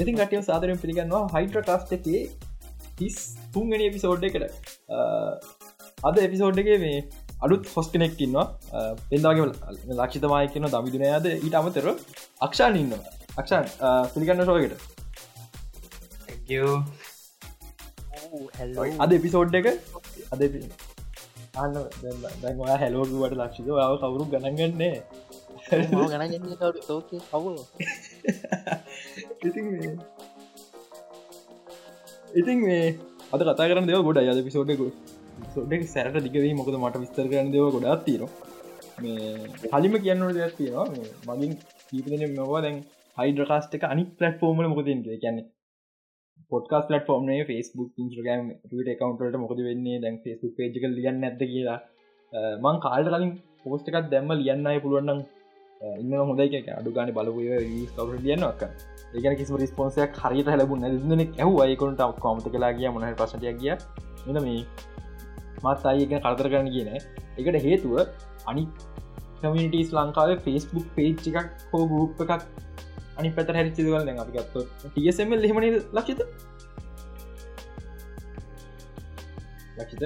ඉතින් කටිය සාදරෙන් පිළිගන්නවා හයිට්‍ර කාස්ට එකේ හිස් තුන්ගනි එපිසෝඩ් එකට අද එපිසෝඩ් එකේ මේ අලුත් හොස් කෙනෙක් ඉන්නවා. පෙන්දාගේ ලක්ෂිතමය කියන දමිදුනයාද ඊට අමතර අක්ෂාන් ඉන්න අක්ෂාන් පිළිගන්න ශෝකට අද එපිසෝඩ් එක අද අන්න දැන්වා හැලෝගුවට ලක්ෂිත. ාව කවුරු කවු ඉතින් මේ අද කතා කරන දෙව ගොඩ අද පිසෝඩ්ක සොඩක් සැරට දිගවී මොකද මට විස්තර කරන දෙව ගොඩත් තියෙන මේ හලිම කියන්නට දෙයක් තියෙනවා මගින් කීපදන මෙවා දැන් හයිඩ්‍රකාස්ට එක අනි පලට්ෆෝර්මල මොකදෙන් කියන්නේ පොඩ්කාස් පලටෆෝර්ම් ෆස්බුක් ඉන්ස්්‍රගම් ට කවන්ට මොකද වෙන්නේ දැන් ෆස්බුක් පේජක ලියන්න ඇද කියලා මං කාල්ට කලින් පෝස්ටකත් දැම්ම ලියන්නයි පුළුවන්නම් ඉන්න හොඳයි අඩු ගන බලපුය කවර ලියන්නක් ඒකන කිසි රිස්පොන්සයක් හරිට හැලබුන්න න ඇහ අයකොට කොමත කලා කිය මොහ පසටයක් කිය එන මේ මත් අයක කල්තර කරන්න කියන එකට හේතුව අනි කමිටස් ලංකාවේ ෆෙස්බුක් පේච් එකක් හෝ ගුප් එකක් අනි පැත හැරිචිදවල දැන් අපි ගත්ත ටසම හෙමන ලක්ෂිත? ලක්ෂිත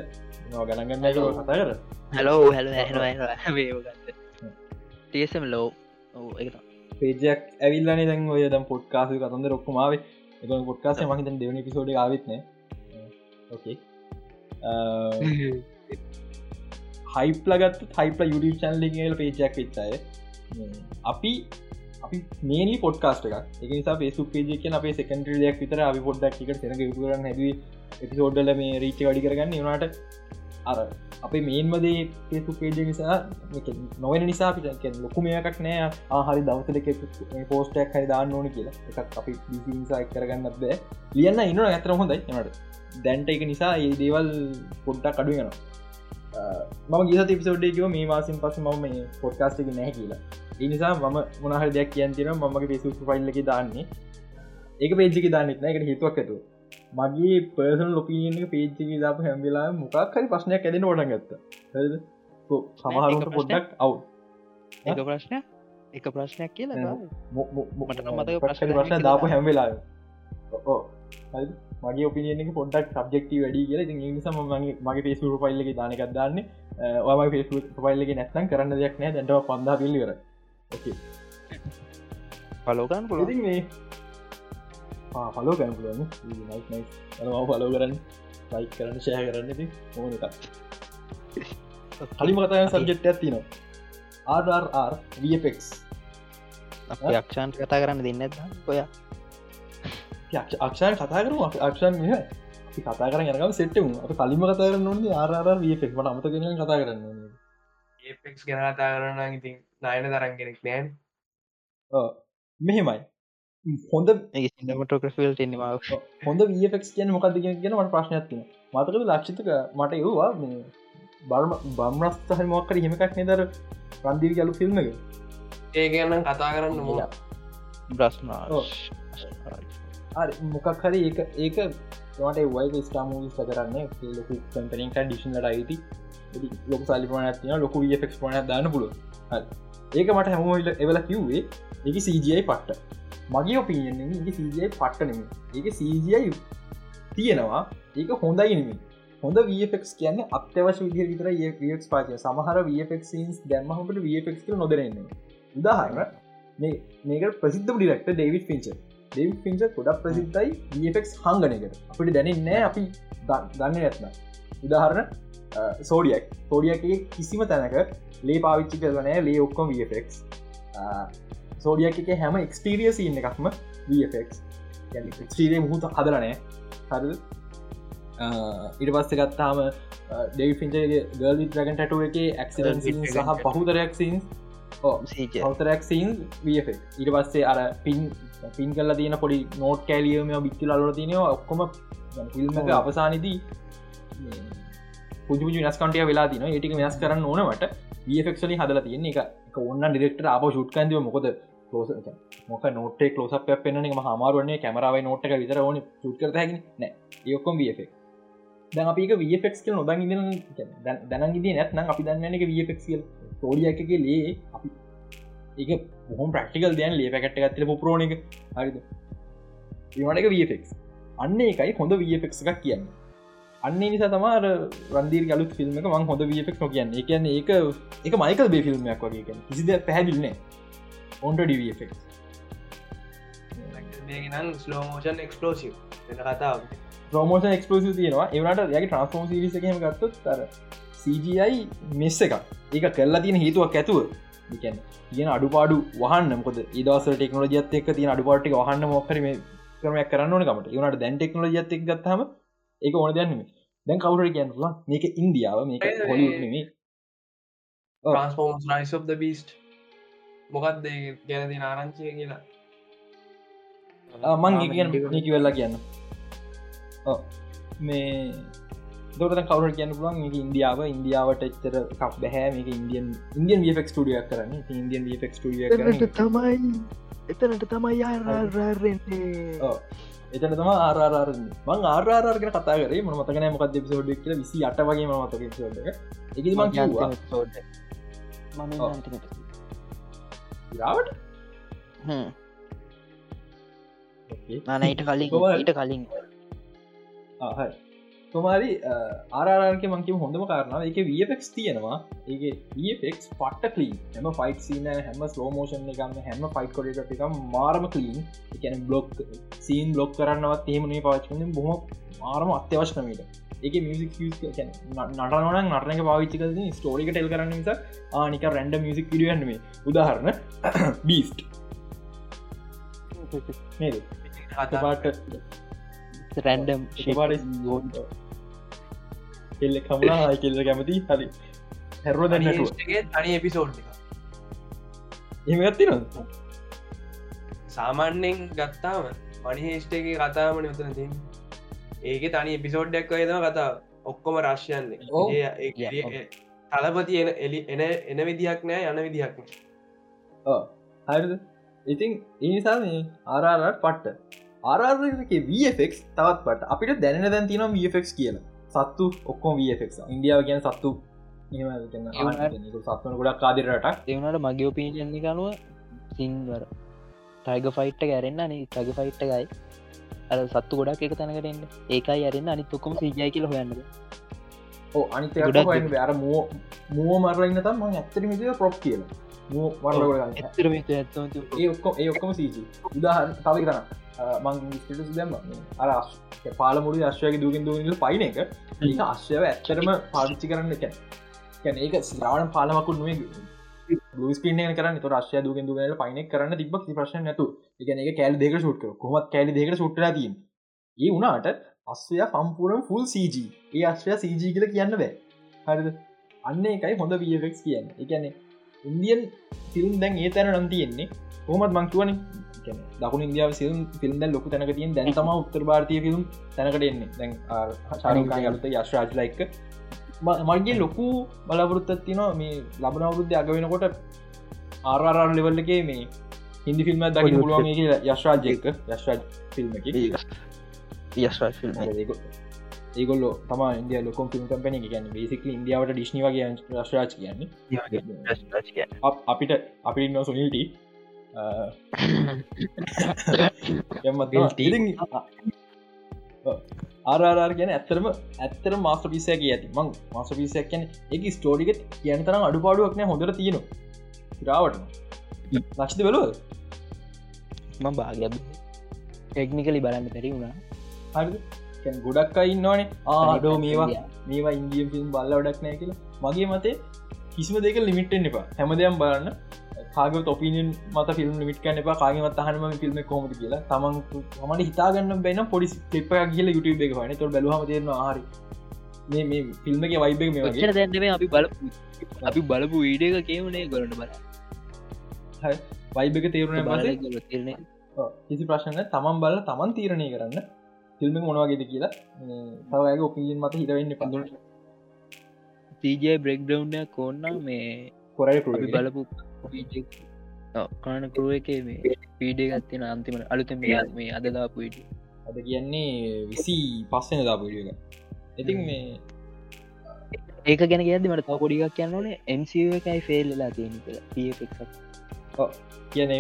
ගණගන්න කතා කර හැලෝ හැල හැන ටසම් ලෝ. පේජයක් ඇවිල්ලන දැන් ඔය දම් පොට්කාසු කතන්ද රොක්කමාවේ එක පොට්කාස මහිත දෙවනි පිසෝඩ ආවිත්න ඕකේ හයිපලගත් හයිපල යුඩ චන්ලිල් පේජයක් වෙච්චාය අපි අපි මේනි පොඩ්කාස්ට එක එක නිසා පේසු පේජ කියන අපේ සෙකන්ටරියක් විතර අපි පොඩ්ඩක් එකට සෙනක යුතුරන්න හැද එපිසෝඩ්ඩල මේ රීච වැඩි කරගන්න. වනාට අර අපේ මේන්මදේ පේසු පේජ නිසා නොවෙන නිසා අපිට ලොකුමයකක් නෑ ආහරි දවසලක පෝස්ටක් හරි දාන්න ඕන කියලා. එකක් අපි නිසා කරගන්න බෑ. ලියන්න ඉන්න ඇතර හොඳයි. නට දැන්ට එක නිසා ඒ දේවල් පොඩ්ඩක් අඩු වෙනවා. මම ගිස තිපිසෝඩ්ඩේකව මේ මාසින් පස ම මේ පොඩ්කාස්ටක නැහැ කියලා. ඒ නිසා මම මොනහර දෙයක් කියන්තින මගේ පේසු ෆයිල්ලක දාන්නේ. ඒක පේජික දාන්නෙත්න එකට හිතුවක් ඇතුව. මගේ පර්සන ලොපියක පේච්චි දාප හැම්වෙලා මොකක් හරි ප්‍රශ්නයක් ඇදෙන ොට ගත්ත. සමහරුට පොඩ්ඩක් අව් එක ප්‍රශ්නය එක ප්‍රශ්නයක් කියලා මට ප්‍රශ්න ප්‍රශ්න දාප හැම්වෙලා මගේ ඔපිනියක පොඩක් සබ්ෙක්ටි වැඩි කියල. නිසම මගේ පේසු පයිල්ලක දානකක් දන්න. ඔය පේසු පයිල්ලක නැත්තන් කරන්න දෙයක් නෑ දැටව පන්දා පිල්ලිවර පලෝකන් පුල මේ පලෝ කැන් පුලන පලෝ කරන්න ලයි කරන්න ෂය කරන්න ඕන එකක්. කලිම කතය සබ්ජෙක්්ට ඇතිනවා RRR VFX යක්ෂාන් කතා කරන්න දෙන්න ඔය? අක්ෂය කතා කරු අක්ෂන් මෙහ කතා කර යනකම සෙට්ටම අප කලිම කතා කරන්න ඕන්නේ RRR VFX මට අමත කෙන කතා කරන්න ඒපෙක් ගැන කතා කරන්න ඉතින් නායන තරන් කෙනෙක් නෑන්. මෙහෙමයි හොඳ සිනමටෝක්‍රෆල් ටෙන්වා හොඳ වෆක් කියන මොකක්ද ගෙන මට ප්‍රශ්නයක්තින මතක ලක්ෂිතක මට ඒවා බර්ම බම්රස්තහ මොක්කර හෙමකක් නෙදර රන්දිවි ගලු ෆිල්ම් එක? ඒ ගැන්න කතා කරන්න මෝ බ්‍රස්නා මොකක් හරි ඒ ඒක ට වයි ස්ටාමූස්ට කරන්න. ලොකු කම්පනින් ඩිෂන්ලට අයිති. ලොක සල්ලිපන තින ලොකු ෆෙක් පන දාන්න පුල ඒක මට හැමෝල්ල එවල කිව්වේ ඒක CGI පට්ට. මගේ ඔපිනියන් එක CGI පට්ටනම ඒක CGI තියෙනවා ඒක හොඳයි නෙමි හොඳ වෆෙක් කියන්න අත්‍යවශ විදිහ විතර ඒක් පාචය සමහර වෆෙක්න්ස් දැම්මහකට වෆෙක් නොදරන්නේ උදාහරන මේක ප්‍රසිද්ධ ඩිරක්ට ඩේවිඩ් පිච ඩේවිඩ් පිච ගොඩක් ප්‍රසිද්ධයි වෆෙක් හංගනකට අපිට දැනන්නෑ අපි දන්න ඇත්න උදාහරණ සෝඩියක් සෝඩියගේ කිසිම තැනක ලේ පාවිච්චි කරනෑ ලේ ඔක්කොම වෆෙක් සෝඩියක් එක හැම එක්ස්ටීරිය සින්න එකක්ම වෆෙක් ක්ස්ටීරිය මුහුත හදරනෑ හරද? ඉට පස්ස ගත්තාම ඩෙවි පින්චගේ ගල් ්‍රගන් ටටුව එක ඇක්සිඩන් සහ පහුතරයක් සින් හතරක් සින් වෆ ඉට පස්සේ අර පින් පින් කල්ල තියන පොඩි නෝට් කෑලියම බික්ති ලර තියනවා. ඔක්කොම ෆිල්ම් අවසානදී පුජු නස්කටිය වෙලා තින ඒටික වෙනස් කරන්න ඕනවට වෆක්ලි හදල තියන්නේ. එක ඔන්න ඩිරෙක්ට අප ුට්කන්දව මොකද ලෝස මොක නොටේ ලෝස පෙන්න්න හමාරුවන්නේ කැමරාව නොට්ක විතර ඕන චුට්කර හැකි නෑ. ඒකොම් වෆක් දැන් අපික වෆෙක් කියල නොදන් ඉ දැනගිදී නැත්නම් අපි දන්න එක වෆෙක් කියල්. තෝඩිය එකගේ ලේ අපි ඒක බොහොම ප්‍රක්ටිකල් දයන් ලේ පැකට් ගත්තල පුරෝණ එක. හරිද? ඒවට එක වෆෙක් අන්න එකයි හොඳ වෆෙක් එකක් කියන්න. අන්නේ නිසා තමාර රන්දීර ගලුත් ෆිල්ම් එක මං හොඳ වෆෙක් නො කියන්න. එකන්න ඒක එක මයිකල් බේ ෆිල්ම්යක් වගේ කිසිද පැහැදිල්න්නේ ඔොන්ට ඩිවෆෙක් නම් ස්ලෝමෝෂන් එක්ස්පලෝසිව කතාව ප්‍රමෝෂන් එක්ස්පලෝසි තියෙනවා. ඒවට යගේ ට්‍රන්ස්ෆෝම් සිරිසකම ගත්තොත් තර CGI මෙස්ස එක ඒක කල්ලා තියෙන හේතුවක් ඇතුව. කියන්න තියෙන අඩුපාඩු වහන්න. මොකද ඒදස ටෙක්නෝජියත් එක් තියෙන අඩුපාටි වහන්න මොක්කරම කරමයක් කරන්න ඕනකමට ඒවනට දැන් ටෙක්නෝජියත් එක් ගත්තහම ඒක ඕන දැන්ම දැන් කවුර කියන්නවා මේක ඉන්දියාව මේක හොලිුත්නේ transform rise of the beast මොකක්ද ගැනති ආරංචය කියලා? මං කියන්න නීකි වෙල්ලා කියන්න. මේ දොට කවර කියන්න පුලන් මේක ඉන්දියාව ඉන්දියාවට එච්චර කක් බැහැ. මේක ඉන්දියන් ඉන්දියන් ෆෙක් ටියක් කරන්න. ඉන්දියන් ෆෙක් ටිය තමයි එතනට තමයි එතන තම ආරාර මං ආරාර කර කතා කරේ. ම මතකන මොකද පිසෝඩ් කියල. විසි අට වගේ මතක පිසෝඩ් එක. මං රාවට නනයිට කලින් ඊට කලින්. තුමාරි ආරාරක මංකිව හොඳම කාරණාව. එක වෆෙක් තියෙනවා. ඒ වෆෙක් පට්ට කලීන් හැම ෆයිට සින හැම ස්ලෝමෝෂන් එකම හැම ෆයිට කොඩ එක මාරම කලීන් එකන බ්ලොක් සීන් බ්ලොක් කරන්නවත් ඒමනේ පාච්කන බොහම මාරම අත්‍යවශ්නමට ඒක මියසික් නටනවන නටනක පාවිච්චි කද ස්ටෝරික ටෙල් කරන්න නිසා ආනික රැන්ඩ මියසික් පිඩියන්නේ උදාහරණ බීස්ට් පාට රැන්ඩම් කෙල්ල කමලා කෙල්ල කැමති හරි. හැරුව දැන්නට තනි එපිසෝඩ් එමගත්ති න සාමාන්‍යෙන් ගත්තාම මනිහේෂ්ටගේ කතාමන මෙතන ති ඒක තනි එපිසෝඩ්ඩක් වයදම කතා ඔක්කොම රශ්යන්නේ තලපති එන එලි එන එන විදිහක් නෑ යන විදිහක් හරිද? ඉතින් ඒනිසා මේ ආරාරට පට්ට. ආරාර්ක වෆෙක් තවත් පට අපිට දැන දැන් තිනම් වෆෙක් කියල. සත්තු ඔක්කොම වෆෙක් ඉන්දියාව කියන සත්තු. සත්වන ගොඩක් කාදිරට එවනට මගේ ඔපීනියන්නේ කනුව සිංවර ටයිග ෆයිට්ට ගැරෙන්න්න අනි ටග ෆයිට්ට ගයි අ සත්තු ගොඩක් එක තැනකරන්න ඒකයි අරන්න අනි ඔක්කොම සිජය කියල හොයන්නද? ඕ අනි අර මුව මුව මරන්න තම් ම ඇත්තර මිතික ප්‍රොප් කියලා. මූ ඒ ඔක්කො ඒ ඔක්කොම සීජ උදාහන් තවි කරන්න මං දැම්ම අර පාලමුඩි අශ්වයගේ දුගෙන් දුග පයින එක. ඒක අශ්‍යව ඇත්තරම පාවිච්චි කරන්න කැන ඒක ස්රාවන පාලමකුත් නුවේ ස්පින කරන්න. ත රශ්ය දුගෙන් දුගල පයින කරන්න තිබක් ප්‍රශ්න නැතු එකන එක කෑල් දෙක සුට්ක කොමත් කෑලි දෙකට සුට්ට තින් ඒ වනාට අස්වය සම්පූරම් ෆුල් CG ඒ අශ්වය CG කියල කියන්න බෑ. හරිද? අන්න එකයි හොඳ වෆෙක් කියන්න. එකන්නේ ඉන්දියන් ෆිල්ම් දැන් ඒ තැන නම් තියෙන්නේ. කොමත් මංකිවන දකුණ ඉදියාව සිල්ම් ෆිල්ම් දැ ලොකු තැනක තියෙන් දැන් තම උත්තර භාරතය ෆිල්ම් තැනකට එන්නේ. දැන් ශාරකා අලුත යශ්රාජලයික මගේ ලොකු බලපුරුත්තත් තිනවා මේ ලබන අවුරුද්ධ අග වෙනකොට ආරාරාර ලෙවල්ලගේ මේ හිදි ෆිල්ම් දකි පුළුවන් යශ්රාජයක යශ්රාජ් ෆිල්ම් යශ්රාජ ෆිල්ම් ඒගොල්ල තම ඉන්දිය ලොකොම් ිල්ම් කම්පන ගැන බේසික ඉන්දියාවට ඩිශ්නි වගේ රශ්රාජ් කියන්නේ. අපිට අපි ඉන්න සුනිල්ට ආරාර් ගැන ඇත්තරම ඇත්තර මාස්ට පිසයක ඇති. මං මාස පිසයක් කියන එක ස්ටෝඩිකත් කියන තරම් අඩුපාඩුවක් නෑ හොඳර තියෙනවා. රාවට ලක්ෂද බලුව ම භාග ටෙක්නිකලි බලන්න පැරි වුණා. හරි ගොඩක් අයින්නවානේ ආඩෝ මේවා. මේවා ඉන්දියම් ෆිල්ම් බල්ල ඩක් නෑ කියලා. මගේ මතේ කිසිම දෙක ලිමිටෙන් එපා. හැම දෙයක් බලන්න කාග තොපිනින් මත ෆිල්ම් ලිමිට කන එපා. කාගමත් අහනම ෆිල්ම් කොමට කියලා. තමන් මට හිතාගන්න බැන පොඩි ලිප කියල යුටබ එක වන තොල් බලහම තියෙන හරි. මේ මේ ෆිල්ම්ක වයිබ මේ වගේ. දැන්ේ අපි බල අපි බලපු ඊඩ එක කියවනේ ගොලට බල වයිබ එක තේරුණ බල තිරණ. කිසි ප්‍රශ්න තමන් බල තමන් තීරණය කරන්න. ෆිල්ම් මොනවාගෙද කියලා. තවගේ ඔපිලින් මත හිතවෙන්න පඳුට තීජය බ්‍රෙක්්ඩව්නය කොන්න මේ කොරයි බලපු කාන කරුව එක මේ පීඩේ ගත්තින අන්තිමට අලුත මේ අදදා පුයිට අද කියන්නේ විසි පස්සෙන දා පුඩිය එක ඉතින් මේ ඒක ගැන ගැද මට පොඩික් කියන්න ඕනේ. එන්ස එකයි ෆෙල්ලා තියෙන කියලා. කියන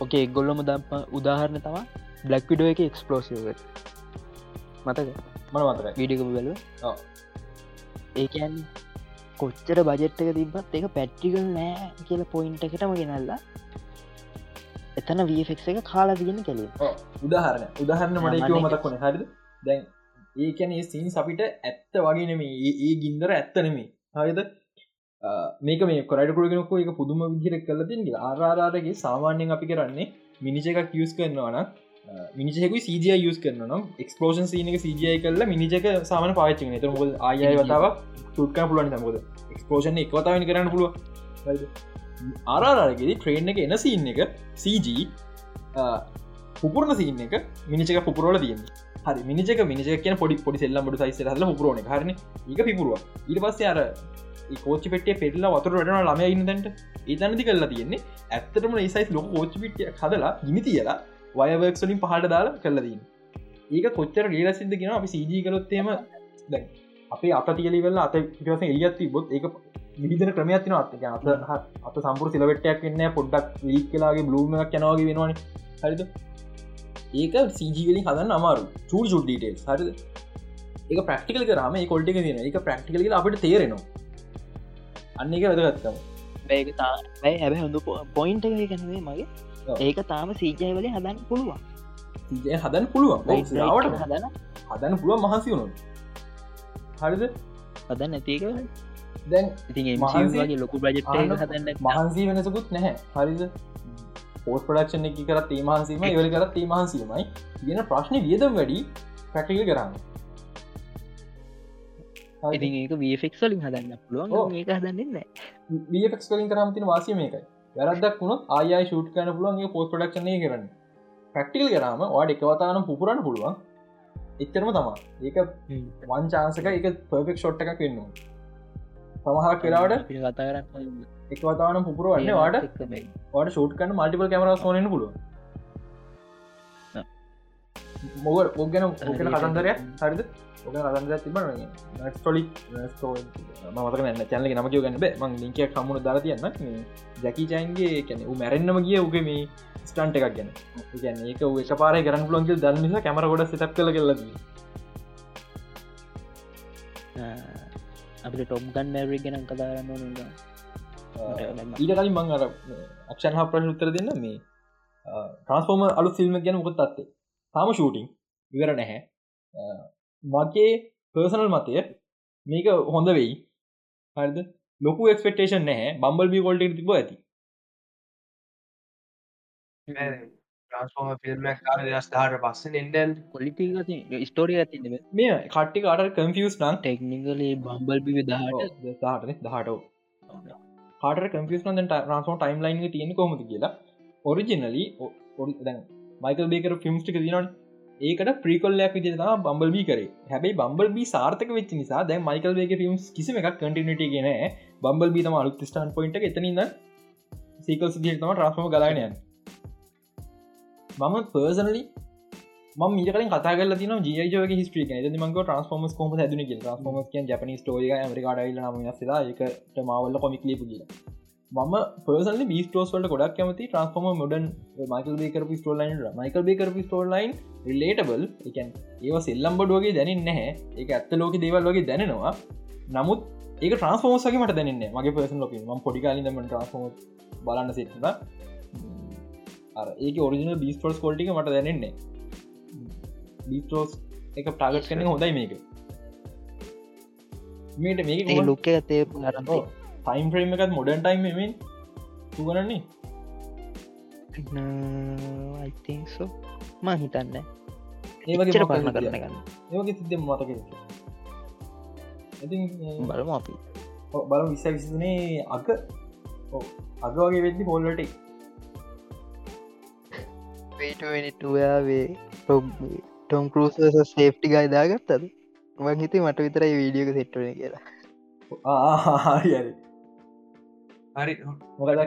ඕකේ එක්ගොල්ලොම දම් උදාහරණ තමා බ්ලක් විඩෝ එක එක්ස්පලෝසිව මතක මන මතක විඩික බැලුව. ඒකන් කොච්චර බජෙට්ක තිබත් එක පැට්ටිකල් නෑ කියල පොයින්ට එකටම ගෙනල්ලා. එතන වෆෙක් එක කාලා තියන්න කෙලින් උදාහරණ උදාහරණ මට මතක් කොන හරිද? දැන් ඒකැන සින් අපිට ඇත්ත වගේ නෙමේ ඒ ගින්දර ඇත්ත නෙමේ හරිද? මේක මේ කොරට කුරගෙනක එක පුදුම විදිර කල තින්ගේ ආරාරගේ සාමාන්‍යයෙන් අපි කරන්නේ මිනිච එකක් යස් කරනවාන මිනිචෙකු සජ යස් කරන නම් එක්ස්පලෝෂන් සීනක සජය කරල මිනිචක සාමන පාච්චි නත මුොද ආයයි වතාවක් තුට්ක පුලුවන් සමුද එක්ස්පලෝෂන් එක වතාවනි කරන්න පුළුව ආරාරගෙද ට්‍රේන් එක එන සීන් එක සජ පුපුරණ සීන එක මිනිචක පුපුරෝල තියන්නේ හරි මිනික මිනික කියන පොඩි පොඩි සෙල්ලම් ට සයිස හල පුරන හරන? එක පිපුරුව. ඉට පස්සේ අර කෝචි පෙටිය පෙටලා වතුර වටන ළම ඉන්නදට ඒතනති කරලා තියෙන්නේ ඇත්තටම ඒසයිස් ලොක කෝචි පිටිය හදලා ගිනි තියලා වයවක්ලින් පහට දාලා කරලදීන් ඒක කොච්චර ඩේල සිද කියෙන අපි සජී කරොත්තේම දැන් අපේ අත තියලි වෙල්ලා අත පිටවස එලියත්ති බොත් ඒක විදින ක්‍රමයක් තින අත් අත අත සම්පුර සිලවෙටයක් වෙන්න පොඩ්ඩක් වීක් කලාගේ බ්ලූමක් යනවාගේ වෙනවාන. හරිද? ඒක සීජීවලින් හදන්න අමාරු චූර් චුඩ්ඩීටේ හරිද? ඒක ප්‍රක්ටිකල් කරම කොල්ටි තින එක ප්‍රක්ටිකල අපට තේරෙනවා. අන්න එක වැදගත්තම ඒක තා ඇයි හැබ හොඳ පොයින්ට එක කැනවේ මගේ. ඔව්. ඒක තාම සීජය වලින් හදන්න පුළුවන්. සීජය හදන්න පුළුවන්. වට හදන හදන්න? පුළුව මහන්සි වුණු හරිද? හදන්න නැතික දැන් ඉතින් මහන්සි- මගේ ලොකු බජෙට් හදන්න මහන්සී වෙනසකුත් නැහැ. හරිද? පෝස් පඩක්ෂණ එක කරත් ඒ මහන්සීම ඉවල කරත් ඒ මහන්සීමයි තියෙන ප්‍රශ්න වියදම් වැඩි පැටික කරන්න. හරිද? ඉතින් ඒක වෆෙක්ලින් හදන්න. පුළුවන්. ඒක හදන්නන්න වෆෙක්ස් කලින් කරම් තින වාසය මේකයි වැරදක් වුණොත් ආය ෂූට් කන පුළුවන්ගේ පෝස් පඩක්ෂණය කරන්න. පැක්ටිල් කරම වාඩ එකවතානම් පුරන්න පුළුවන්. එච්චරම තමා ඒක වංචාන්සක එක පර්ෆෙක් ෂොට් එකක් වෙන්න සමහක් වෙලාවට එකවතාවනම් පුපුරුවන්න වාට වාට ෂෝට් කන්න මල්ටිපල් කමර සෝනන පුළුව මොග ඔගන ඕගෙන කතන්දරය හරිද? ඔක කතන්දර තිබන ටොලි මතක න්න චැනල නම කිය ගන්න මං ලින්ක කමුණ දර තියන්න. ජැකි චයින්ගේ කැන මැරෙන්න්නම ගිය උගේ මේ ස්ටන්ට එකක් ගැන. ගැන ඒක එක පාර කරන්න පුලන්ගේ දන්නනිස කැමර ගොඩ සිතක් කල කෙල්ලදී අපිට ටොම් ගන් මැරි ගෙනම් කතාරන්න ඕන ඊට කලින් මං අර අක්ෂන් හා ප්‍රශ්න උත්තර දෙන්න. මේ ට්‍රන්ස්ෆෝර්ම අලු ෆිල්ම් ගැන මුකොත් අත්තේ තාම ෂූටිං ඉවර නැහැ. මගේ පර්සනල් මතය මේක හොඳ වෙයි. හරිද? ලොකු එක්ස්පෙක්ටේෂන් නැහැ. බම්බල් බි කොල්ට තිබ ඇති. දාට පස්ස නෙන්ඩන් කොලිටි ස්ටෝරිය ඇතින්න මේ කට්ටි කාට කම්ෆියස් නං ටෙක්නිකලේ බම්බල් බිවි දහට දහට දහටෝ කාට කම්පියස් න රන්සෝ ටයිම් ලයින් තියෙන කොමති කියලා? ඔරිජිනලි දැන් මයිකල් බේකර ෆිම්ස්ටික දිනන් ඒකට ප්‍රිකොල්ලයක් විදිර තම බම්බල් බී කරේ. හැබයි බම්බල් බී සාර්ථක වෙච්ච නිසා දැ මයිකල් බේක ෆිම්ස් කිසිම එකක් කටිනට ගෙන බම්බල් බීතම අලුත් ස්ටන් පොයින්ට එතනන්න සීකල් සිදිතම ට්‍රස්ම ගලානයන් මම පර්සනලි ම මිකල කතාගල තින ජයජක හිස්ට්‍රිය ද මක ට්‍රස්ෆෝමස් කොම හැදන ට්‍රස්ෆෝමස් ජපනි ටෝරිය මරිකාඩයිල නම ලා මාවල්ල කොමික් ලිපු කියලා. මම පර්සල බිස්ටෝස්වලට ගොඩක් කැමති ට්‍රන්ස්ෆෝම මොඩන් මයිකල් බේකර පිස්ටෝලයින් මයිකල් බේකර පිස්ටෝලයින් රිලේටබල් එකන් ඒ සෙල්ලම් බඩුවගේ දැනින් නැහැ. ඒ ඇත්ත ලෝක දේවල් වගේ දැනෙනවා. නමුත් ඒක ට්‍රන්ස්ෆෝමසගේ මට දැනන්න මගේ පර්සන් ලොක ම පොඩිකාලින්ම ට්‍රන්ස්ෆෝම බලන්න සිටන ඒක ඔරිජින බිස්ටෝස් කොල්ටික මට දැනෙන්නේ බිස්ටෝස් එක ප්‍රාගට් කන හොඳයි මේක. මේට මේක ලුක්ක ඇතේ අරන්ත ටයිම් ්‍රේම එකත් මොඩන් ටයිම් මෙන් තුගනන්නේ අයිතිංසෝ මා හිතන්න. ඒවගේ පරණ කරන ගන්න. ඒවගේ සිද්ධ මතක ඉති බලම අපි. බල විස්ස විසිනේ අක අග වගේ වෙද්දි හොල්ලට ටුවේ ටොම් කරුස සේෆ්ටි ගයි දාගත්තද? මං හිතේ මට විතරයි වීඩියක සෙට්ටුවන කියලා. ආහරි හරි. හරි මොකද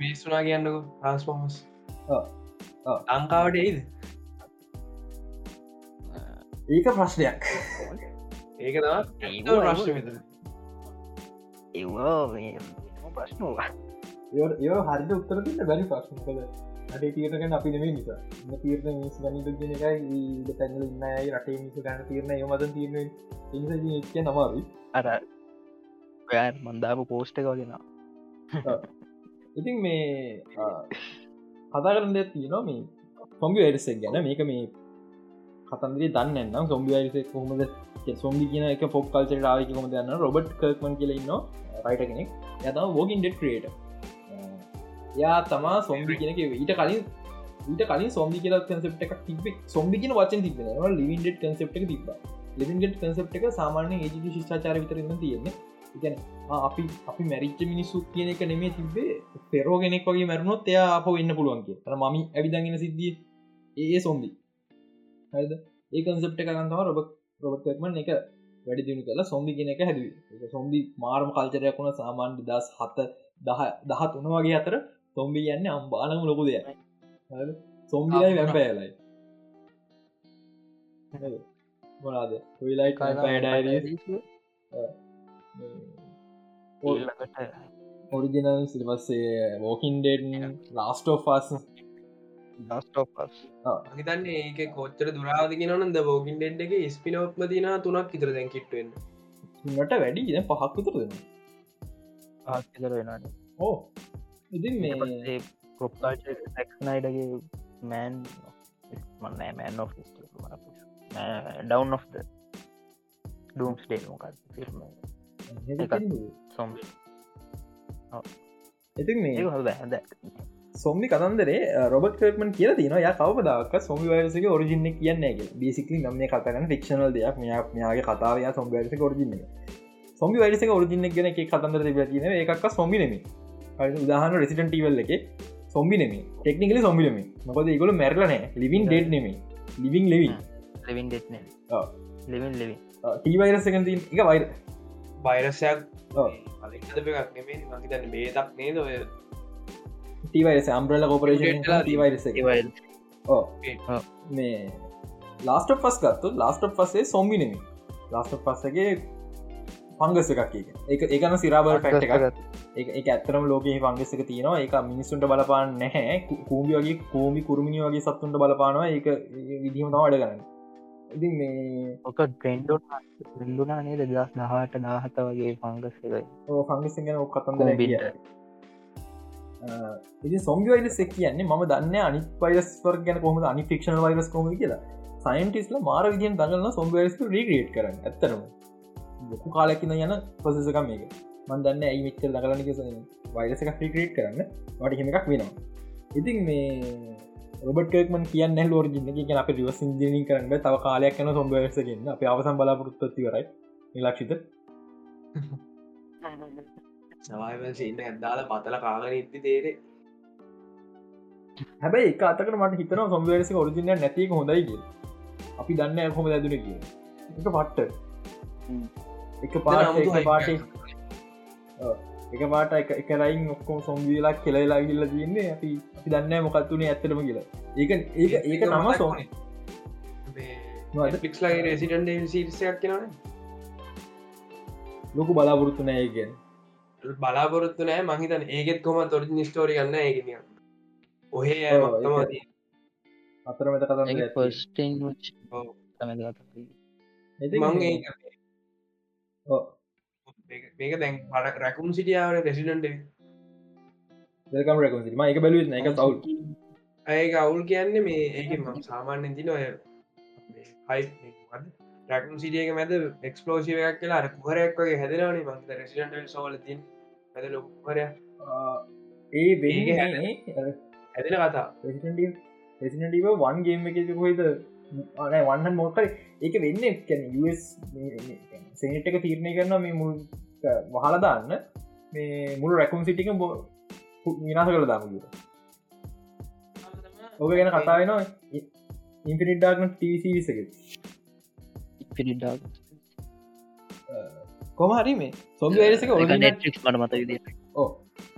මිස්සුනා කියන්නක. ට්‍රන්ස්ෆෝමස් ඔව්. ඔව්. ලංකාවට ඒද ඒක ප්‍රශ්නයක්. ඒක ප්‍රශ්න ඒවා ප්‍රශ්නවා ඒ හරිට උත්තර තින්න බැරි ප්‍රශ්න. කළ අඩේ තීරගෙන අපි නෙවේ නිසා තීරණ මිස් ගනිත ගෙන එකයි තැන්ල ඉන්නයි රටේ මිස ගන්න තීරණ යමද තීරණ ඉ කිය නමාරුයි අර ඔයා මන්දාම පෝස්්ට එක වගෙන ඉතින් මේ කතා කරන දෙ තියනවා මේ කොම්බි අයිරසෙක් ගැන. මේක මේ කතන්දේ දන්නම් සොම්බි අයිරසෙක් කොහොමද සොම්බි කියන එක පොප් කල්චර රාවක කොම දන්න රොබට් කර්ක්මන් කියලන්න රයිට කෙනෙක්. යතම වෝගින් ඩෙට් ක්‍රේට යා තමා සොම්බි කෙනෙක ඊට කලින් ඊට කලින් සොම්බි කියල කන්සප් එක තිබ සොම්බි කියන වචන් තිබෙන ලිවින්ඩ කන්සප් එක තිබ ලිවින්ගට කන්සප් එක සාමාන්‍ය ඒජි ශිෂ්චාචාර විතරන්න තියෙන්නේ. ඉගැන අපි අපි මැරිච්ච මිනිස්සු කියන එක නෙමේ තිබේ පෙරෝගෙනෙක් වගේ මැරුණොත් එයා අප වෙන්න පුළුවන් කිය ර මම ඇවිදගෙන සිද්ධිය ඒ සොම්බි හද ඒ කන්සප්ට කරන්තම රොබ රොබත්මන් එක වැඩි දිනු කලා සොම්බි කියන එක හැදුව. සොම්බි මාර්ම කල්චරයක් වුණ සාමාන්‍ය දස් හත දහ දහත් උන වගේ අතර සොම්බි යන්න අම්බානම ලොකු දෙයක්. සොම්බිලයි වැැපෑලයි මොනාද ඔයිලයි පැඩ ඔරිජිනල් සිල්පස්සේ වෝකින්ඩෙන් ලාස්ටෝ ෆස් හිතන්නේ ඒක කොච්චර දුරාදික නොනද බෝගින් ඩෙඩ් එක ස්පිනෝක්ම තින තුනක් ඉතර දැන් කිට්වෙන් නට වැඩි ද පහක් විතර දෙන ආකර වෙනට ඕ ඉතින් මේ ප්‍රොප්නයිඩගේ මෑන් මන්නෑ මෑන් ඔ ඩවන් of ඩම්ස් ඩේ මොකක් ෆිල්ම් සොම් ඉතින් මේ හොද හැද සොම්මි කතන්දරේ රොබත් කර්මන් කිය තින ය කවදක් සොමි වයසක ඔරිජින්න කියන්නේ බේසිකලි නම්ම කතගන්න ෆික්ෂනල් දෙයක්. මෙයා මෙයාගේ කතාවය සොම්බිවස ඔරිජින්න සොමි වයිස ඔරිජින්න ගෙන එක කතන්දර තිබ කියන එකක් සොම්බි නෙම උදාහන රෙසිටන් ටීවල් එක සොම්බි නෙම ටෙක්නිකල සොම්බිලම මොකද ඒගොල මැරලනෑ ලිවින් ඩෙඩ් නෙමේ ලිවිං ලෙවින් ලෙවින් ඩෙට්න ලෙවින් ලෙවින් ටීවයිරසකති එක වයිර නෙමේ මහිතන්න බේතක් නේද ඔය? ටීවයිස අම්බ්‍රල කෝපරේෂන් ටීවයිරස ඕ මේ ලාස්ට පස් ගත්තු ලාස්ට පස්සේ සොම්බි නෙමි ලාස්ට පස්සගේ පංගස එකක් එක ඒකන සිරාබර පැට් එකක්. ඒ ඇත්තරම ලෝක පංගස්සක තියෙනවා. එක මිනිස්සුන්ට බලපාන්න නැහැ. කූමි වගේ කෝමි කුරමිණි වගේ සත්තුන්ට බලපානවා. ඒක විදිහම අඩ කරන්න ඉති මේ ඕක ට්‍රෙන්ඩෝ ල්ලුනා නේද? දස් දහට දාහත වගේ පංගස්සකයි ඕ පංගස්සගෙන ඔක් කතන්දර ඉති සොම්ගි වයිලස් එක් කියන්නේ ම දන්න අනි පයිස්වර් ගැන කොහම අනි ෆික්ෂන වයිරස් කොම කියලා. සයින්ටිස්ල මාර විදිියෙන් දඟලන්න සොම්ගයිස්ක රීග්‍රේට් කරන්න. ඇත්තරම ලොකු කාලකින යන පොසසකම් මේක. මන් දන්න ඇයි මිච්ච දගලනක වයිරසක ෆික්‍රේට් කරන්න. වට හෙම එකක් වෙනවා. ඉතින් මේ රොබට්කමන් කියන්න ලෝරජින්න කිය අප රිවස් ඉජිනින් කරන්න තව කාලයක් යන සොම්බවසගන්න අප අවසම් බලාපොරොත්ති කරයි නිලක්ෂිත. සවයිවල් ඉන්න ඇදාල පතල කාගෙන ඉත්ති තේරේ හැබැයි එක අතකට මට හිතන සොම්වරස ඔරිජිනය නැතික හොඳයිග අපි දන්න හොම දැදුන කිය එක පට්ට. එක පාට පාට එක පාට එක එක රයින් ඔක්කොම සොම්වියලා කෙලලා ගිල්ල තියන්නේ. අපි අපි දන්න මොකත්තුනේ ඇත්තටම කියලා. ඒක ඒක ඒක නම සෝන පික්ලයි රෙසිටන් සිරිසයක් කෙනන ලොකු බලාපොරොත්තු නෑ ගැන බලාපොරොත්තු නෑ මහිතන් ඒගෙත් කොම තොරජ නිස්ටෝරි ගන්න ඒකනිය ඔහේ ඇමත්තම අතර මෙත කත පස්ටන් මේක දැන් පට රැකුම් සිටියාවට රෙසිඩන්ට දෙකම් රැකුම් එක බැලු එක සව් ඇය අවුල්. කියන්නේ මේ ඒක ම සාමාන්‍යෙන් තින ඔය හයි රැකුම් සිටියක මැද එක්ස්පලෝසිවයක් කියලා කුහරයක් වගේ හැදෙනවනේ මත රෙසිඩන්ට සෝල තින් ඇද ලොකුහරය ඒ හැනේ ඇදෙන කතා රෙසිනටව වන් ගේම එක කොයිද අන වන්න මොකර ඒක වෙන්න කැන සෙනට් එක තීරණය කරන මේ මුල් වහල දාන්න. මේ මුළු රැකුම් සිටික බෝ විනාස කළ දාමග ඕක ගැන කතාවෙනවා ඉන්පිනිට්ඩාක්න ටීසි විසක පිනිඩා කොමහරි මේ සොබ වැරසක නෙට්‍රික් මට මත විදිට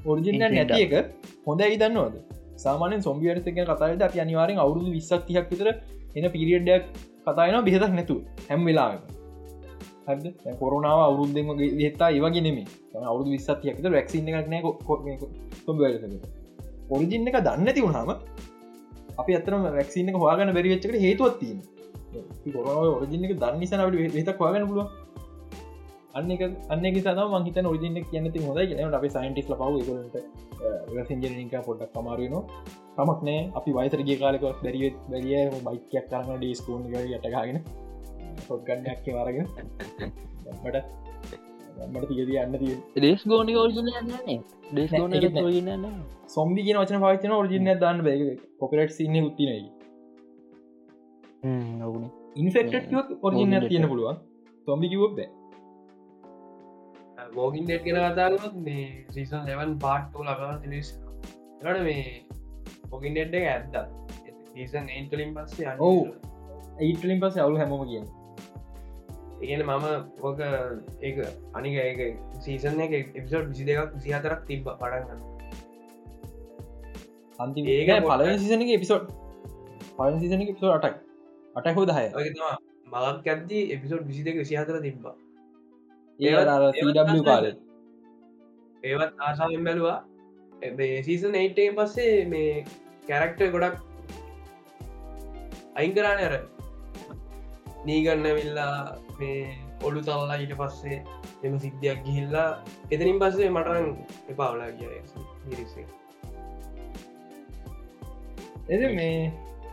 ඔරිජිනල් නැති එක හොඳ ඉදන්නවද සාමානෙන් සොම්බියරසක කතාද අප අනිවාරෙන් අවුරුදු විස්සක් තිහක් විතර එන පිරිියඩ්ඩයක් කතායන බෙහෙතක් නැතු හැම් වෙලාම හද කොරනාව අවුරුද්දෙම හෙතා ඒවගේ නෙමේ අවුදු විස්සත් යකට වැක්සින්න එකක් නෑ ඔරිජින්න එක දන්න ති වුණාම අපි අතරම වැක්සින්න හවාගන්න බැරිවෙච්චකට හේතුවත්තිීම කොරන ඔරජිනක දන්නිසනට වෙතක් හවාගන්න පුළුව අන්න එක අන්න සන මහිත ඔරිජින කියනති හොද ගෙන අප සයින්ටිස් ලපව ට සිජනක පොඩ්ඩක් කමාරන තමක් නෑ අපි වයිතරගේ කාලක බැරිිය බැරිිය බයිකයක් කරන්න ඩේස්කෝන් යටගගෙන පොඩ්ගන්නයක් වරගෙන මට මට තියද යන්න තිය Days Gone Days Gone zombie ගෙන වචන පාචන ෝර්ජිනය දන්න බැ. කොපරට් සින්න උත්තිනයි ඉන්ෆෙක්ට ඔර්ජින තියෙන පුළුවන්. සොම්බි කිවොත් බෑ මෝගින් ඩෙට් ගෙන කතාරත් මේ සීසන් ලෙවන් පාට්ටෝ ලබ ලිස් ට මේ මොගින් ඩෙට් එක ඇත්ද සීසන් ඒන්ටලින් පස්සේ ඔවු. ඒටලින් පස්ස අවුල හැමෝම කිය ඉගෙන මම ඕක ඒ අනික ඒ සීසන එක එපිසෝඩ් විසි දෙකක් සිහතරක් තිබ පටගන්න අන්ති ඒක පල සිසන එපිසෝඩ් පල සිසන පිසෝ අටක් අට හෝ දහය. මලක් ඇත්දී එපිසෝඩ් විසි දෙක සිහතර තිබ්බා ඒ කාල. ඒවත් ආසාාවෙන් බැලවා. සීසන් 8 පස්සේ මේ කැරක්ටර් ගොඩක් අයිංකරාන අර. නීගන්න විල්ලා මේ ඔලු තල්ලා ඊට පස්සේ එම සිද්ධියක් ගිහිල්ලා එතනින් පස්සේ මටරන් එපාවලා කිය එද මේ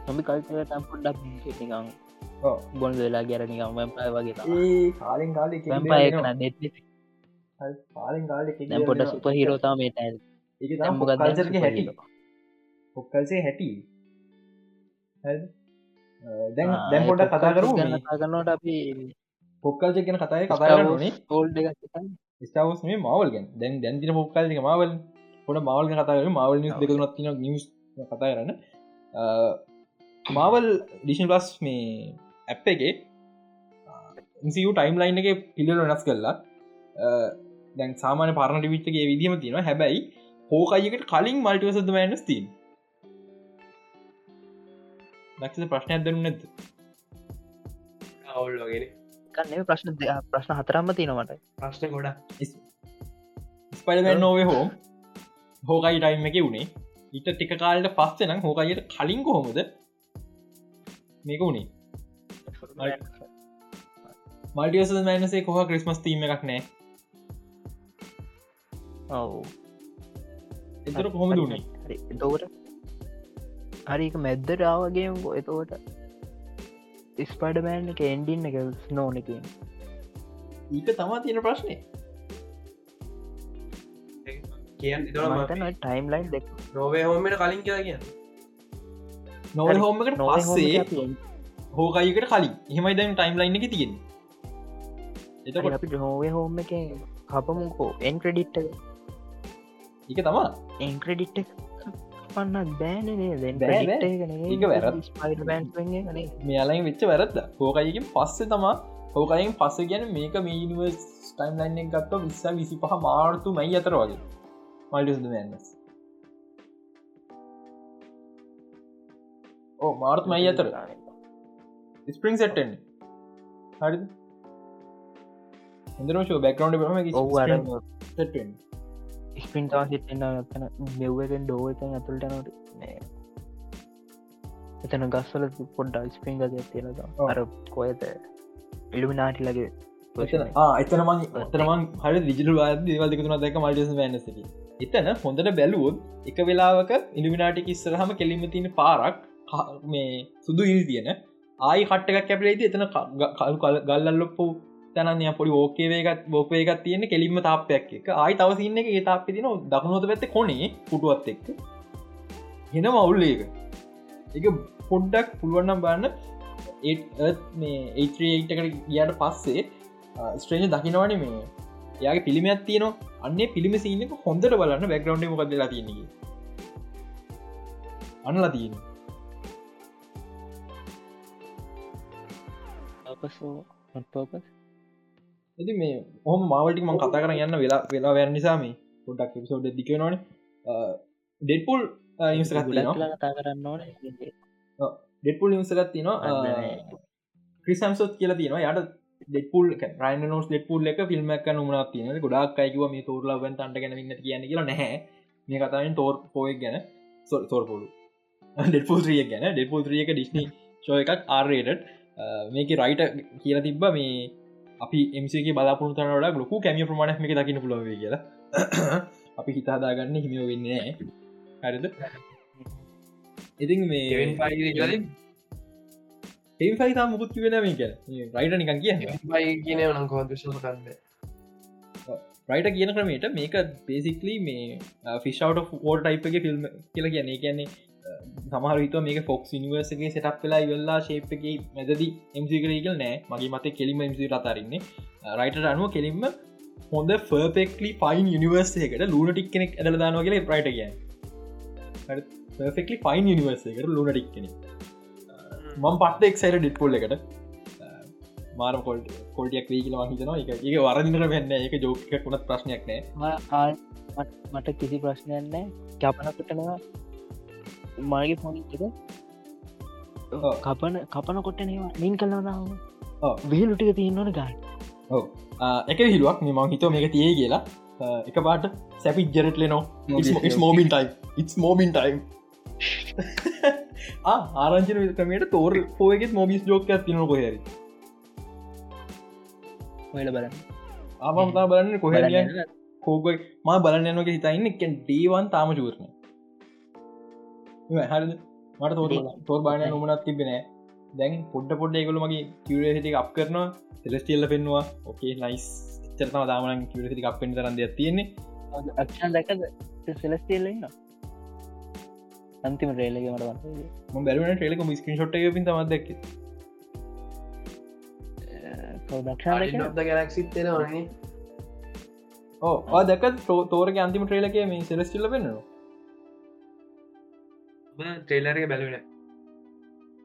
නොමි කල්තර ටම්පුඩක් නිකං බොන් වෙලා ගැරනිකම් වැම්පය වගේ කාලින් කාල පාලින් පොට සුප හිරෝතා මේ ටැල් කල්සරක හැටි. ඔක්කල්සේ හැටි. දැන් දැන් පොඩ කතා කරු ගන්නට අපි පොක්කල්ච ගෙන කතාය කතාරනේ හෝල්් ස්ටවස් මේ මවල් ගැන්. දැන් දැන්තින පොක්කල්ක මවල් පොට මවල් කතා මවල් දෙකනත් නිස් කතා කරන්න. මාවල් ඩිෂන් ප්ලස් මේ ඇප් එකේ ඉසිු ටයිම් ලයින් එක පිල්ල වෙනස් කරලා දැන් සාමාන පරණ ටිවිච්චගේ විදිම තියෙන හැබැයි හෝකයිකට කලින් මල්ටිවසද මෑනස් තිීන් දක්ෂ ප්‍රශ්නයක් දනු නැද අවුල්ලගෙන කන්නේ ප්‍රශ්න ප්‍රශ්න හතරම්ම තියෙනවට ප්‍රශ්න ගොඩ ස්පයිමන් නොවේ හෝම් හෝකයි ටයිම් එක වුණේ ඉට ටික කාලට පස්සෙනම් හෝකයියට කලින් කොහොමද මේක වුණේ මල්ටියස මෑනසේ කොහ ක්‍රිස්මස් තීම එකක් නෑ ඔවු. එතර කොහොම දුන්නේ? එතවට හරික මැද්ද රාවගේම එතවට ස්පඩමෑන් එක එන්ඩින්න එක නෝන එක ඒක තමා තියෙන ප්‍රශ්නය ටයිම් ලයින් දෙක්. නොවේ හොමට කලින් කියලා කියන්න. නොව හෝමකට පස්සේ හෝකයිකට කලින්. එහෙමයි දැන් ටයිම් ලයින් එක තියෙන එතකොට අපි හෝවේ හෝම එක කපමුකෝ එන්ක්‍රඩිට්ට එක. තමා එන්ක්‍රඩිට් පන්න වැරත් මෙයාලයින් වෙච්ච වැරත්ද හෝකයිකින් පස්සේ තමා හෝකයින් පස්ස ගැන මේක මීනිව ස්ටයිම් ලයින් ගත්ත විස්සා විසි පහ මාර්තු මයි අතර වගේ. මල්ඩිස්ද මන්නස් ඕ මාර්ත් මයි අතර ස්පරිං සට්ටෙන් හරි බැකරවන්් බම ඔව ස්පින් තා සිටන්න තන මෙව්වෙන් ඩෝවතන් ඇතුළට නොට එතන ගස්වල පොඩ්ඩ ස්පින් ගද තියෙනද අර කොයත ඉල්ිමිනාටි ලගේ එතන මං එතනමන් හරි දිජිටල් වාද දේවල්දකතුන දැක මල්ටස් වැන්නසකි එතන හොඳට බැලුවොත් එක වෙලාවක ඉල්ිමිනාටික ඉස්සරහම කෙලිම තියෙන පාරක් මේ සුදු ඉල් තියෙන ආයි කට්ටක් කැපලේද එතන කලු ගල්ලොප්පු තැනය පොඩි ෝකේවේගත් බෝකවේගත් තියෙන කෙලින්ම තාපයක් එක ආයි තවසින්න එක ඒ තාප තින දකුණොත පැත්ත කොනේ පුටුවත් එක්ක. හෙන මවුල්ලේක එක. පොඩ්ඩක් පුළුවන්නම් බන්න ඒත් මේ ඒටකට ගියට පස්සේ ස්ට්‍රේජ දකිනවන මේ. යාගේ පිළිමයක් තියනවා. අන්නේ පිළිම සිීනක හොඳට බලන්න බැග්‍රවන්් මොකදලා තියන්නේ අන්නලා තියෙන පෝපස් ඇති මේ හොම මාවටික් මං කතා කර යන්න වෙලා වෙලා වැන්න නිසාම පොඩක් පිසෝඩ් දික නොන ඩෙට්පුල් ඉන්ස කතා කරන්න ඕන. ඩෙට්පුල් ඉන්සගත් තිනවා ක්‍රිසම්සොත් කියලා තියෙනවා. යට ඩෙපුල් රයින නොස් ඩෙපුල් එක ෆිල්ම් එක නුමනත් තියෙන ගොඩක් අයිකව මේ තෝරලා වන් තන්ට ගැනන්න කියන්න කියලා නැහැ. මේ කතාවෙන් තෝර් පෝයක් ගැන. සොල් තෝරපොලු ඩෙපුල් ්‍රිය ගැන. ඩෙපුල් ්‍රියක ඩිස්නි ශෝ එකක් ආර්රේට මේක රයිට කියලා තිබ්බ මේ අපි එමසගේ බලාපුරු තරට ලොකු කැමිය ප්‍රමාණක් මේ දකින පුලොව කියලා. අපි හිතාදාගන්න හිමියෝ වෙන්නේ හරිද? ඉතින් මේ ඒ ෆයිතා මුකුත් වෙන මේ කිය රයිට නිකන් කිය කියන නම් කො විශෂ කරන්න? රයිට කියන ක්‍රමේට මේක බේසික්ලි මේ ෆිෂවට ෝට ටයිප්ගේ ෆිල්ම් කියලා කියන්නේ. කියන්නේ සමහරවිත මේක ෆොක්ස් නිවර්සගේ සටක් වෙලා ඉවල්ලා ශේප්ගේ මැදදි එමසිකරේකල් නෑ. මගේ මත කෙලිම එමසි රතාරන්නේ රයිට අනුව කෙලින්ම හොඳ ෆර්පෙක්ලි ෆයින් යනිවර්සයකට ලූන ටික් කෙනෙක් ඇදල දානවා කියල ප්‍රයිට කිය ෆෙක්ලි ෆයින් යනිවර්සයකට ලූන ටික් කෙනෙක්. මං පට්ට එක්සයිට ඩිට්පොල් එකට. මාර කොල්ට කොල්ටියක් වී කියලවා හිතනවා. එක ඒ වරදිනර වෙන්න එක ජෝක කුණත් ප්‍රශ්නයක් නෑ. මට කිසි ප්‍රශ්නයන්න කැපනකටනවා මගේ ෆොනික කපන කපන කොටනවා නින් කලනාව විහිලුටික තියන්නවන ඔව. එක හිරුවක් මේ මං හිතෝ මේක තිය කියලා. එක පාට සැපි ජරට ලනෝ මෝමින් ටයි ඉස් මෝමින් ටයිම් ආරංචන විකමට තෝර පෝයගෙත් මෝබිස් ජෝක තින කොහැරි ඔයල බලන්න. ආමතා බලන්න කොහ කෝග ම බලන්න නොක හිතයින්න එකෙන් ඩීවන් තාම චූරණ හරි මට තෝර තෝර බානය නොමනත් තිබෙනෑ දැන් පොඩ්ඩ පොඩ්ඩ එකකු මගේ කිවරසිටි අප කරනවා. සෙලස්ටියල්ල පෙන්වා ඕකේ නයිස් චරතම දාමන කිවරසිටි අප පෙන් තරන්ද තියෙන්නේ. අක්ෂන් දැකද සෙලස්ටියල්ලන්න අන්තිම රේලගේ මට බැලුවන ටේලක මිස්කින් ෂොට් පින් තම දැක් දක්ෂ ගැලක්සිත් තියෙනවන්නේ ඕ දැක තෝරක අන්තිම ට්‍රේලකේ මේ සෙලස්ටිල්ල පෙන්නවා ට්‍රේලරක බැලුන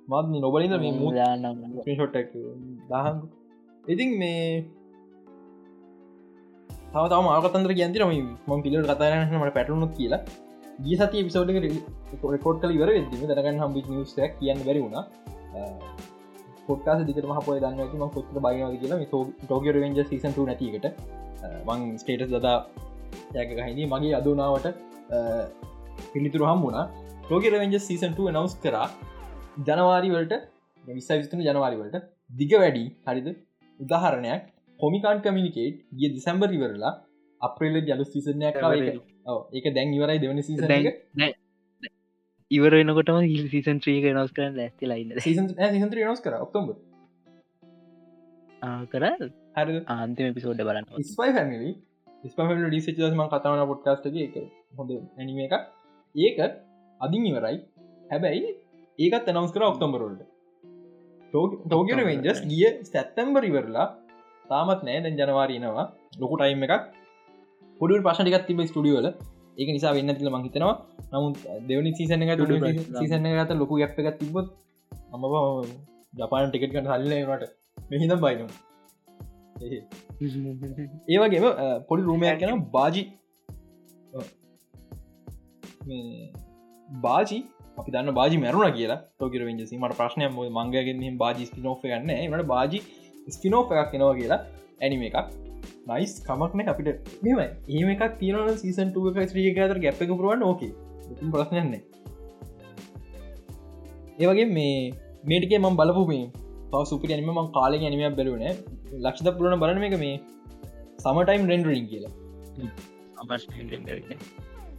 මත් නොබලින්ද මේ මූ දාන්න ෂොට් දහන් ඉතින් මේ තව මාකතන්දර ගැන්තිරම ම පිල කතාරන මට පැටලුණු කියලා. ගිය සති පිසෝඩ් රෙකෝඩ් කල ඉවර වෙදම දරගන්න හම්බි නිස්ටක් කියන්න බැරි වුණ. පොට්කාස දිකට මහපොය දන්න ඇති ම කොත්ත බයිනද කියලා ටෝග රෙන්ජ සීසන්ට නැතිකට මං ස්ටේටස් දදා යකහිනී මගේ අදුනාවට පිළිතුරු හම් වුණා ටෝග රෙන්ජ සීසන්ට නවස් කරා. ජනවාරිවලට විස්ස විස්තන ජනවාරිවලට දිග වැඩි හරිද? උදාහරණයක් කොමිකාන් කමිනිකේට් ගිය දිසැම්බර් ඉවරලා අප්‍රේල ජලු සිසනයක් ඒක දැන් ඉවරයි දෙවන සීසන ඉවර එනකොටම හිල් සීසන් ත්‍රීක නස් කරන්න ඇස්ති ලයින්න සීසන් සීසන්ත්‍ර නස් කර ඔක්තොම්බ කර හරි ආන්තිම පිසෝඩ් බලන්න ස්පයි පැමිලි ස්පම ඩිසිචම කතාවන පොඩ්කාස්ටගේ එක හොඳ ඇනිම එක ඒක අදින් ඉවරයි. හැබැයි ඒකත් එනවස් කර ඔක්තොම්බරෝල්ට ටෝගෙන වෙන්ජස් ගිය ස්තැත්තැම්බර් ඉවරලා තාමත් නෑ. දැන් ජනවාරීනවා ලොකු ටයිම් එකක්. පොඩු පශටිකත් තිබ ස්ටඩියෝල ඒක නිසා වෙන්න තිල මහිතනවා නමුත් දෙවනි සීසන එක සීසන ගත ලොකු ගැප් එකත් තිබොත් අම ජපාන ටිකට් කන හල්ලනට මෙහිදම් බයිනවා. ඒවගේම පොඩි රූමයක් ගැන බාජි බාජි අපි දන්න බාජි මැරුණ කියලා. තෝකර වෙන්ජසි මට ප්‍රශ්නය මංගගෙන් බාජි ස්පිනෝ් ගන්න මට බාජි ස්පිනෝ් එකක් කෙනවා කියලා ඇනිම එකක්. නයිස් කමක්න අපිට. මෙම ඒම එකක් තියන සීසන් ටක ශ්‍රිය අතර ගැප් එක පුරුවන් ඕකේ. ප්‍රශ්නයන්නේ ඒවගේ මේ මේටිකේ මම් බලපු මේ පව සුපි ඇනිම ම කාලෙ ඇනිමයක් බැලුන ලක්ෂද පුරණ බලන එක මේ සමටයිම් රෙන්ඩරින් කියලා.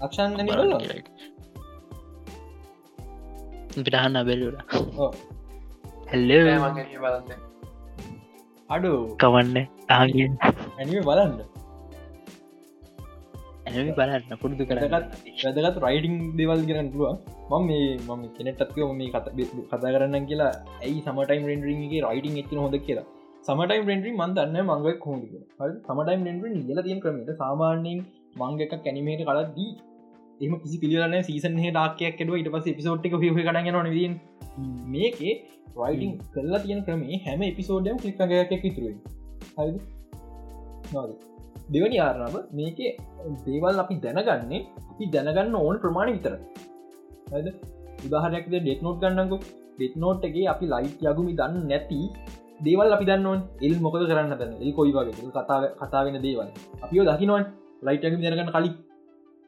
අක්ෂන් පිටහන්න බැලුර හැල්ල බලන්න. අඩු. කවන්න? ආගෙන් ඇනිම බලන්න. ඇනමි බලන්න පුරුදු කරගත් වැදගත් රයිඩිං දෙවල් කරන්න පුළුව මම මේ මම කෙනෙටත්ව මේ කතා කරන්න කියලා ඇයි සමටයිම් රෙන්ඩරින්ගේ රයිඩිං එච්චන හොඳ කියලා? සමටයිම් රෙන්ඩරි මන්දන්න මංග හෝඩි සමටයිම් රෙන්ඩරි ඉල තියන් ක්‍රමට සාමාන්‍යයෙන් මංග එකක් කැනිමේට කලදී එම කිසි පිළිලන සීසන් ඩක්කයක් ෙඩුව ඉට පස පිසෝට්ක හි කඩ න මේකේ රයිඩිං කල්ලා තියෙන ක්‍රමේ හැම එපිසෝඩ්ඩම් ලික්කගයක් විතුරුයි හරි දෙවනි ආරණාව මේක දේවල් අපි දැනගන්නේ අපි දැනගන්න ඕන් ප්‍රමාණ විතර හද උදාහරයක්ද ඩෙත් නෝට් ගන්නකු. ඩෙත් නෝට්ගේ අපි ලයිට් යගුමි දන්න නැති දේවල් අපි දන්නවන් එල් මොකද කරන්න දන්න ඒ කොයි වගේ කතාව කතාවෙන දේවල්. අපිෝ දකිනවන් ලයිට්ගම දැනගන්න කලින්.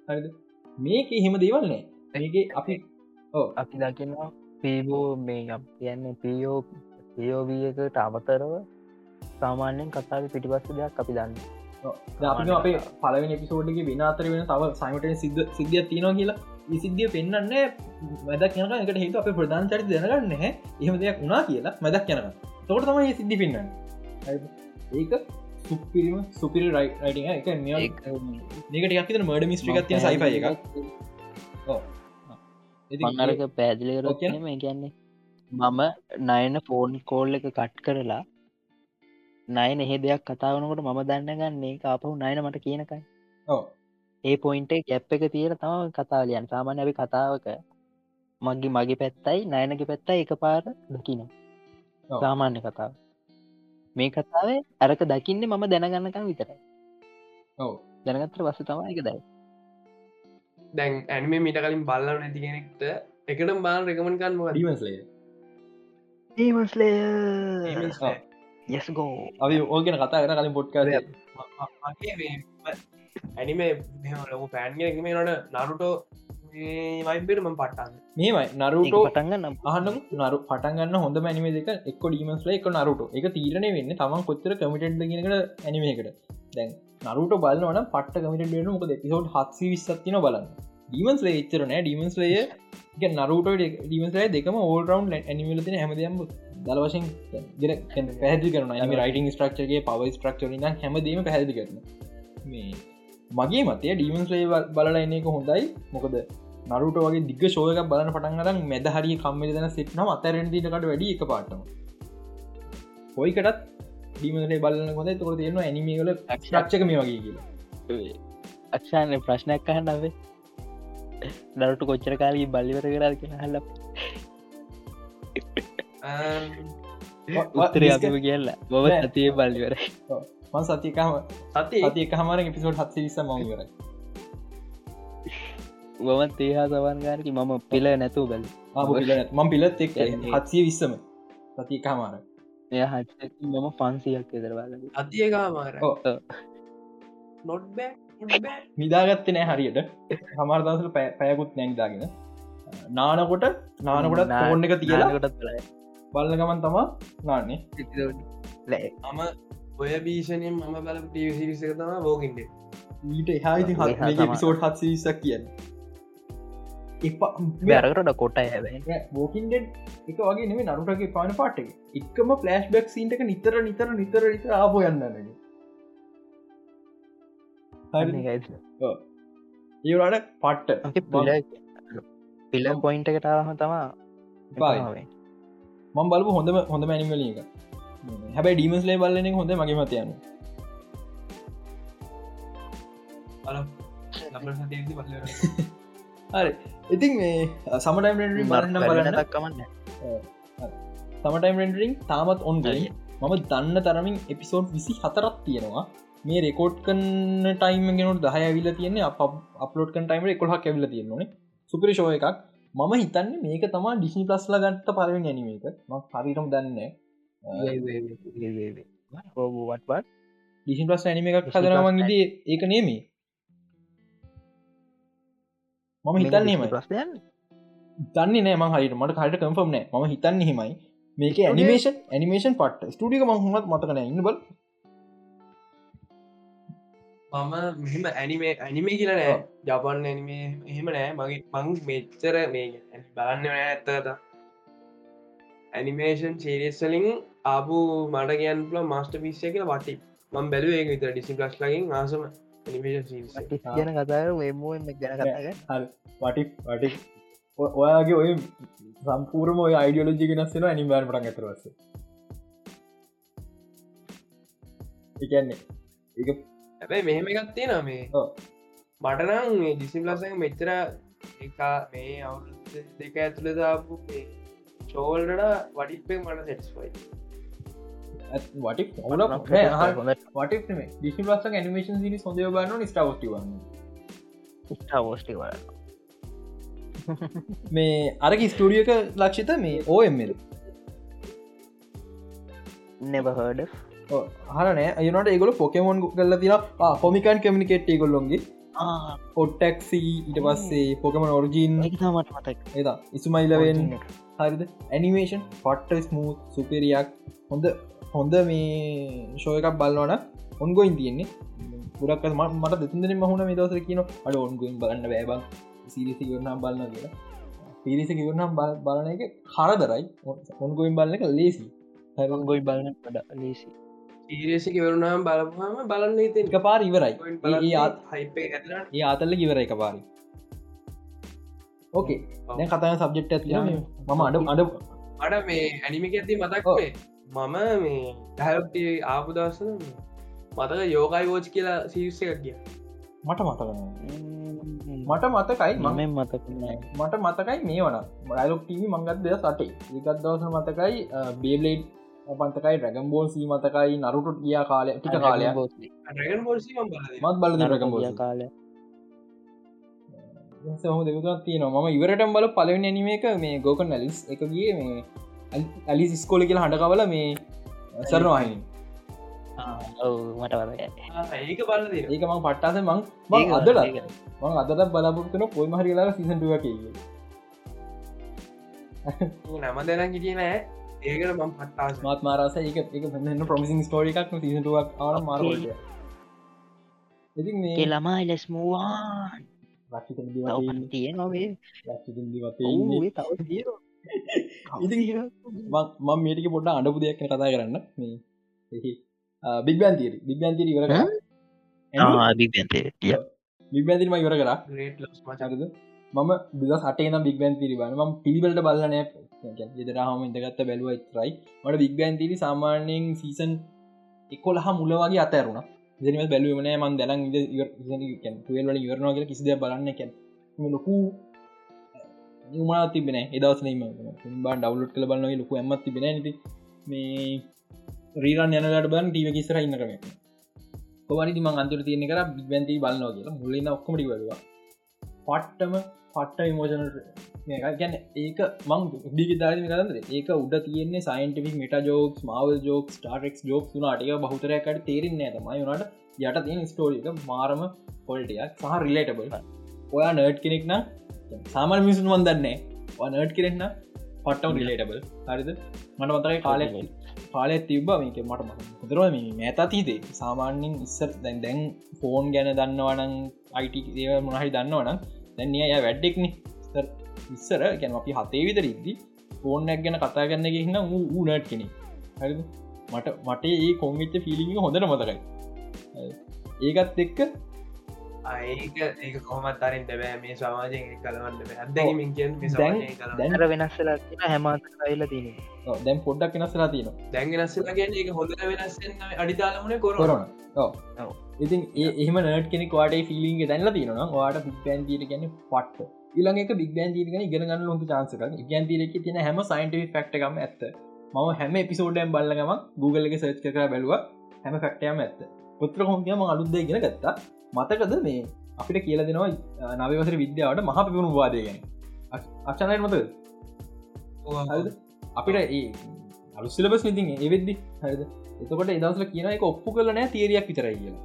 හරිද මේක එහෙම දේවල් නෑ. මේක අපි. අපි දකිනවා පීබෝ මේ කියන්නේ පියෝ පියෝවියකට අමතරව සාමාන්‍යෙන් කතාව පිටිපස්ස දෙයක් අපි දන්න. අපි අපේ පලවෙන පිසෝඩ්ගේ වෙන අතර වෙන තව සයිමට සිද්ධ සිද්ධිය තියෙනවා කියලා. සිද්ධිය පෙන්න්න මැදක් යනක එකට හිතු අප ප්‍රධාන චරිත දැනගන්න හැ එහම දෙයක් වුණා කියලා මැදක් යනක තොට තමයි සිද්ධි පෙන්න්න ඒක සුපිරිම සුපිරි රයිට එක මේකට යක්තන මඩ මිස්ට්‍රිකත්ය සයිපය එක මංගරක පැදිලිකර කියන මේ කියන්නේ? මම නයන ෆෝන් කෝල් එක කට් කරලා නයන එහෙ දෙයක් කතාවනකොට මම දන්න ගන්නේ කාපහු නයන මට කියනකයි ඒ පොයින්ට ගැප් එක තියෙන තම කතාලියන් සාමාන්‍ය අපි කතාවක මගේ මගේ පැත්තයි නයනගේ පැත්තයි එක පාර දකින. සාමාන්‍ය කතාව මේ කතාවේ අරක දකින්නේ මම දැනගන්නකම් විතරයි. ඔව. දැනගත්තර වස්ස තම එක දයි දැන් ඇනිම මිට කලින් බල්ල නැති කෙනෙක්ට එකට බාල රෙකමන් කන්න ඩීමස්ලේ ඔව්. යස්ගෝ අපි ඕගෙන කතා කර කලින් පොට්කාර ඇනිම ලොක පෑන්ගෙනම නට නරුටෝ වයිබෙට ම පට්ටන්න මේමයි. නරුටෝ පටන්ගන්න අහනම් නරු පටන්ගන්න හොඳ මැනිමේ දෙක එක් ඩීමස්ල එක නරුට එක තීරණය වෙන්න තම කොච්චර කමිටෙන්ට ගෙනකට ඇනිමේකට දැන් නරුට බලවන පට කමිට වෙන මොක පිසෝට් හත්සි විස්සත්තින බලන්න. ඩීමන්ස්ලේ එච්චරනෑ ඩීමන්ස්ලය නරුට ඩීමස්ලේ දෙකම ඕල් රවන්් ඇනිමලතින හැමදයම් දල වශයෙන් පැහදි කරන ම රයිටන් ස්ට්‍රක්චගේ පව ස්ට්‍රක්චර හැමදීම පැහදි කරන මේ මගේ මතය ඩීමන්ස්ලේ බලලා එන්න හොඳයි. මොකද නරුට වගේ දිග ශෝයක බලන පටන්ගරන් මැද හරි කම්මි දන සිට්නම් අතරෙන්දිනකට වැඩි එක පාටම. හොයිකටත් ඩීමේ බලන්න හොඳ තුර තියෙනවා ඇනිමේල ක්ෂක්ෂක මේ වගේ කියලා. අක්ෂාන ප්‍රශ්නයක් කහන්න අවේ දරට කොච්චර කාලී බල්ලිවර කරද කියෙන හල්ල උත්තර අපිම කියල්ලා බොව ඇතිය බල්ලිවර මන් සතිකාම සති සති එක හමර පිසෝට් හත්ස විස මංවර බොමත් ඒහා සවන්ගානකි මම පිල නැතුව බැල මං පිලත් එක් හත්සිය විස්සම. සති කාමාර එය හ මම පන්සියක් එදරවාල අතියකාමාර ඔව්. නොට් බෑ නිදාගත්ත නෑ හරියට. හමර දසල පැයකුත් නැංදාගෙන. නානකොට නානකොට ඕන්න එක තියලා කොටත් බල්ල ගමන් තමා නාන්නේ. ලෑ මම ඔය භීෂණයෙන් මම බල ටවිසිරිසක තම බෝකින්ට ඊට එහායිති ඔය හා. පිසෝට් හත් විසක් කියන්න බැරකට කොට බෝකින්ඩ එක වගේ නෙම නරුටගේ පාන පාට එකම පලස්් බැක් සිීන්ටක නිතර නිතර නිතර නිතර ආපෝ යන්න ඒවට පට්ට. පිල පිල පොයින්ට එකටාවම තමා. මං බලපු හොඳම හොඳ මැනිමල එක. හැබයි ඩීමස්ලේ බලන හොඳ මගේ මතයන්න හරි. ඉතින් මේ සමටයිම් බලන්න බලන්න. දක්කමන්න සමටයිම් රෙන්ඩරිං තාමත් ඔන්ගයි මම දන්න තරමින් එපිසෝඩ් විසි හතරක් තියෙනවා. මේ රෙකෝඩ් කන්න ටයිම ගෙනට දහය විල්ල තියන්නේ අප අපලෝඩ් කන් ටයිම කොහක් ඇවිල තියෙන්නේ සුපරිශෝය එකක්. මම හිතන්න මේක තමා ඩිස්නි ප්ලස්ල ගත්ත පරවෙන් ඇනිමේක ම හරිටම් දන්න ඩිසි ප්ලස් ඇනිම එකක් හදරවන් ඉද ඒක නේමේ මම හිතන්නේම ප්‍රශ්නයන්? දන්නේ නෑ මං හරිට මට හට කම්ෆම් නෑ. ම හිතන්න හෙමයි මේක ඇනිමේෂන් ඇනිමේෂන් පට ස්ටඩික මහමත් මතකන ඉන්න බල මම මෙහෙම ඇනිමේ ඇනිමේ කියල නෑ. ජපන් ඇනිමේ එහෙම නෑ. මගේ මං මෙච්චර මේ බලන්න ඇත්තත ඇනිමේෂන් සේරියස්වලින් ආපු මට කියන් පුල මස්ට පිස්ය කියල වටි මං බැලුව ඒ විතර ඩිසි ප්ලස් ලකින් ආසම ගැන කතාර එමෝම ගැන කතාග වටි වටි ඔයාගේ ඔය සම්පූර්ම ඔය අයිඩියෝලජි ගෙනස්සෙන ඇනිබාර පටන් ඇතරවස එකන්නේ එක ඇැබයි මෙහෙම එකක් තියෙන මේ. ඔව්. මටනම් මේ ඩිසි ප්ලසක මෙච්චර එකා මේ අවුරුදු දෙක ඇතුළ දාපු චෝල්ඩට වඩිපේ මට සෙටස්වයි වටි වට ඩිසි ලස් නිමේෂන් සිරි සොඳය බන්න ස්ටාවස්ටිවන්න ස්ටාවෝස්ටි වල මේ අරක ස්ටඩියක ලක්ෂිත මේ ඕഎම්ල් නෙබහඩ හරන ඒනට ඒගොල පොකමොන් කල්ල තින කොමිකන් කමිකේට් ගොල්ලොන්ගේ පොට්ටක්සි ඊට පස්සේ පොකම නොර්ජීන් මට මතක් එදා ඉසුමයිලවෙන් හරිද? ඇනිමේෂන් පට්ට ස්මූ සුපෙරියක් හොඳ හොඳ මේ ශෝය එකක් බලවන ඔන්ගොයින් තියෙන්නේ. පුරක් මට දෙතුන්දන මහුණ මේ දවස කියන අඩ ඔන්ගොයින් බලන්න බෑබන් සිරිසි කරනම් බලන්න කියලා. පිරිසි කිවරනම් බලන එක හරදරයි. ඔන්ගොයින් බලන එක ලේසි ගොයි බලන ඩ ලේසි ඊරේසි කිවරුණම් බලපුහම බලන්න හිත එක පාර ඉවරයි හයිප ඒ අතල්ල කිවර එක පාරි ඕකේ කතන සබ්ජෙක්් ඇති මම අඩ අඩ අඩ මේ ඇනිමික ඇති මතක් මම මේ හැලප්ටි ආපු දවස මතක යෝගයි වෝච් කියලා සිරිස්ස එකක් ගිය. මට මතක මට මතකයි මම මතක මට මතකයි මේ වන බයලොක් ටීවි මංගත් දෙය සටේ ඒකත් දවස මතකයි බේබලේඩ් පන්තකයි රැගම් බෝල් සී මතකයි නරුටුට ගියා කාලය ටික කාලය මත් බල රැගම් බෝල කාල සහම දෙකුත් තියනවා. ම ඉවරටම් බල පලවෙන ඇනිම එක මේ ගෝකන් ඇලිස් එක ගිය මේ ඇලි ස්කෝල කියලා හඬ කවල මේ සරනවාහිනි මට ඒක බල ඒක මං පට්ටාස මං මං අදල. මං අදට බලාපොරත්තුන පොයි මහරිලා සිසටුව කිය නම දෙන කිටියනෑ ඒකට මං පට්ටාස. මාත් මාරස ඒක එක පන්න ප්‍රමිසින් ස්ටෝරි එකක්. සිසටුවක් ආන මාර ඉති ඒ ළමා ලෙස් මූවාන් තිය නොවේ මං මේටික පොඩ්ඩ අඩපු දෙයක් කතා කරන්න. මේ බිග්බන් තීර බිග්බන් තීර ඉවර බිග්බැතිම ඉවර කර. මචරද මම බිදස් අටේ නම් බිග්බන් තිරිබන ම පිළිබලට බලනය ෙදරහම ඉඳගත්ත බැලුව ඉතරයි. මට බිග්බන් තිරි සාමාන්‍යයෙන් සීසන් එකොලහ මුල වගේ අතරුණ. දෙනම බැලුවමන මන් දැලන් තුවල්ල ඉවරනවා කියල කිසිද බලන්න කැන් ලොකු නිමා තිබෙන එදවසනීම බා ඩවලුට් කළ බලන්න ලොකු ඇමත් තිබෙන නති මේ රීරන් යනලට බන් ටීව කිසර ඉන්න කරම පවනි ම අන්තුර තියෙන කර බිබැන්ති බලන්නවා කියලා. මුල්ලන්න ඔක්කමටි වලවා පට්ටම පට්ට විමෝෂන ගැන ඒක මං ඩිගි දාරම කරද ඒක උඩ තියන්නේ සයින්ටික් මට ජෝක් මවල් ජෝක් ටාරෙක් ජෝක් වුනාටක බහතරයකට තේරෙන්නේ ඇතමයි වනට යට තියෙන ස්ටෝරික මාරම පොල්ටියක් සහ රිලේටබල් ඔයා නර්ඩ් කෙනෙක් නම් සාමල් මිසුන් වන්දන්නේ නර්ඩ් කෙරෙන්න පට්ටව රිලේටබල් හරිද? මට මතරයි කාලෙ කාලෙ තිබ්බ මේක මට හොදරව මේත තිීදේ සාමාන්‍යින් ඉස්සර දැන් දැන් ෆෝන් ගැන දන්නවනං අයිට ඒව මොනහරි දන්නවනම් දැන්නේ අය වැඩ්ඩෙක්න ඉස්සර ගැන අපි හතේ විතර ඉද්දි ෆෝර්නක් ගැන කතා කරන්න ගෙන්න වූ නට් කෙනෙ හරි මට මට ඒ කොංගිච්ච ෆිලිි හොඳට මතකයි. ඒකත් එක්ක ඒක ඒක කොමත් අරින් බෑ. මේ සමාජයෙන් කලවන්න අදමින් දැනර වෙනස්සලා හැමත් අයිල තින දැන් පොඩ්ඩක් වෙනස්සලා තින දැන් වෙනස්සලා ගැන ඒක හොඳ වෙනස්සෙන් අඩිතාලමන කොරන ඉතින් ඒ එහම නට කෙනෙක් වාට ෆිලින්ග දැන්ල තිනවා වාට පික්බෑන් තීර ගැන පට්ට. ඉළඟක බිග්බෑන් තීරගෙන ඉගෙනගන්න ලොක චාන්සක ඉගන් තීරක තින හැම සයින්ටවි ෆක්ටකම ඇත්ත. මම හැම එපිසෝඩ්ඩම් බල්ලගම Google එක සර්ච් කර බැලුව. හැම ෆක්ටයම ඇත්ත. පුත්‍ර හොන්ගේම අලුද්ද ගෙන ගත්තා මතකද මේ අපිට කියල දෙනවා නවවසර විද්‍යාවට මහ පිපුණු වාදය ගැන. අක්ෂණයට මත අපිට ඒ අලු සිලබස් විතින් ඒවෙද්දි හරිද? එතකොට එදසල කියන එක ඔප්පු කරනෑ තේරයක් විතරයි කියලා.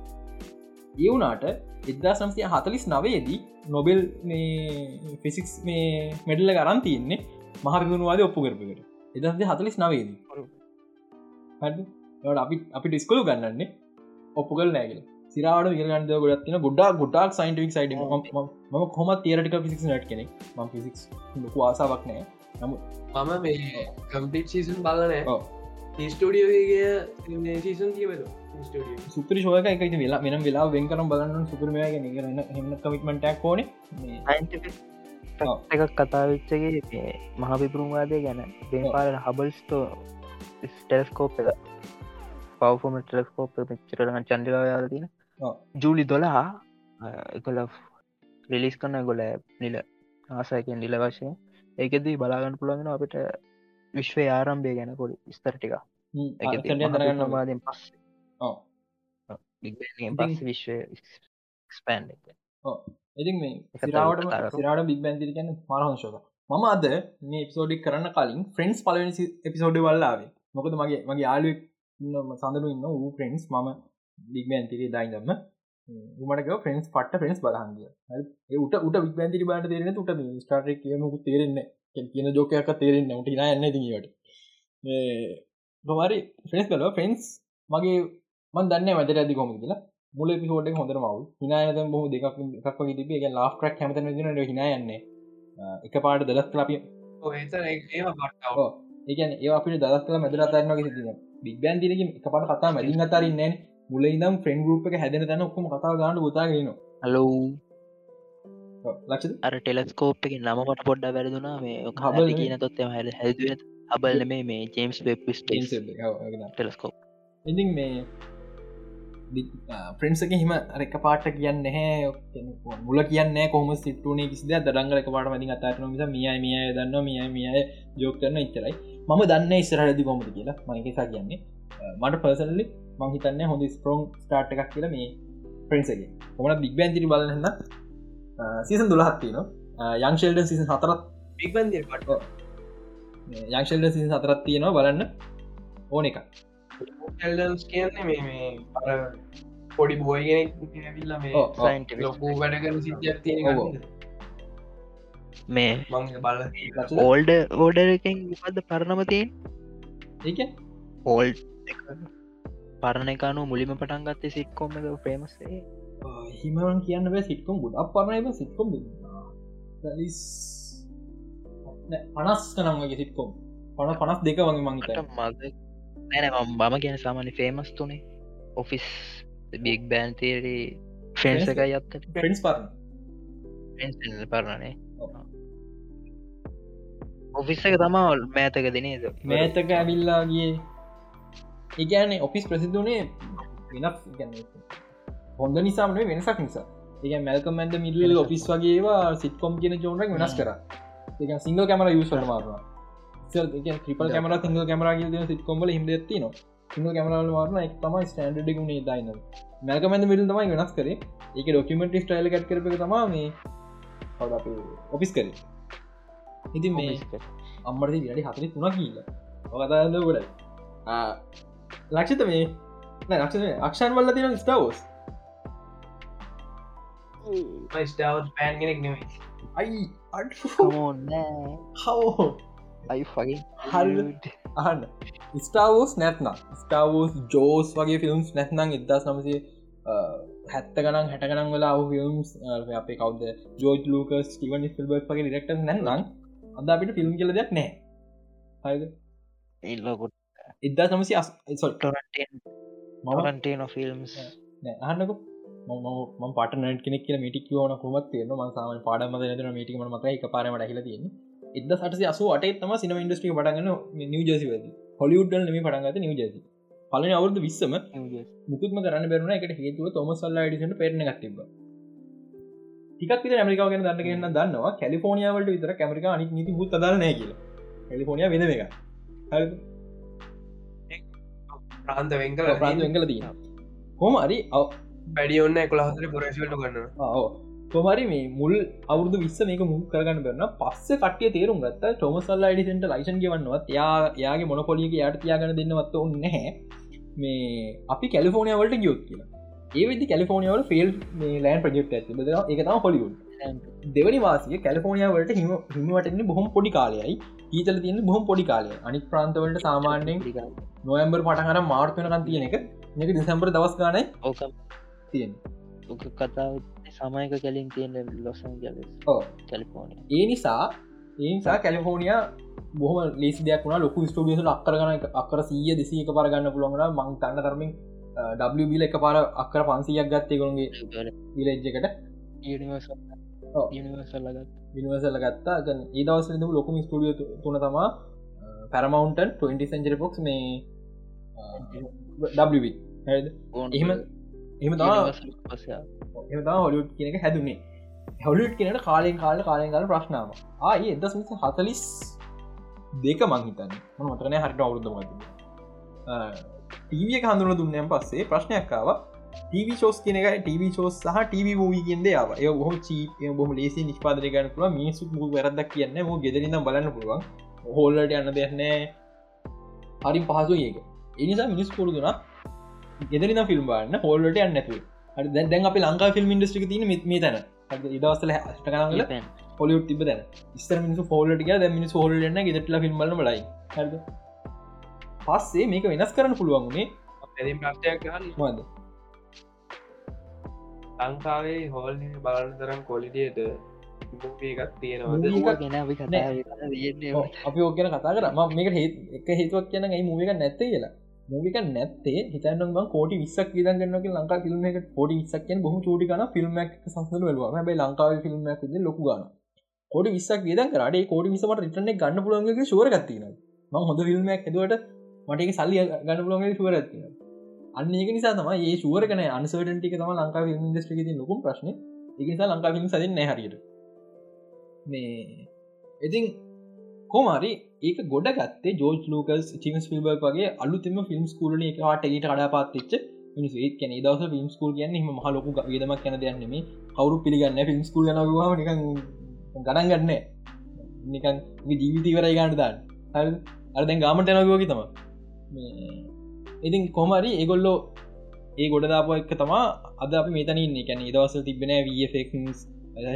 ඒ වුනාට එදදා සංස්තිය හතලිස් නවයේදී නොබෙල් ෆිසික්ස් මේ මෙඩල්ල ගරන් තියන්නේ මහරගුණවාද ඔප්පු කරපකට එදසේ හතලිස් නවේදී අපි අපි ඩිස්කොලු ගන්නන්නේ ඔප්පු කල් නෑගල සිරාට විරගන්ද ගොඩත්තින ගොඩා ගොඩක් සයින්ටික් සයිට ම කොම තේරටික ෆිසික් නට කෙනෙක් ම ෆිසික්ස් ලොකු ආසාවක් නෑ. නමු මම මේ කම්පිට සීසන් බලනෑ ස්ටඩියෝගේ සීසන් කියවලු සුපරි ශෝක එක. වෙලා මෙනම් වෙලා වෙන් කරම් බලන්න සුපරමය ගෙන හෙම කමිටමටක් ඕන. එකක් කතාවිච්චගේ මහා පිපරුම්වාදය ගැන පාල හබල්ස්ටෝ ස්ටෙස්කෝප් එක. පවෆෝම ටෙලස්කෝප් මෙච්චරන චන්ඩිලායාල තින ජූලි දොලා එකල රිලිස් කරන්න ගොල නිල ආසයකෙන් නිල වශය ඒකෙදී බලාගන්න පුළගෙන අපිට විශ්වය ආරම්භය ගැන කොඩි ස්තර්ටික දරගන්නවාදෙන් පස්සේ. විශ්ව ස්පෑන්් ඉතින් මේ සිරාවට සිරාට බික් බැන්තිරි ගැන මරහංශෝක මම අද මේ එපිසෝඩි කරන්න කලින් ෆ්‍රෙන්න්ස් පලනි එපිසෝඩ් වල්ලාවේ මොකද මගේ මගේ යාලුවක් සඳරු ඉන්න වූ ෆ්‍රෙන්න්ස් මම බික් බැන්තිරි දයිදම උමටක ෆෙන්ස් පට ෆෙන්ස් බලහන්ගිය උට උට විපන්තිරි බාට තේරෙන තුට ස්ටාට කියමකු තේරෙන්න කියන ජෝකයක් තේරෙන්න උට නා එන්න දිට බමරි ෆෙන්ස් කල ෆෙන්ස් මගේ මන් දන්න වැදර ඇති කොම කියලා. මුල පිහෝට හොඳර මව හිනායත බොහ දෙක් එකක් තිබේ එක ලාස්ටක් හැමත න හිනායන්නේ එක පාට දලස් ලපිය ඒකන ඒ අපිට දස් කල මැදර අතරන්නගේ සිතින බිග්බෑන් තිරක එක පට කතා මැදින් අතරන්නේ මුල ඉදම් ෆ්‍රෙන්ඩ් ගරුප් එක හැදෙන තැන ඔක්කම කතා ගන්නඩ ගොතාගෙන හලෝ ලක්ෂ අර ටෙලස්කෝප් එක නමට පොඩ්ඩ වැරදුනා. මේ හබල කියන තොත්තම හැල හැදුව හබල් මේ මේ ජේම්ස් වෙබ්ස් ටෙලස්කෝප්. ඉතින් මේ ප්‍රින්සක හිම රක පාට කියන්න හැ මුල කියන්න කොම සිටුනේ කිසිද දරංගල පාට මති අතාරන නිසා මිය මිය දන්න මිය මිය ජෝක කරන ඉච්චරයි. මම දන්න ඉස්සරහදි කොමද කියලා. මනකසා කියන්නේ. මට පර්සනලි මංහිතන්න හොඳ ස්පරෝන් ස්ටාර්ට් එකක් කියල මේ ප්‍රින්සගේ හොමන බික්බන්තිරි බලන්න සීසන් දුලහත්තින යංශල්ඩ සිසන් හතරත් බික්බන්දිර පට යංශල්ඩ සිසන් හතරත් තියෙනවා බලන්න. ඕන එක ල්ඩන්ස් කියන්නේ මේ මේ අර පොඩි මේ ලොකු වැඩගන සිද්ධියක් තියෙන මේ බල ඕල්ඩ ඕඩර එකෙන් පද පරණමතියෙන් ඒක? ඕල්් පරණ එකනු මුලිම පටන් ගත්තේ සික්කොම ප්‍රේමසේ හිමවන් කියන්න බෑ සිට්කොම් ගුඩක් පරණ සිට්කොම් පනස් කනම් වගේ සිට්කොම් පන පනස් දෙක වගේ මංහිත මද නැන බම කියන සාමාන්‍ය ෆේමස් තුනේ. ඔෆිස් බික් බෑන් තේරී ෆෙන්ස් එක යත්ත ෆෙන්ස් පරණ. පරණනේ ඔෆිස් එක තමා මෑතක දිනේද මෑතක ඇවිල්ලාගේ ඒගැන ඔෆිස් ප්‍රසිදුනේ වෙනස් හොඳ නිසාමන වෙනසක් නිසා. ඒ මැල්කමන්ද මිල් ඔෆිස් වගේවා සිට්කොම් කියන ජෝනක් වෙනස් කර. ඒ සිංගල් කැමර යුසට මාරවා ්‍රිපල් කැමර සිංගල් කැමර ද සිටකොම්බල හිද ති න සිංග කැමරල වාරන එක් තම ස්ටන්ඩ ගුණේ දයින මැල්කමන්ද මිල් තමයි වෙනස් කර. ඒක ඩොකමට ස්ටයිල කට් කරප තමා මේ ඔෆිස් කර. ඉති මේ අම්මට වැඩි හතරි තුනක් කියීල. ඔකතාද ගොඩ ලක්ෂිත මේ ලක්ෂ අක්ෂන් වල්ල තින ස්ටවෝස් ස්ටාවත් පෑන් කෙනෙක් නෙමයි. අයි කමෝන්න හෝ අයි ෆගේ හරිට අහන්න. ස්ටාවෝස් නැත්නම්. ස්ටාවෝස් ජෝස් වගේ ෆිල්ම්ස් නැත්නම් ඉදස් නමසේ හැත්ත ගනම් හැට ගනම් වෙලා ෆිල්ම්ස් අපේ කවද? ජෝජ් ලූකස් ටිවන් ෆිල්බක් වගේ ඩෙක්ට නැන්නම් අද අපිට ෆිල්ම් කියල දෙයක් නෑ. හයිද එල්ලකොට ඉදදා සමසි අස්ොල් මවන්ටේ නො ෆිල්ම්ස් අහන්නක. ම පට නට කෙනෙක් කියල මිටික් ඕන කොමත් තියන මසාම පාඩම න මිටිම මත එක පාරමට හිල තියෙන එද සට අසු අට තම සිනම ඉන්ඩස්ට්‍රි පටගන්න නිව ජසි වද හොලිුඩ්ඩල් නම පටගත නිව ජසි පලන අවුදු විස්සම මුකුත්ම කරන්න බැරුණ එකට හේතුව තොම සල්ලා ඩිසට පෙරන ගත්තිබ ටිකක් විතර ඇමරිකාව ගැන දන්න කියන්න දන්නවා. කැලිෆෝනියාවලට විතර කැමරිකා අනික් නීති හුත් දරනය කියලා. කැලිෆෝනිය වෙන එක හරි ප්‍රාන්ත වෙංකල ප්‍රාන්ත වෙංකල තියෙන හොම අරි වැඩි ඔන්න කොළහතර පුරේශවට ගන්න කොමරි මේ මුල් අවුදු විස්ස මේක මුල් කරගන්න කරන්න පස්ස කටිය තේරුම් ගත්ත ටොමසල්ල ඩිසට ලයිසන් ගවන්නවත් යා යාගේ මොන පොලික යට තියාගන දෙන්නවත් ඔන්න නැහැ. මේ අපි කැලිෆෝනිය වලට ගියොත් කියලා. ඒ විදි කැලිෆෝනියාවල ෆිල් ලෑන් ප්‍රජෙක්් ඇති බද එකතම හොලිවුන් දෙවනි වාසිය කැලිෆෝනිය වලට හිම හිමවටන්නේ බොහොම පොඩි කාලයයි. ඊතල තියන්න බොහොම පොඩි කාලය අනික් ප්‍රාන්තවලට සාමාන්‍යයෙන් නොයම්බර් පටහර මාර්තනකන් තියෙන එක. එක දිසම්බර දවස් ගානයි ඕක තියෙන් කතාව සමයක කලින් තියෙන ලොසන් කැලිෆෝනිය. ඒ නිසා ඒනිසා කැලිෆෝනිය බොහම ලේසි දෙයක් වුණ. ලොකු ස්ටෝියසට අක්කරගන අක්කර සීය දෙසි එක පරගන්න පුළුවන්ගන මං තන්න තරමින් ඩබිල එක පාර අක්කර පන්සියක් ගත්තේ කොළගේ විලජ්ජකට යනිවර්සල්ලගත් විනිවසල ගත්තා. ග ඒ දවසම ලොකුම ස්ටඩිය තුන තමා පැරමවන්ටන් 20 සෙන්ජරි පොක්ස් මේ එහෙම එහම තම හොලිුට් කියනක හැදුනේ. හොලිට් කියනට කාලෙන් කාල කාලෙන් කාල ප්‍රශ්නාව. ආය එදස් හතලිස් දෙක මංහිතන්න මතරනය හරිට අවුරුද්ධ මත ටීවිය හඳුන දුන්නයම් පස්සේ ප්‍රශ්නයක්කාව ටව ෝස් කියන එක ටව ෝස් සහ ටව ූවී කියෙන්ද යාව ඒ බොහ චී බොම ලේසි නිෂ්පාදය ගන්න පුල මිනිසු මු වැරදක් කියන්න ම ගෙදරන්න බලන්න පුළුවන්. හෝල්ලට යන්න දෙයන්නේ හරි පහසු ඒක. එනිසා මිනිස් පුරුදුනා ගෙදරන ෆිල්ම් බන්න හෝල්ලට යන්නතු දැන් අපි ලංකා ෆිල්ම් ඉන්ඩස්ට්‍රික තින. මෙත් මේ තැන. ඉදවස්සල හටකනගල පොලිුත් තිබ දැන ස්තර මිනිසු ෆෝල්ට ද මිනි හෝල්ලන්න ගෙටල ෆිල්ම් ලයි හරද? පස්සේ මේක වෙනස් කරන්න පුළුවන්ුනේ පැදිම් ප්‍රශ්ටයක් මද ලංකාවේ හෝල් බලන තරම් කොලිටියට එකත් තියෙනවා ගෙන අපි කතා අපි ඕගෙන කතා කර. ම මේක හේ එක හේතුවක් කියන යි මූවික නැත්තේ කියලා. මූවික නැත්තේ හිතන්න කෝටි විස්සක් විදගන්නක ලංකා ෆිල්ම් එක පොඩි විස්සක්ෙන් බොහම චෝටි කන ෆිල්ම්ක් සංසල වෙලවා හැබයි ලංකාව ෆිල්ම් ලොකු ගන්න කොඩි විස්සක් විදන් කරට කෝඩි විසමට රිටන ගන්න පුළන්ගේ ශුවරගත්තින ම හොඳ ෆිල්ම්ක් ඇදුවට මටක සල්ලි ගන්න පුළන්ගේ ශුවරත්තින අන්න ඒක නිසා තම ඒ ශුවරකන අන්සටටික තම ලංකා ිල්ම් ඉස්ට්‍රික ලොකුම් ප්‍රශ්න. එකනිසා ලංකා ිල්ම් සදන්න හරියට. මේ ඉතින් කොමරි ඒක ගොඩ ගත්තේ ජෝජ් ලෝකස් චිමස් පිල්බර් වගේ අලුතම ෆිල්ම් ස්කූලන එකවාට ඊට කඩා පාත්තිච්ච මිනිස් ඒත් කැන දවස ෆිල්ම් ස්කූල් කියන්න ම හලොකු විදමක් කැන දෙයන්නෙම කවරු පිළිගන්න ෆිල්ම් ස්කූල් නවා නික ගණන් ගන්න නිකන් ජීවිතීවරයි ගන්නට දාන්න. හරි. අරදැන් ගාමට යනගෝකි තම ඉතින් කොමරි ඒගොල්ලෝ ඒ ගොඩදාප එක තමා අද අපි මෙතනන්න කැන දවස තිබෙන වෆෙක්ස්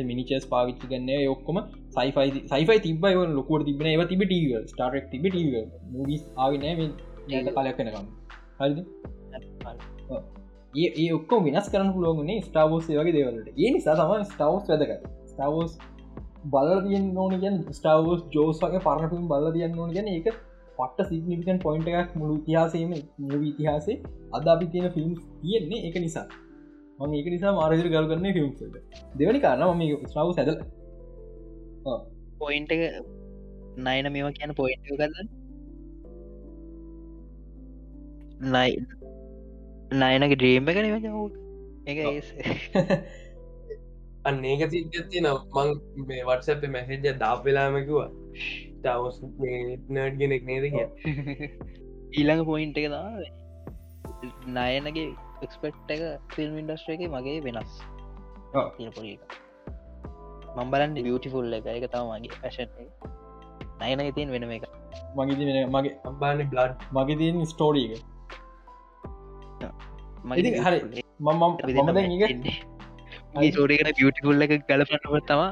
මිනිචස් පාවිච්චි ගන්න ඔක්කොම සයිෆයි සයිෆයි තිබයි ලොකුවට තිබෙන ඒව තිබ ටව ස්ටාරක් තිබ ටව මවිස් ආවිනෑ යට කලයක් වෙනකම්. හරිද? ඒ ඔක්කො වෙනස් කරන පුලෝගනේ ස්ටාවෝස් වගේ දේවලට ඒ නිසා තම ස්ටවස් වැදක ස්ටවෝස් බල තියන් ඕන ගැන් ස්ටාවෝස් ජෝස් වගේ පරණපිම් බල තියන්න ඕන ගැන එක පට්ට සිගනිිකන් පොයින්ට එකක් මුළු ඉතිහාසේම මුව ඉතිහාසේ අද අපි තියෙන ෆිල්ම් තියෙන්නේ එක නිසා. මම ඒක නිසා මාරදිර ගල් කරන්න ෆිල්ම්ට දෙවනි කාරන ම ස්්‍රාව සැද පොයින්ට නයින මේවා කියන පොයින්ට කරන්න නයි නයනක ඩ්‍රීම් එක එක අන්න ඒක සිද්ධති නම් මං මේ වටසප මැසේජ දාප වෙලාමකිවා ටවස් නඩ් ගෙනෙක් නේද කිය ඊළඟ පොයින්ට එක දා නයනගේ එක්ස්පෙක්් එක ෆිල්ම් ඉන්ඩස්ට්‍ර එක මගේ වෙනස් පොලි මම්බලන් බියටිෆුල් එක. එක තම මගේ පැෂන් නයන ඉතින් වෙනම එක. මගේ වෙන මගේ අම්බාන බ්ලඩ් මගේ තින් ස්ටෝඩී එක. මගේ හරි. මම මම සෝඩකට බියටිකුල්ල එක ගලපට තම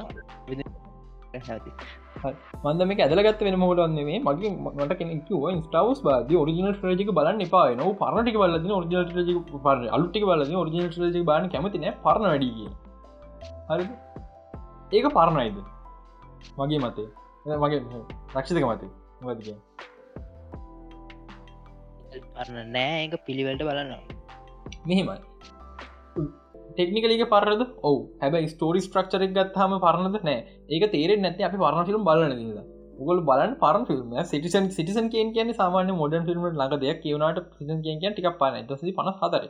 මන්ද මේ ඇදලගත් වෙන වන්නේ මගේ මට කෙනෙක්ව ස්ටවස් බද රිජිනල් ්‍රජක බලන්න එපා න පරණටි බල රිජිනල් ්‍රජක පර අලුටි බල රිජිනල් ්‍රජක බාන කැමතින පරණ වැඩිය හරි ඒක පරණයිද? මගේ මතේ මගේ රක්ෂිතක මතේ මතික පරණ නෑ එක පිළිවලට බලන්න මෙහෙමයි ටෙක්නිකලික පරද ඔව. හැබ ස්ටෝරි ස්ට්‍රක්චරක් ගත්හම පරණද? නෑ. ඒක තේරෙන් නැති අපි පරණ ෆිල්ම් බලන ද ගොල බලන් පරන් ෆිල්ම් සිටිසන් සිටිසන් කියෙන් කියන සාමාන්‍ය මොඩන් ෆිල්ම් ලඟ දෙයක්. කියවනට සිසන් කියෙන් කිය ටික් පාන දසි පන හතර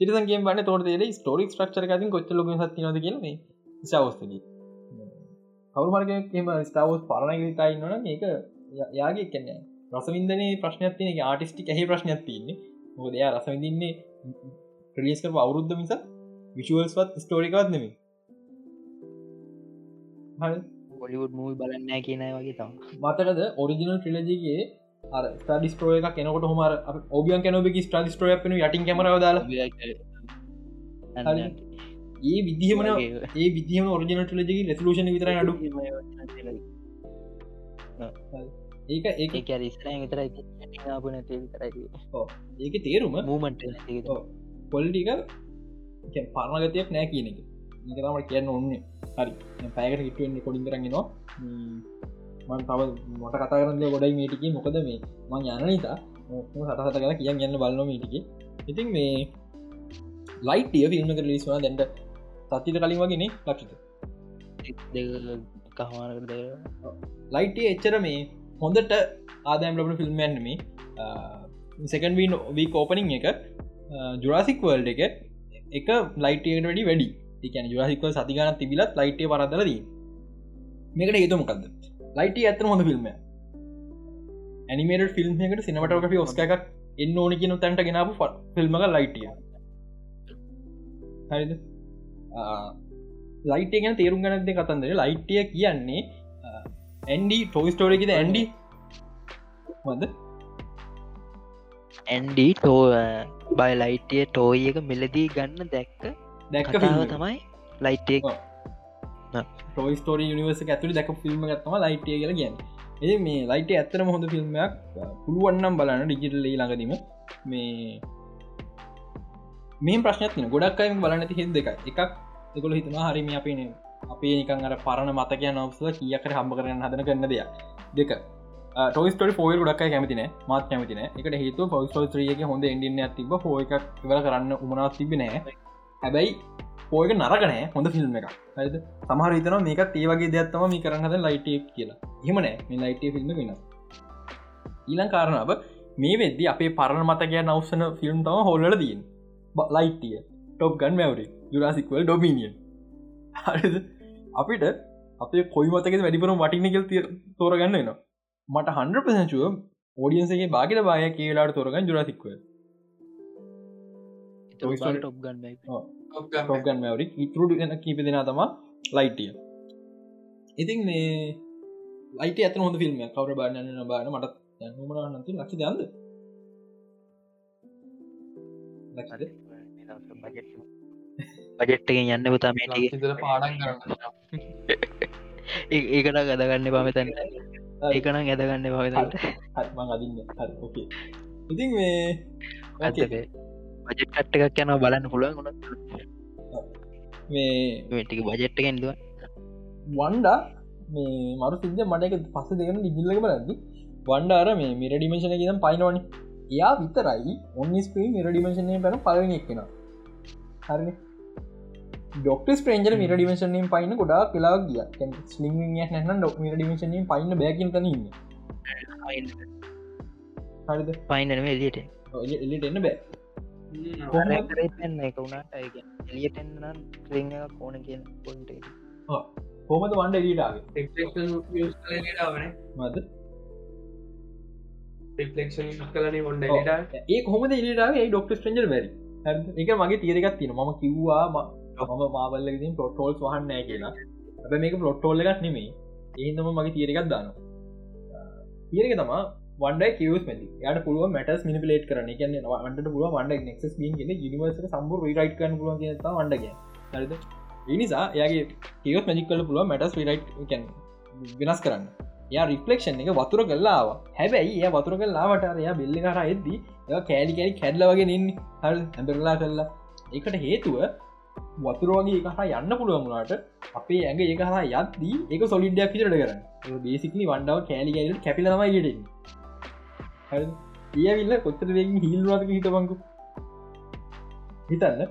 සිටිසන් කියෙන් බන්න තොට දේ ස්ටෝරික් ස්ට්‍රක්චර ති කොච්ච ලොක සතිනද කියල සවස්තගේ කවරුමරගම ස්ටාවස් පරණ තයින්නන මේක යාගේ කන්න රසවින්දනේ ප්‍රශ්නයක් තියන ආටිස්ටි ඇහි ප්‍රශ්නයක් තියන්නේ. හොදයා රසවිදින්නේ ප්‍රලියස් කර අවුරුද්ධ මිසා විශුවල්ස්වත් ස්ටෝරිකවත් නෙමේ හොලිවුඩ් මූල් බලන්න කියන වගේ තම මතකද ඔරිජිනල් ට්‍රිලජගේ අර ස්ටඩිස්ටෝය එක කෙනකොට හොමර ඔබියන් කැනොබෙකි ස්ටඩි ස්ටෝය පෙන යටින් කැමරව දාලා. ඒ විදිහමන ඒ විදිහම ඔරිජිනල් ටලජගේ ලෙසලූෂන විතර අඩු ඒක ඒක කැරිස්ර විතර ඒක තේරුම මූමට පොල්ටික පරණගතයක් නෑ කියන එක. ඒකතමට කියන්න ඔන්නේ හරි. පැයකට හිටුවෙන්නේ කොඩින්දරගෙනවා මන් තව මොට කතා කරන්න ගොඩයි මේටික මොකද මේ මං යන නිසා සටහත කර කියන්න යන්න බලන මේටික ඉතින් මේ ලයිට්ිය ෆිල්ම් කර ලිස්වා දැන්ට සතිත කලින් වගෙන ලක්ෂිත? කහමාරකද ලයිට්ිය එච්චර මේ හොඳට ආදෑම් ලබන ෆිල්ම් යන්න මේ සකන් වී වී කෝපනිං එක ජුරාසික් වල්ඩ එක එක ලයිටයට වැඩි වැඩි. තිකන ජුරසික සතිගන තිබිලත් ලයිටේ පරදලදී මේකට ඒතුමකක්ද ලයිට ඇතන හොඳ ෆිල්ම් ඇනිමේට ෆිල්ම් එකට සිනමටෝකි ඔස්ක එකක් එන්න ඕනි කියන තැන්ට ගෙනාපු ෆිල්ම්මක ලයිටිය හරිද? ලයිටේ ගැන තේරුම් ගනද කතන්දර ලයිටිය කියන්නේ ඇන්ඩි ටෝස්ටෝරකිද ඇන්ඩි වද ඇන්ඩි ටෝ බයිලයිටිය ටෝයි එක මෙලදී ගන්න දැක්ක. දැක්ක කතාව තමයි ලයිට්ටේ ටොයි ස්ටෝර නිවර්ස ඇතුලි දැක ෆිල්ම් ගත්තම ලයිටය කියල ගැන ඒ මේ ලයිට ඇත්තරම හොඳ ෆිල්ම්මයක් පුළුවන්නම් බලන්න ඩිජිටල්ලේ ළඟදීම. මේ මේ ප්‍රශ්නතින ගොඩක් අයිම බලන්නති හෙද දෙක එකක් එකොල හිතනවා හරිම අපේන අපේ නිකන් අර පරණ මතකය නොවස්ල කියකට හම්බ කරන්න හදන කරන්න දෙයක්. දෙක ටොයිස්ට ෆෝල් ගොඩක් කැමතින මාත් කැමතින එකට හේතු පවස්ටෝත්‍රියක හොඳ ඉඩින්න තිබ හෝ එකක් ඉවල කරන්න උමනාත් තිබෙනෑ හැබැයි පෝයක නරගනෑ හොඳ ෆිල්ම් එක හද සමහර තන මේකත් ඒවගේ දෙයක්ත්තම මේ කරන්න හද ලයිටක් කියලා හෙමනෑ මේ ලයිටේ ෆිල්ම් වෙන ඊලං කාරණාව මේ වෙද්දි අපේ පරණ මතකය නවසන ෆිල්ම් තම හොල්ලට දීන් ලයිට්ටිය ටොප් ගන් මැවරි ජුරාසික්වල් ඩොමිනියන් හරිද අපිට අපේ කොයි මතක වැඩිපුරම් වටිනකල් තෝරගන්න වෙනවා මට හන්ඩ පසචුව ෝඩියන්සගේ බාගට බාය කියලාට තොරගන් ජුරසික්ව ටොප්ගන් මැවරි ඉතුරට එන කීප දෙෙන තම ලයිටිය ඉතින් මේ ලයිට ඇත හොඳ ෆිල්ම් කවර බාන්න බාන මට දැනුමන නති ලක්ෂ දන්ද බජෙට්ටකින් යන්න පුතා මේ පාඩන් කරන්න. ඒකට ගදගන්න පමතන්න ඒකනම් ඇදගන්න පමතට හත්මං අදින්න. ඉතින් මේ ඇතේ බජෙට් කට්ට එකක් යනවා බලන්න පුළුවන් ගොඩ මේ ටික බජෙට්ටගෙන් දුව වන්ඩා මේ මරු සිද මටක පස දෙකන ඉගිල්ලක බලදදි. වන්ඩාර මේ මිර ඩිමේශන කියම් පයිනවනි එයා විතරයි ඔන්නිස්පී මිර ඩිමේශනය පැන පලවෙෙන එක්ෙන හරි ඩොක්ට ස්පේන්ජර මිර ඩිමේශනයෙන් පයින ගොඩා කලා ගිය. ස්ලිං නැන ඩොක් මිර ඩිමේශනයෙන් පයින්න බැකින් තනන්න හරිද? පයින්නන එලියට එලිට එන්න. බෑ. පෙන්න එක වුණට එලියටෙන්න්න ත්‍රිං එක. කෝන කියන පොන්ට හොමද වන්ඩ වන මද? ඒ හොම ඩොක්ට ස්ට්‍රෙන්ජර් වැරි එක මගේ තීරකත් තින ම කිව්වා මම මාවල්ලකින් පොටෝල්ස් වහන්නෑ කියලා. ඇබ මේක පොට්ටෝල්ල එකක් නෙමේ ඒදම මගේ තීරකත් දාන තීරක තමා වන්ඩ කිවස් මති යට පුළුව මටස් මිනිපලේට් කරන කියන්න වන්ට පුළුව වන්ඩ නෙක්ස් බීන් නිවර්ස සම්බුර රයිට් කන පුළුව කියතා වන්ඩග හරිද? එනිසා එයාගේ කියවස් මජික් කල පුළුව මටස් රයිට් වෙනස් කරන්න. යා රිෆලෙක්ෂන් එක වතුර කල්ලාව හැබැයි ඒ වතුර කල්ලාවට එයා බෙල්ලි කර එද්දී ඒ කෑලි කෑලි කැඩල වගේ නින්න හල් ඇඳරලා කල්ලා එකට හේතුව වතුරෝගේ එක හා යන්න පුළුවන්ගුණට අපේ ඇඟ ඒක හා යත්දී ඒක සොලිඩයක් පිට කරන්න. බේසිකලි වන්ඩාව කෑලි කෑලට කැපිලමයි ගෙට ඒවිල්ල කොත්තර වෙගින් හිල්වාක හිතබංකු හිතන්න.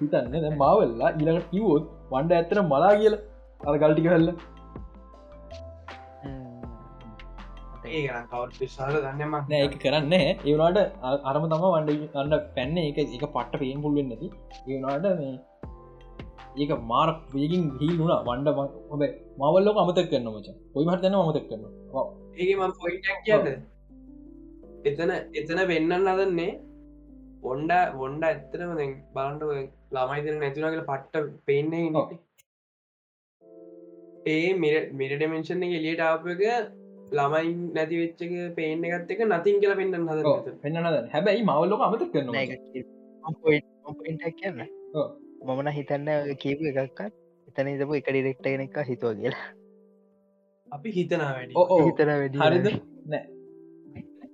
හිතන්න. මාවල්ලා ඉලකට කිවෝත් වන්ඩ ඇත්තර මලා කියල. අර ගල්ටික හල්ල. ඒ කවත් විශාල දන්නම නෑ එක කරන්න ඒවනාට අරම තම වන්ඩ අන්න පැන්න. එක එක පට්ට පේෙන් පුල්ුවෙන් නැති. ඒවනාට මේ ඒක මාර වේගින් හිල් වුණා. වන්ඩ හොබ මවල්ලෝක අමතක් කරන්න මච. ඔයි මහතන අමතක් කරන්න ඒ ම පොයිටක් කියන්න. එතන එතන වෙන්නන්න අදන්නේ ඔොන්ඩ ඔොන්ඩ ඇත්තනම බලන්ට ළමයිතර නැතිනගල පට්ට පෙන්නේ ඒ මිට ඩමෙන්ශන් එක එලියට ආපක ළමයි නැති වෙච්චක පේන එකත් එක නතින් කියල පෙන්න්න හද පෙන්න්න හැබැයි මවල්ලෝක අමතක් කරන්න කියන්න මමන හිතන්න කීපු එකක්කත් එතන ඉදපු එක ඩිරෙක්ට එක හිතුව කියලා. අපි හිතනා වැඩි. හිතන වැඩි හරිද? නෑ.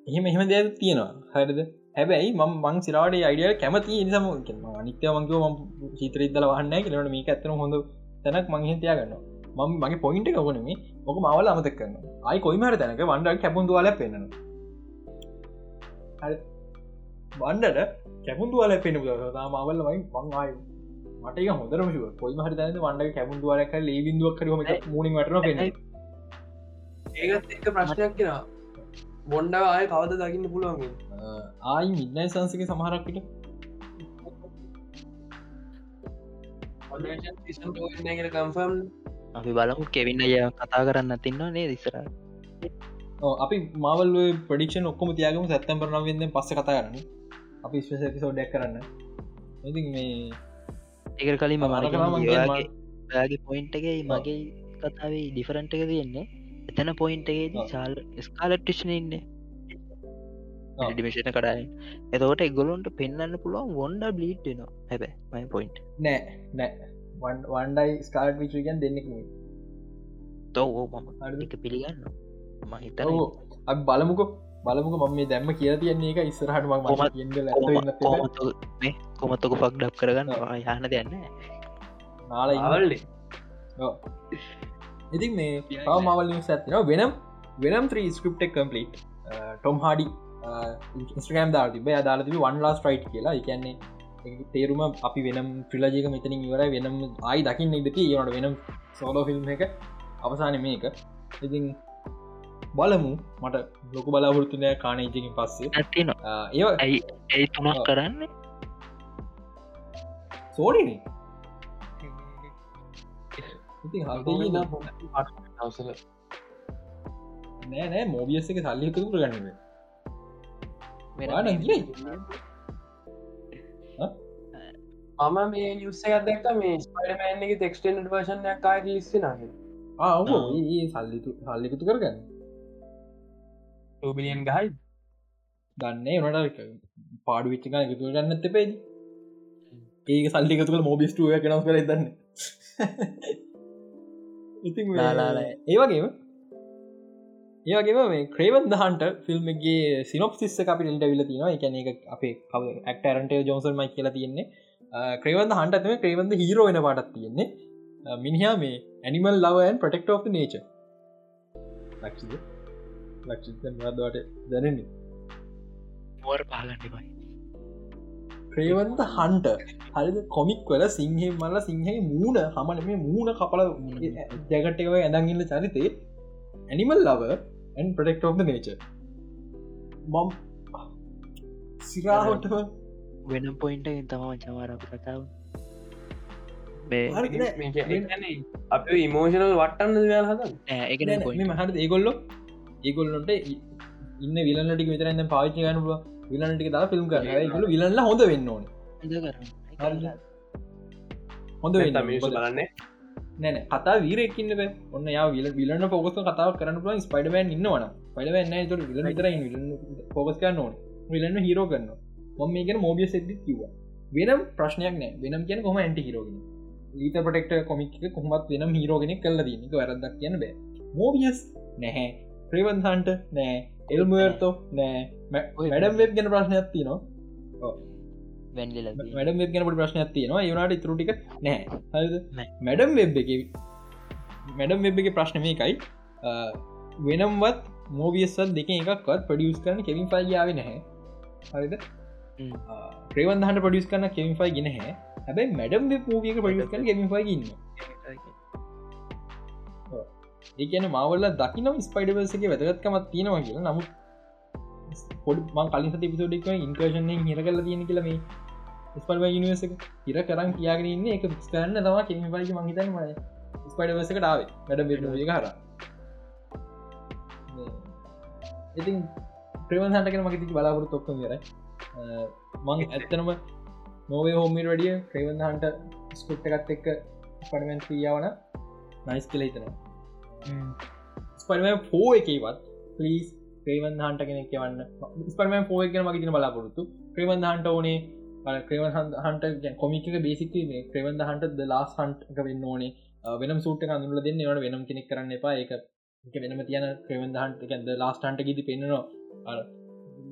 එහෙම එහෙම දෙයක් තියෙනවා. හරිද? හැබැයි ම මං සිරාට අයිඩිය කැමති නිසම නිත්‍ය මංගව ම චිත්‍රරිදල වහන්න කියලට මේ ඇත්තන හොඳ තැනක් මංහිතයා ගන්න මම මගේ පොයින්ට කවනේ ඕක මවල අමතක් කරන්න අයි කොයිමර තැනක වන්ඩ කැපුන්දුවාල පෙන්න්න වන්ඩට කැපුන්දුවාල පෙන මවල්ල වයි මං ආයු මටක හොදරම කොයි හරි තැන වන්ඩ කැපුන්දුවාලක ලේබින්දුවක් කරම මුණින් වටන පෙන ඒත් එක ප්‍රශ්නයක් කියෙන බොන්්ඩ ආය කවද දකින්න පුළුවන් ආයි මින්නයි සංසක සමහරක්කට කම්ෆම් අපි බලමු කෙවින්න අය කතා කරන්න තින්න නේ දිසර අපි මවල් පඩික්ෂන් ඔක්කොම තියාගම සැත්තම්බර නවෙද පස්ස කතා කරන්න. අපි ස්පේසි සෝඩක් කරන්න. ඉති මේ ඒකර කලින් මරගේ පොයින්ට එක මගේ කතාවේ ඩිෆරන්ට් එක තියෙන්නේ. එතන පොයින්ට එකේද චාල් ස්කාලට්ටිෂන ඉන්න. ඩිමිෂණ කරයි එතවට එගොලොන්ට පෙන්න්න පුළුවන් වොන්ඩ බ්ලිට් නවා හැබැ මයි පොයින්් නෑ නෑ. වන්ඩයි ස්කාඩ් විචරිකන් දෙන්නෙක් තෝ මම එක පිළිගන්න මහිත බලමුක බලමුක මම මේ දැම්ම කිය තියන්නේ එක ඉස්සරහට ම කොමත්තක පක් ඩක් කරගන්න. යහන දෙන්න නාල ඉවල්ලේ ඉතින් මේ මවල් ඇතින වෙනම් වෙනම් 3 ස්ක්‍රප්ටෙක් කම්පලිට් ටොම් හාඩි ඉස්ට්‍රගම් දා තිබ අදාලා තිබ වන් ලාස් ටයිට් කියලා. එකන්නේ තේරුම අපි වෙනම් ්‍රිලජක මෙතනින් ඉවර වෙනම් ආයි දකින්න ඉදති ඒවට වෙනම් සෝලෝ ෆිල්ම් එක. අවසාන මේක. ඉතින් බලමු. මට ලොක බලාපොරත්තුනය කානේජකින් පස්සේ. ඇතින ඒ ඇයි ඇයි තුනක් කරන්න? සෝඩිනේ නෑ? නෑ මෝබියස් එක සල්ලි එකතු කරගන්න මම මේ යුස්ස ඇදක මේ ස්පඩමෑන් එක තෙක්ස්ටේන්ඩ වර්ෂණයක් කාය ලිස්සි නග ඒ සල්ලිතු සල්ලිකුතු කරගන්න ටබිලියන් ගහයි දන්නේ නට පාඩු විච්චික එකතු ගන්න ඇත පේද ඒක සල්ලිකතුකල මෝබිස්ටුව කෙනස් කර දන්න ඉති ඒවගේම ඒවගේම මේ ක්‍රේවන් දහන්ට ෆිල්ම්ගේ සිනොප්සිස්ස අපි ට විල තින එකන එක අපේ ඇක්ටරන්ට ජෝන්සල් මයි කියලා තියෙන්නේ. ක්‍රේවන්ද හන්ටතම ක්‍රේවන්ද හිරෝ වෙන පාටත් තියෙන්නේ. මිනිහා මේ animal lover protector of nature ලක්ෂිද ලක්ෂිතන් වදවට දැනන්නේ? මෝර පාලන්නබයි ක්‍රේවන්ත හන්ට හරිද? කොමික් වල සිංහෙන් මල්ල සිංහහි මූුණ හමන මේ මූුණ කපල ජැගටව ඇඳගන්න චරිතේ animal lover and protector of nature මම් සිරාහොටම වෙන පොයින්ට තම චමාරප කතාව. අප ඉමෝෂනල් වටන්න දල් හද මහට ඒගොල්ලො ඒගොල්ලොන්ට ඉන්න විලන්නටික විතරන්න පාච්චි ගනුව විලන්නටික තා ෆිල්ම් කර ගොල විලන්න හොඳ වෙන්න ඕන. හොඳ වෙන්න බලන්න? නැන කතා වීරකින්න ඔන්න යා විල විලන්න පොකස කතාව කරන්න පුල ස්පයිඩමන් ඉන්නවන පඩවන්න තු විල විතර පොකස් කරන්න ඕන. විලන්න හිරෝ කරන්න මොම මේකන මෝබිය සෙදදි කිව වෙනම් ප්‍රශ්නයක් නෑ. වෙනම් කියන කොම ඇන්ටි හිරෝගෙන ඊත පටෙක්ට කොමික් කොමත් වෙනම් හිරෝගෙන කල්ල දන්නක වැරදක් කියන්න බෑ. මෝබියස් නැහැ ප්‍රවන්හන්ට නෑ. එල්මර්තෝ නෑ. වැඩම් වෙබ් ගැන ප්‍රශ්නයක් තිනවා වැඩම් වෙබ් ගැනට ප්‍රශ්නයක් තියෙනවා. යුනාට ඉතුරටික නෑ. මැඩම් වෙබ් එක මැඩම් වෙබ් එක ප්‍රශ්න මේකයි. වෙනම්වත් මෝවියස්සත් දෙක එකක්වත් පඩියස් කරන කෙවින් පයියාව නැහැ. හරිද? ප්‍රේවන්හට පඩිස් කන්න කෙමිෆයි ගෙන හැ හැබයි මැඩම් මූියක පඩිස් කන කෙමිෆයි න්න ඒකන මවල්ල දකිනම ස්පයිඩවර්සගේ වැදගත්කමත් තියෙනවා කියලා. නමුත් පොඩ මං කලින් සති පිසෝඩික් ඉන්කර්ෂණය හිර කල තියෙන කියල මේ ස්පල් නිවස හිර කරන් කියයාගෙන එක ස්කරන්න තම කෙමිපයි මහිතන් මයි ස්පයිඩවර්සකට ආවේ. වැඩ බ හර ඉතින් ප්‍රවන්සටක මගති බලාපුර තොක්ක රයි මං ඇත්තනම නොවේ හෝමිල් වඩිය ක්‍රවන්හන්ට ස්කුට් එකත් එක්ක පඩමන් ක්‍රියාවන නයිස් කල ස්පඩම පෝ එකවත් පලිස් ක්‍රේවන් හන්ට කෙනෙක් වන්න ස්පරම පෝ එක මගේ තින බලාපොරොත්තු. ක්‍රවන් හන්ට ඕනේ ක්‍රවන් හන්ට කොමික බේසික මේ ක්‍රවන්ද හන්ට ද ලාස් හන්ට එක වෙන්න ඕනේ. වෙනම් සූට අඳුල දෙන්න. වට වෙනම් කෙනෙක් කරන්න එපා. එක වෙනම තියන ක්‍රවන් හන්ට ද ලාස්ටන්ට ගිති පෙන්නවා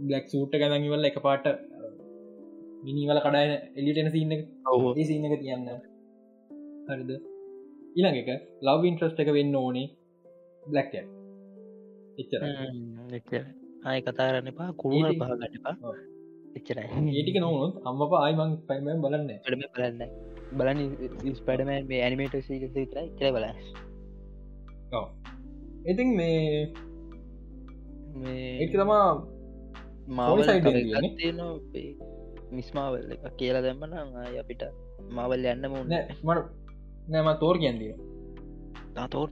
බ්ලක් සූට් ගැදඟවල එක පාට මිනිවල කඩායන එලිටෙන සින්න ඒ සින්න එක තියන්න. හරිද? ඉළඟ එක ලව් ඉන්ට්‍රස්ට එක වෙන්න ඕනේ බ්ලක් එච්චර ආය කතා කරන්න එපා. කුරුණ පහගන්න එපා. එච්චරයි. ඒටික නොවුත් අම්ම ආයිමං පයිම බලන්න ටම බලන්න බලන්න ස්පඩමන් මේ ඇනිමේට සිතර චර බල ඉතින් මේ ඒ තමා මිස්මාවල් එක කියලා දැම්මන අපිට මවල් යන්න මුන්න මට නෑම තෝර කියන්දිය තෝර්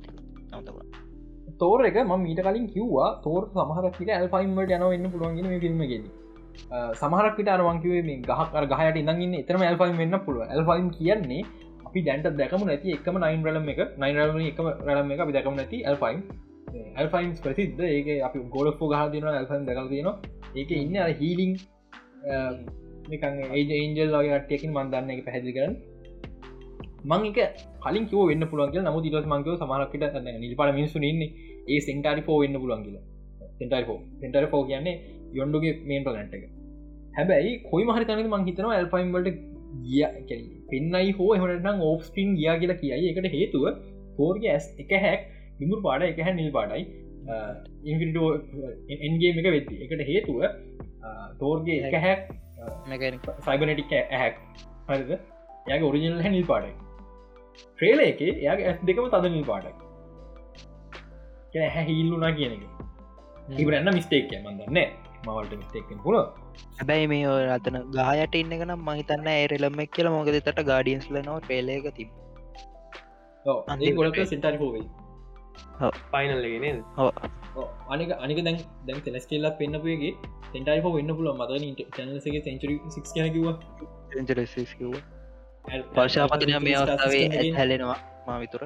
තෝර එක ම මීට කලින් කිව්වා තෝර සමහරක් ඇල් පයිම්මට යන එන්න පුළුවන්ගෙන මේ ෆිල්ම්ගෙද සමහරක්ට අරවංකිවේ මේ ගහක් ගහයට ඉඳන්න එතරම ඇල්ෆයිම් වෙන්න පුළුව ඇල්ෆයිම් කියන්නේ අපි දැන්ට දැකම නැති එකම නයින් රලම එක නයින් රලම එකම රලම එක අපි දැකම නැති ඇල්ෆයිම් ඇල්ෆයින්ස් ප්‍රසිද්ධ. ඒක අපි ගොඩපු ගහ තින ඇල්ෆන් දකල් තියෙන ඒක ඉන්න හීලිං නිකන් ඒජල් වගේ අටයකින් මන්දන්න එක පැහැදි කරන්න. මං එක කලින් කිව වෙන්න පුළුවන්ගේ නමු දිරස් මංකව සමහරකට නිල්පට මිනිසු ඉන්නේ. ඒ සෙන්ටරි පෝ වෙන්න පුළුවන්ගල සෙන්ටරි පෝ සෙන්ටරි පෝ කියන්නේ යොන්ඩුගේ මේන් පලන්ට එක. හැබැයි කොයි මහරි තනක මං හිතනවා ඇල්ෆයිම්බලට ගිය පෙන්න්නයි හෝ එහටනම් ඕෆ් ස්පින් ගියා කියලා කියයි. එකට හේතුව තෝර්ගේ ඇස් එක හැක් නිමුර පාඩ එක හැ නිල් පාඩයි. ඉන්ෆිටෝ එන්ගේ එක වෙත්ති එකට හේතුව තෝර්ගේ එක හැක් සයිබනටික් ඇහැක් හරිද? යාගේ ඔරිජිනල් හැනිල් පාඩයි ට්‍රේල එක යාගේ ඇස් දෙකම තද නිල් පාඩක් හැ හිල්ලුනා කියන එක. ඉබරන්න මිස්ටේක් මන්දන්න මවල්ට මිස්ටේක්ෙන් පුල හැබැයි මේ ඔය අතන ගායට ඉන්න නම් මහිතන්න ඒරෙලම්මක් කියල. මොකද තට ගාඩියන්ස් ලනෝ පේලේක තිබ ගොලක සිටරි හෝවයි පයිනල්ලගෙන අනික අනික දැන් දැන් තෙලස් කෙල්ලා පෙන්න්නපුයගේ තෙන්ටයි හෝ වන්න පුල මද චනසගේ සික් කියනකිව කිව පර්ශාපතින මේ අවස්ථාවේ හැලෙනවා මා විතුර.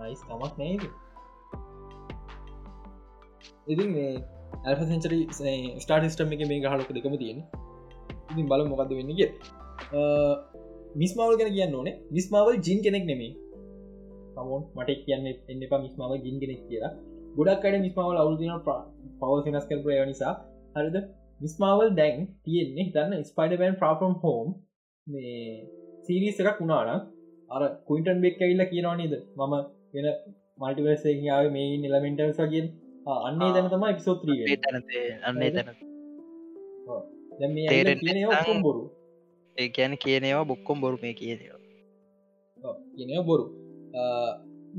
නයිස් තමක් නේද? ඉතින් මේ ඇල්ෆ සෙන්චරි ස්ටාට ස්ටම් එක මේ හලක දෙකම තියෙන ඉතින් බල මොකක්ද වෙන්න කිය මිස්මාවල් ගැන කියන්න ඕනේ. මිස්මාවල් ජින් කෙනෙක් නෙමේ තමන් මට කියන්න එන්න එපා මිස්මාව ජින් කෙනෙක් කියලා. ගොඩක් අඩ මිස්මාවල් අවුදින පව සෙනස් කර ප්‍රය නිසා. හරිද? මිස්මාවල් දැන් තියෙන්නේ හිතන්න ස්පයිඩබන් ප්‍රාපම් හෝම් මේ සීරිස් එකක් වුණාන අර කුයිටන් බෙක් ඇවිල්ල කියනවා නේද? මම වෙන මල්ටිවර්සයාව මේ නිලමෙන්ටල්ස් වගෙන් අන්නේ දැන තම එපිසෝත්‍රී අන්නේ තැන බොරු ඒ ගැන කියනවා බොක්කොම් බොරු මේ කියනවා. කියනව බොරු.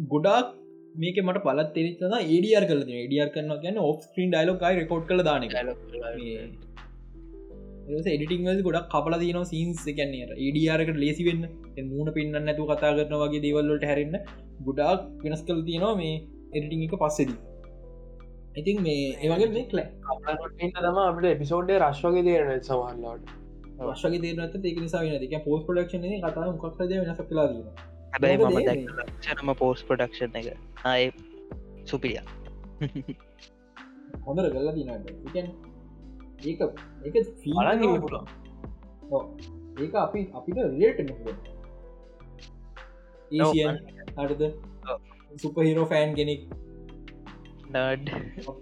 ගොඩක් මේක මට පලත් තෙරෙන ඒඩියර් කල ඩියර් කරන ගැන ඔක් ස්ක්‍රීන් ඩයිලොකයි රෙකෝඩ් කළ දාන එඩිටිං ගොඩක් කපල දන සීන්ස් කැන්නේ ඒඩියරකට ලේසි වෙන්න. මූුණ පින්න නැතු කතා කරන වගේ දේවල්ලට හැරන්න ගොඩක් වෙනස් කල තියෙනවා මේ එඩිටිං එක පස්සෙදී. ඉතින් මේ ඒවගේ මේ කල තම අපට එපිසෝඩ්ඩ රශ්වගේ දේරන සවහල්ලාට වශගේ දේරනත ඒක නිසා වෙන එක පෝස් පඩක්ෂන කතා මොක්ද වෙනස කලා දීම හැබැයි මම දැක්නම පෝස් ප්‍රඩක්ෂන් එක. ආය සුපිය. හොඳර ගල්ලා දිනට ඒක ඒක අලගේ පුලා ඒක අපි අපිට රේට ඒසියන් අටද සුපහිරෝ ෆෑන් කෙනෙක්. නඩ්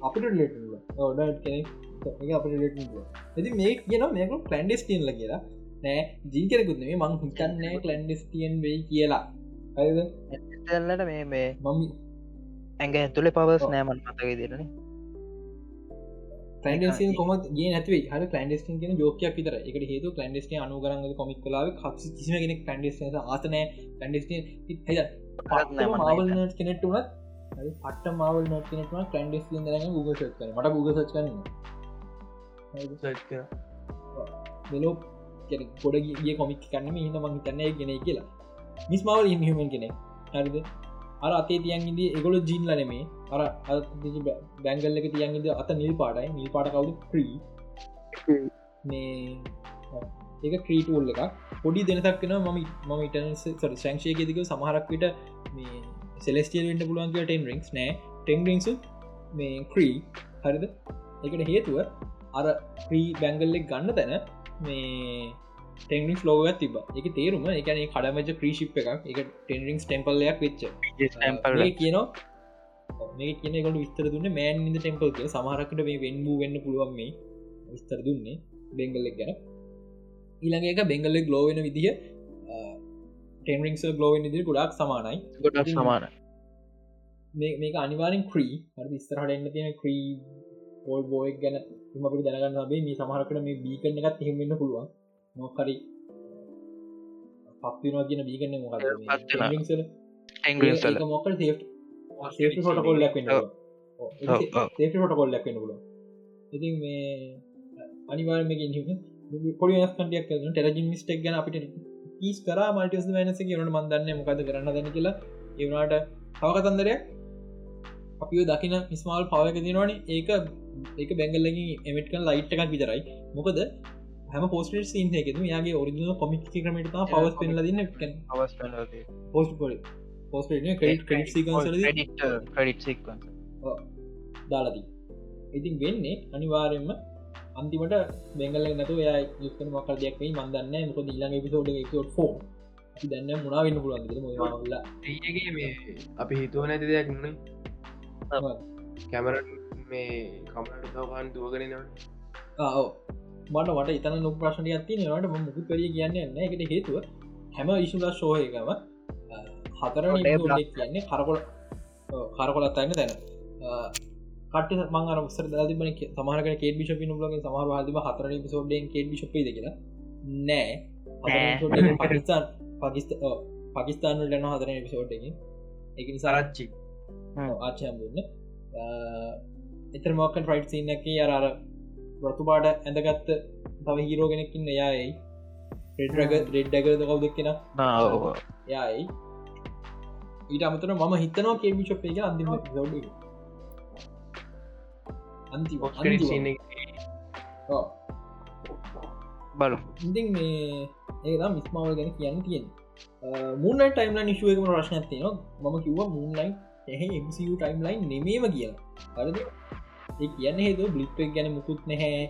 අපිට ලට ඕඩ කෙනෙක්. අපට ඇති මේ කියන මේක කලන්ඩස්ටියන්ල කියලා. නෑ ජීකරකුත් මේ මං හිතන්නේ කලන්ඩස්ටියන් වෙයි කියලා. හරිද? ඇල්ලට මේ මේ මම ඇඟ ඇතුලේ පවස් නෑමන් මතක දෙරන කලන්ඩස්න් කොම ගේ නැතිවේ හර කලන්ඩස්ටින් කියෙන ජෝකයක් විතර එකට හේතු කලන්ඩස්ට අනුගරන්න කොමික් කලාව කක්ෂ කිසිම කෙනෙක් කලන්ඩස් ආතනෑ කලන්ඩස්ට මාවල් කෙනෙට වනත් පට මවල් නො කෙනෙක්ම කලන්ඩස් දරන්න ගුග සච් කන මට ගුග සච් කරන්න මෙලෝ ගොඩ ගිය කොමික් කන්නම හිද මං තන්න ගෙන කියලා. මිස්මාවල් ඉන්හමන් කෙනෙ හරිද අර අතේ තියන්ගද එගොල ජීන්ල නෙමේ. අර බැංගල්ල එක තියන්ගද අත නිල් පාටයි. නිල් පාට කවුද? ක්‍රී. මේ ඒක ක්‍රීටූල් එක පොඩි දෙනතක් කෙන ම ම ඉටන සංක්ෂයකෙදක සමහරක් විට මේ සෙලස්ටියල් වෙන්ට පුළුවන්ගේ ටෙන් රික්ස් නෑ. ටෙන් රික්සු මේ ක්‍රී. හරිද? එකට හේතුව අර ප්‍රී බැංගල්ලෙක් ගන්න තැන මේ ටෙන්ික් ලෝගත් තිබ එක තේරුම එකන කඩමච ක්‍රීශිප් එකක්. එක ටෙන්රිින්ස් ටෙම්පල්ලයක් වෙච්ච. කියනවා මේ කියනකට විස්තර දුන්න මෑන් ඉද ටෙම්පල්ක සමහරකට මේ වෙන්බූ වෙන්න පුළුවන් මේ විස්තර දුන්නේ බෙංගල්ලෙක් ගැන. ඊළඟ එක බෙංගල්ලෙක් ලෝවෙන විදිහ ටෙන්රිික්ස ගලෝවෙන් ඉදිරි ගොඩක් සමානයි. ගොඩක් සමාන මේක අනිවාරෙන් ක්‍රී විස්තරහට එන්න තියෙන ක්‍රී පෝල් බෝයක් ගැන මපි දැනගන්න බේ මේ සමහරකට මේ බීකන එකත් එහෙමන්න පුළුවන් නොකරි පක්තිනවා කියන බීගන්න මොකද මොක හොට කොල්ලක් හොට කොල්ලක් ල ඉතින් මේ අනිවාර්මකින් පොඩි ස්කටියක් ටෙරජින් මිස්ටක් ගැන අපිට ඊස් කර මල්ටිස් මනස කියනට මන්දන්න මොකද කරන්න දැන කියලා. ඒවනාට හවකතන්දරයක් අපිෝ දකින මිස්මාල් පවක තිනවන ඒක ඒක බැංගල්ලගින් එමටකන් ලයිට් එකක් විතරයි. මොකද හැම පෝස්ට සින් එකෙතු යාගේ ඔරිිනල් කොමික් ක්‍රමට පවස් පෙන්ල දන්න. පෝස් පෝස් ක්‍රඩිට් සික්වන්ස දාලදී ඉතින් වෙන්නේ අනිවාරෙන්ම අන්තිමට බෙංගල නතු ය යුක්න මකල් දෙයක්ේ මන්දන්න මොක දිල්ලම පිසෝඩ එකෝට දන්න මුණා වෙන්න පුළුවන් ල අපි හිතුව නැති දෙයක් න කැමර මේ කමට තවකාන් දුවගෙනන මට වට ඉතන නො ප්‍රශ්නය ඇති නවට මුකුත් කරිය කියන්න එකට හේතුව හැම ඉශුලා ශෝයකම හතර කියන්නේ කරකොල කරකොලත් අන්න දැන. කට මං අරස්සර දතිබන සමහරක කේට බිෂපි නුලගේ සමහර හදම හතර පිසෝඩ්ඩෙන් කේට බිෂපේ කියලා. නෑ. පකිස්ාන් පකිස්ත පකිස්ාන ලන හතර පිසෝඩ්ඩකින් එක සරච්චි ආචයම්බන්න එතර මොකන් ෆයිට් සින්නක අරර රතු පාට ඇඳගත්ත තව හිරෝගෙනකින් එයායි. රෙඩ්රග රෙඩ්ඩගද කවුදක්ෙන යයි ඊට අමතර ම හිතනවා කේමිෂප් එක අන්තිම ෝඩ අන්ති බල ඉතින් මේ ඒලා මිස්මාවල් ගැන කියන්න තියෙන මුන්නයි ටයිම්ල නිශුවකම ප්‍රශ්න තියන මම කිව්ව මුන්ලයින් එහ MCU ටයිම්ලයින් නෙමේම කියලා. හරද ඒ කියන්න හේතු බ්ලිප්පක් ගැන මුකුත් නැහැ.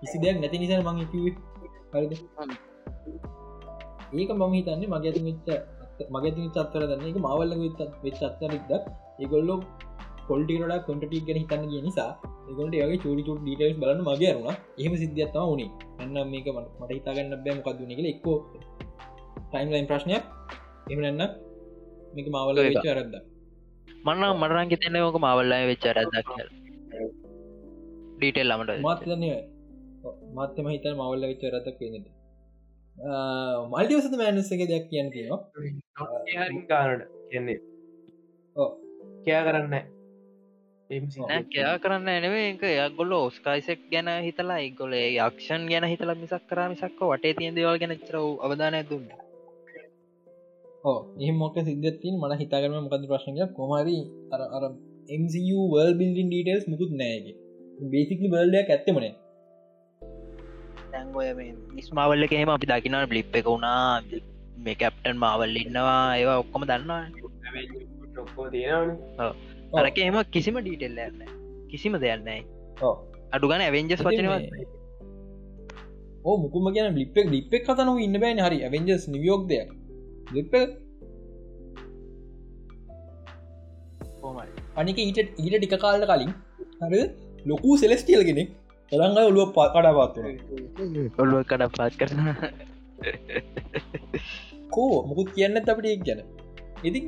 කිසි දෙයක් නැති නිසා මං හරිද? ඒක මම හිතන්නේ මගේ ඇති වෙච්ච මගේ චත්තර දන්න. එක මවල්ල වෙච් අත්තරෙක්ද ඒගොල්ලෝ පොල්ටිරඩ කොටටි ගැන හිතන්න කිය නිසා එකොට යගේ චුරි චුට ඩීටස් බලන්න මගේ අරුණ එහම සිද්ධියත්තම වුණේ. එන්න මේක මට හිතාගන්න බෑ මොකක්දුන එක එක්කෝ ටයිම්ලයින් ප්‍රශ්නයක්. එමනන්න මේක මවල්ල වෙච්ච අරද්ද මන්න මටරන් හිතන්න ඕක මවල්ලය වෙච්ච අරදක් ඩීටෙල් ලමට මත්ලනය මත්තම හිත මවල්ල වෙච්ච රතක් වෙනද මල්ටිවසත මෑනසක දෙයක් කියන්න තියෙනවා. ගානට කියන්නේ. කෑ කරන්න කයා කරන්න එනවේ එක යක්ගොල්ල ඔස්කායිසෙක් ගැන හිතලා එක්ගොලේ යක්ෂන් ගැන හිතලා මිසක් කරා මිසක්ක වටේ තියන් දෙවල් ගැන චරව අවධානය දුන්න ඕ එහ මොක සිද්ධතින් මට හිතාගරම මොකද ප්‍රශ්නය කොමරි අර අර MCUවල් බිල්ඩින් ඩීටල්ස් මුකුත් නෑගේ බේසිකලි බල්ඩයක් ඇත්තමනේ තැන්ගොය නිස්මාවල්ල එහෙම අපි දකිනට බ්ලිප් එක වුණා. මේ කැප්ටන් මාවල් ඉන්නවා. ඒවා ඔක්කොම දන්නවා අරක එම කිසිම ඩීටෙල් ඇන්න කිසිම දෙයන්නයි අඩු ගන ඇවෙන්ජස් වචනව මුකුම කියන ලිපෙක් ලිපෙක් කතනු ඉන්න බෑන. හරි. ඇවෙන්ජස් නිවියෝක් දෙයක්. ලිප අනික ඊට ඊට ටික කාල්ට කලින්. හර ලොකු සෙලස්ටියල් කෙනෙක්. තරංග ඔලුව පා කඩාපාත්තුර ඔල්ුව කඩ පාත් කරන කෝ මුකුත් කියන්න අපට එක් ගැන? ඉදි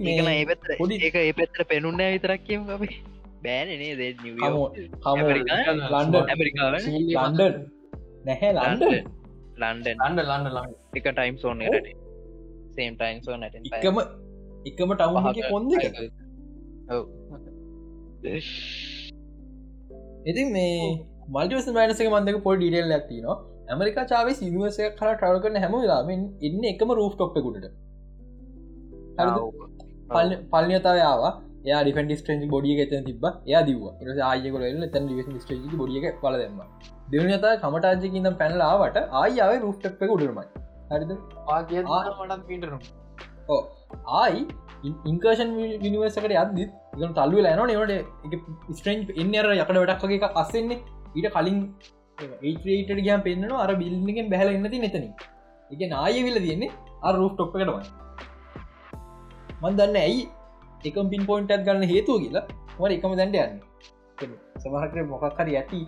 පැත්ත පොඩි එක ඒ පැත්තර පෙනුන්න විතරක් කියම අපේ. බෑනනේ දේ ලන්ඩ ලන්ඩ නැහැ ලන්ඩ ලන්ඩ අන්න ලන්න ලන්න එක time zone same time so නට එකම එකම ටවහ කොන්ද ඉති මේ මල්ටිවස මෑනසක මන්දක පොල් ඩිටෙල් ඇතින ඇමරිකා චාව සිනිවසය කර ටවල් කරන හැම වෙලාමෙන් ඉන්න එකම රූෆ් ටොප්පකුට පල්නතාව යා ඩිෆන් ස්ට්‍රේජි බොඩිය එත තිබ ය දව ආයකොල තැන් ස්ට්‍රේජි බොඩිය පල දෙම දෙවනතා කමටාජකින්න පැනලාවට ආයාව රුස්ටප්ක උඩරමයි. හරිද? ඕ ආයි ඉන්කර්ෂන් විනිවර්සකට අදදි ම තල්ලු ලෑන නවට ස්ට්‍රේන්් එන්න අර යකට වැඩක්ගේ එක අස්සෙන්නේ. ඊට කලින් ඒට ගම් පෙන්න්න අර බිල්ලිගෙන් බැහල එන්නති නැතන එක නාය විල තියන්නේ අ රුෆ් ටොප් කරවයි මන් දන්න ඇයි එකම් පින් පොයින්ටත් ගන්න හේතුව කියලා මට එකම දැන්ට යන්න. සමහකර මොකක්හරි ඇති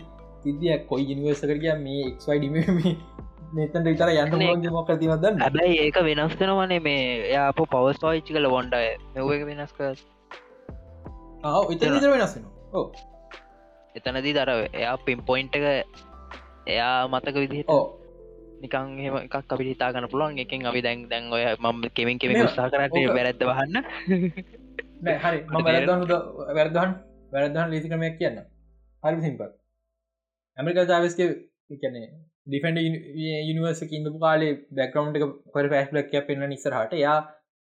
සිදියක් කොයි ජනිවර්සකර කිය මේ එක්වයි ඩිම නතට විතර යන්න මොක තිවද හැබැයි ඒක වෙනස් වෙනවනේ මේ යාප පවස් පාච්චි කල වොන්ඩය මෙව එක වෙනස් කර එත විතර වෙනස් ඕ එතනදී දර එයා පින් පොයින්ට එක එයා මතක විදිහට නිකං එම එකක් අපි හිතා ගන්න පුළුවන්. එකින් අපි දැන් දැන් ඔය මම කෙමින් කෙම උත්සා කරට වැරැත්ත වහන්න. හරි. ම වැරදහන් වැරදහන් ලේසි ක්‍රමයක් කියන්න. හරි සිම්ප ඇමරිකා ජාවස්ක කැනෙ ඩිෆන්ඩ යනිවර්ස ඉඳපු කාලේ බැකවන්් එක පර පැස් ලක්ය පෙන්න්න නිසරහට යා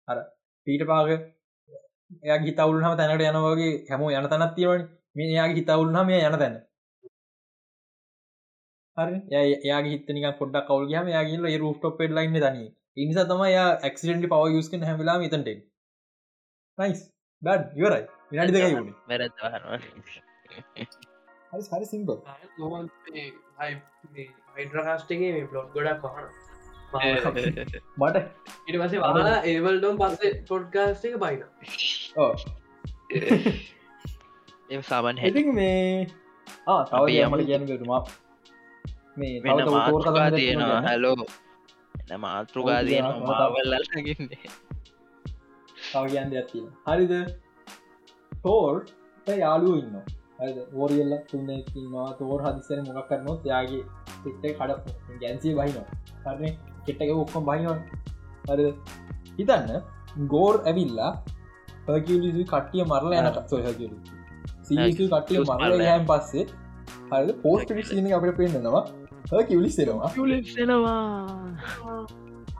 අර පීට පාග එයා හිතවුල්හම තැනට යනවගේ හැම යන තැනත් තිවනි මේ යාගේ හිතවුල්හම යන හරි යාගේ හිතනික පොඩක් කවල් ගම යාගේ රුට් පෙඩ් ලයින්න තනි ඉනිසා තම යා ක්සිඩට පව යුස්ක හැමලා තට නයිස් ඩඩ් ඉවරයි විනාඩි දෙකයි වුණේ වැරත් හරි හරි සිම්බල් හයිඩ්‍රකාස්ටගේ මේ පලොට් ගොඩක් පහන මට ඉට පසේ වාලා ඒවල්ඩෝම් පස්සේ පොඩ්කාස්ට එක බයින ඒ සාමන් හැති මේ තව යමට කියන ගතුමා මේ මාතෘකා තියෙනවා. හැලෝ එන මාතෘකා තියෙනවා. මාවල්ලල්ලගන්නේ තව කියන්න දෙයක් තියෙන හරිද? තෝර් යාලුව ඉන්න හරිද? ෝරියල්ල තුන්නවා තෝර හදිසන මොකක් කරනොත් යාගේ පිට්ට කඩ ගැන්සිය බහිනවා. හරන? කෙට්ටක ඔක්කොම් බහිනවා හරිද? හිතන්න ගෝර් ඇවිල්ලා හකිලිසි කට්ටිය මරල යනට සොහකිලි සීසු කට්ටිය මරල යම් පස්සේ හරි පෝස්ට සින අපට පෙන්න්නවා. හකිලිස්සෙනවා ෙනවා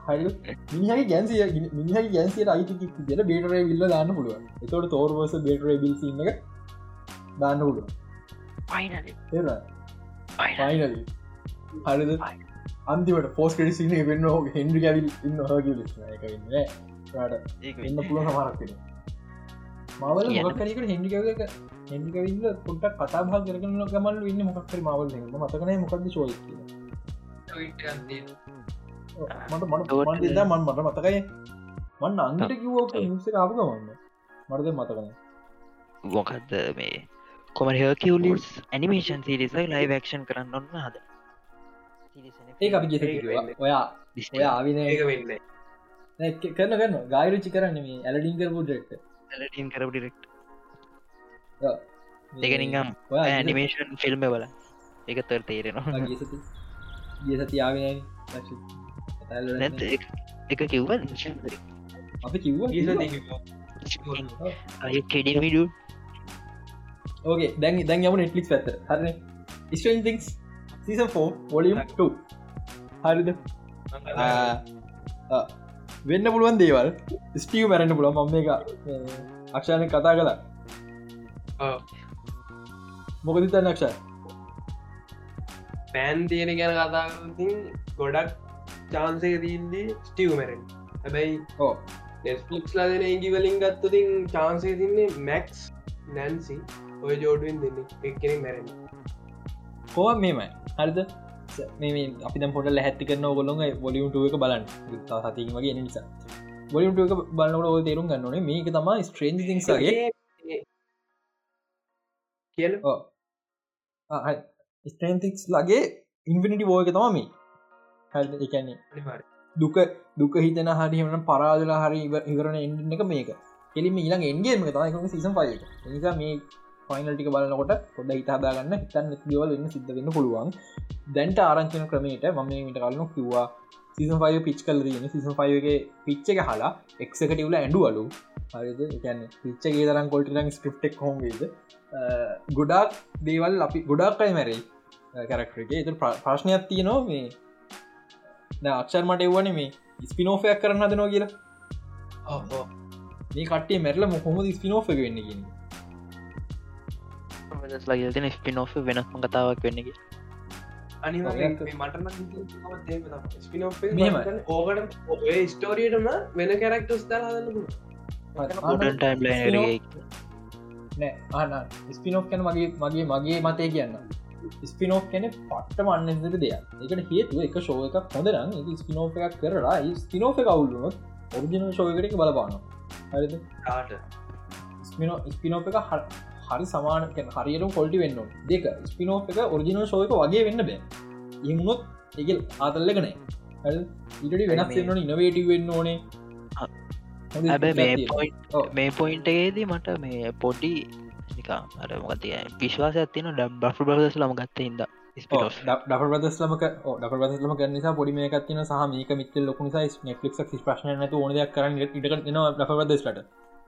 හරි මිනිහගේ ගැන්සිය මිනිහගේ ගැන්සියට අයිති ට බේටර විල්ල දාන්න පුළුව එතවට තෝර්වස බේටර බිල් සින්න එක දාන්න පුළුව පයිනල හරිද? අන්තිවට පෝස් කඩි සින වෙන්න හෙන්ඩි ගැවිල් ඉන්න හග ට එන්න පුළුව සමරක්ෙන මවල කියන්න. මොකරකට හෙන්ඩිකව එක. හෙන්ඩිකවිල්ල පොට්ට කතා භා කරන ගමල් ඉන්න මොක්කර මවල් මතකන මොකද චෝය මට මට මන්ද මන් මට මතකයි. මන්න අන්ට කිවෝක නිස කාපු ගමන්න මටද මතකන මොකක්ද මේ කොම හකිවලිස් ඇනිමේෂන් සිරිසයි ලයි ක්ෂන් කරන්න ඔන්න හද ඒ අපි ගෙත ඔයා ඔය ආවින ඒක වෙන්න. කරන කරන්න ගායරුචි කරන්න මේ ඇලඩිංකර පුඩෙක්ට ටින් කරපු ඩිරෙක්් එක නිගම් ඔයා ඇනිමේෂන් ෆිල්ම් බල එක තර තේරෙනවා. ගසති ගිය සති ආවින නැත් එක කිව්ව අපි කිව්ව අය කෙඩින් විඩු ඕගේ දැන් දැන් යම නෙට්ලික් ඇත හරන? ස්ටන් තික්ස් සීසන් ෝ 2 හරිද? වෙන්න පුළුවන් දේවල්. ස්ටියව මැරෙන්න්න පුළන් මම එක අක්ෂානය කතා කලා මොකද තන්න අක්ෂ පෑන් තියෙන ගැන කතාතින් ගොඩක් චාන්සක දීල්දී ස්ටියව මැරෙන් හැබැයි ඕ නෙස්පලික්ස් ලදෙන ඉගිවලින් ගත්තතින් චාන්සේ තින්නේ මැක්ස් නැන්සි ඔය ජෝඩුවෙන් දෙන්න එක්කෙනෙ මැරෙන් කෝ මේමයි හරිද? අපි පොට හැති කරන ගොලොන් බොලියුට එක බලන්න. සතින් වගේ එන නිසා. බොලියුට එක බලන්නට ඕ තේරුම් ගන්නනේ මේක තම ස්ට්‍රේන්ජ තිංසගේ කියල. ස්ටන්තික්ස් ලගේ ඉන්ෆිනිටි බෝයක තමම හරි එකන්නේ දුක දුක හිතන හරිහමන පරාදලා හරි ඉව- ඉවරණ එන්ඩ එක මේක. එලිම ඊළඟ එන්ගේම තම සිසම් පය නිසා මේ ෆයිනල්ටික බලන්නකොට පොඩ හිතාදාගන්න හිතන්න දවල් වෙන්න සිද්ධ වෙන්න පුළුවන්. දැන්ට ආරංචන ක්‍රමයට මම මිට කලනු කිව්වා. සිසම් පය පිච් කල දන සිසම් පයගේ පිච්ච එක හලා එක්කටවල ඇඩුවලු හරිද? එකන්න පිච්චගේ තරම් කොල්ටරන් ස්ක්‍රප්ටෙක් හෝගේද ගොඩක් දේවල් අපි ගොඩක් අයි මැරයි. කැරක්ටරගේ එතු ප්‍රශ්නයක් තියනවා මේ. අක්ෂර් මට එවන මේ ස්පිනෝෆයක් කරන්න හදනවා කියලා. මේ කටේ මැරල මොහොම ස්පිනෝ් එක වෙන්න ගෙන ලගතින ස්පිනෝ් වෙනස්ම කතාවක් වෙන්නගේ අනිවා ඔයක- මටන මෙහෙමයි. ඕකට ඔය ස්ටෝරියටම වෙන කැරක්ටස් ගොඩන් ටයිම් නෑ ස්පිනෝ් කැන මගේ මගේ මගේ මතය කියන්න. ස්පිනෝ් කැන පට්ට මන්නදර දෙයක්. එකට හේතුව එක ශෝය එකක් හොඳරන් ස්පිනෝ් එකක් කරලා ස්පිනෝ් එක අවුල්ලුනොත් ඔරිජිනල් ශෝයකට බලපාන හරිද? ස්පිනෝ ස්පිනෝ් එක හ- හරි සමාන හරියට කොල්ටි වෙන්න දෙක ස්පිනෝ් එක ඔරිජිනල් ශෝයක වගේ වෙන්න බෑ. එමුණොත් එක ආතල්ලකනෑ ඉට වෙනස් මේ- වෙන්න ඉනවේටි වෙන්න ඕනේ. මේ පොයින්ටගේදී මට මේ පොඩි නිකා අර මොකතිය විශ්වාස ඇතින ඩ බ්‍ර බදස් ලම ගත්ත හිද ඩ ප්‍රදස්ලමක ඩ ප්‍රදස්ලම කරනිසා පොඩි මේ එකත්තින සහ මේක මිත ලොකු නිසා නෙට්ලික් ප්‍රශ්න නත ඕනදයක් කරන්න ඉට න ප්‍රදස්ලට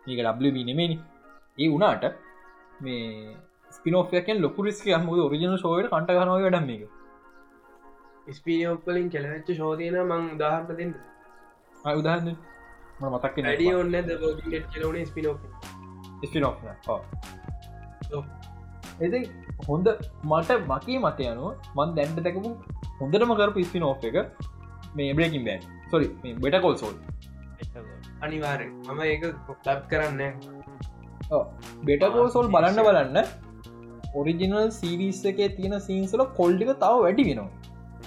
මේක ඩ නෙමනි ඒ වනාට මේ ස්පිනෝෆයකෙන් ලොකු රිස්ක හම ඔරිජන ශෝයට කන්ට ගනව වැඩම් මේක. ස්පීනියෝක්කලින් කෙලවෙච්ච ශෝතියන මං උදාහරට දෙන්න. උදාහන්න මතක් වැඩිය ඔන්න ද කියලවනේ ස්පිනෝක් ස්පිනෝ එති හොඳ මට මකේ මත යනුව මන් දැන්ට දැකපු හොඳටම කරපු ස්පිනෝ් එක මේ Breaking Bad sorry Better Call Saul අනිවාර මම ඒක ලබ් කරන්න බෙටකෝසෝල් බලන්න බලන්න ඔරිජිනල් සිරිස් එක තියෙන සීන්සල කොල්ඩික තව වැඩි වෙනවා.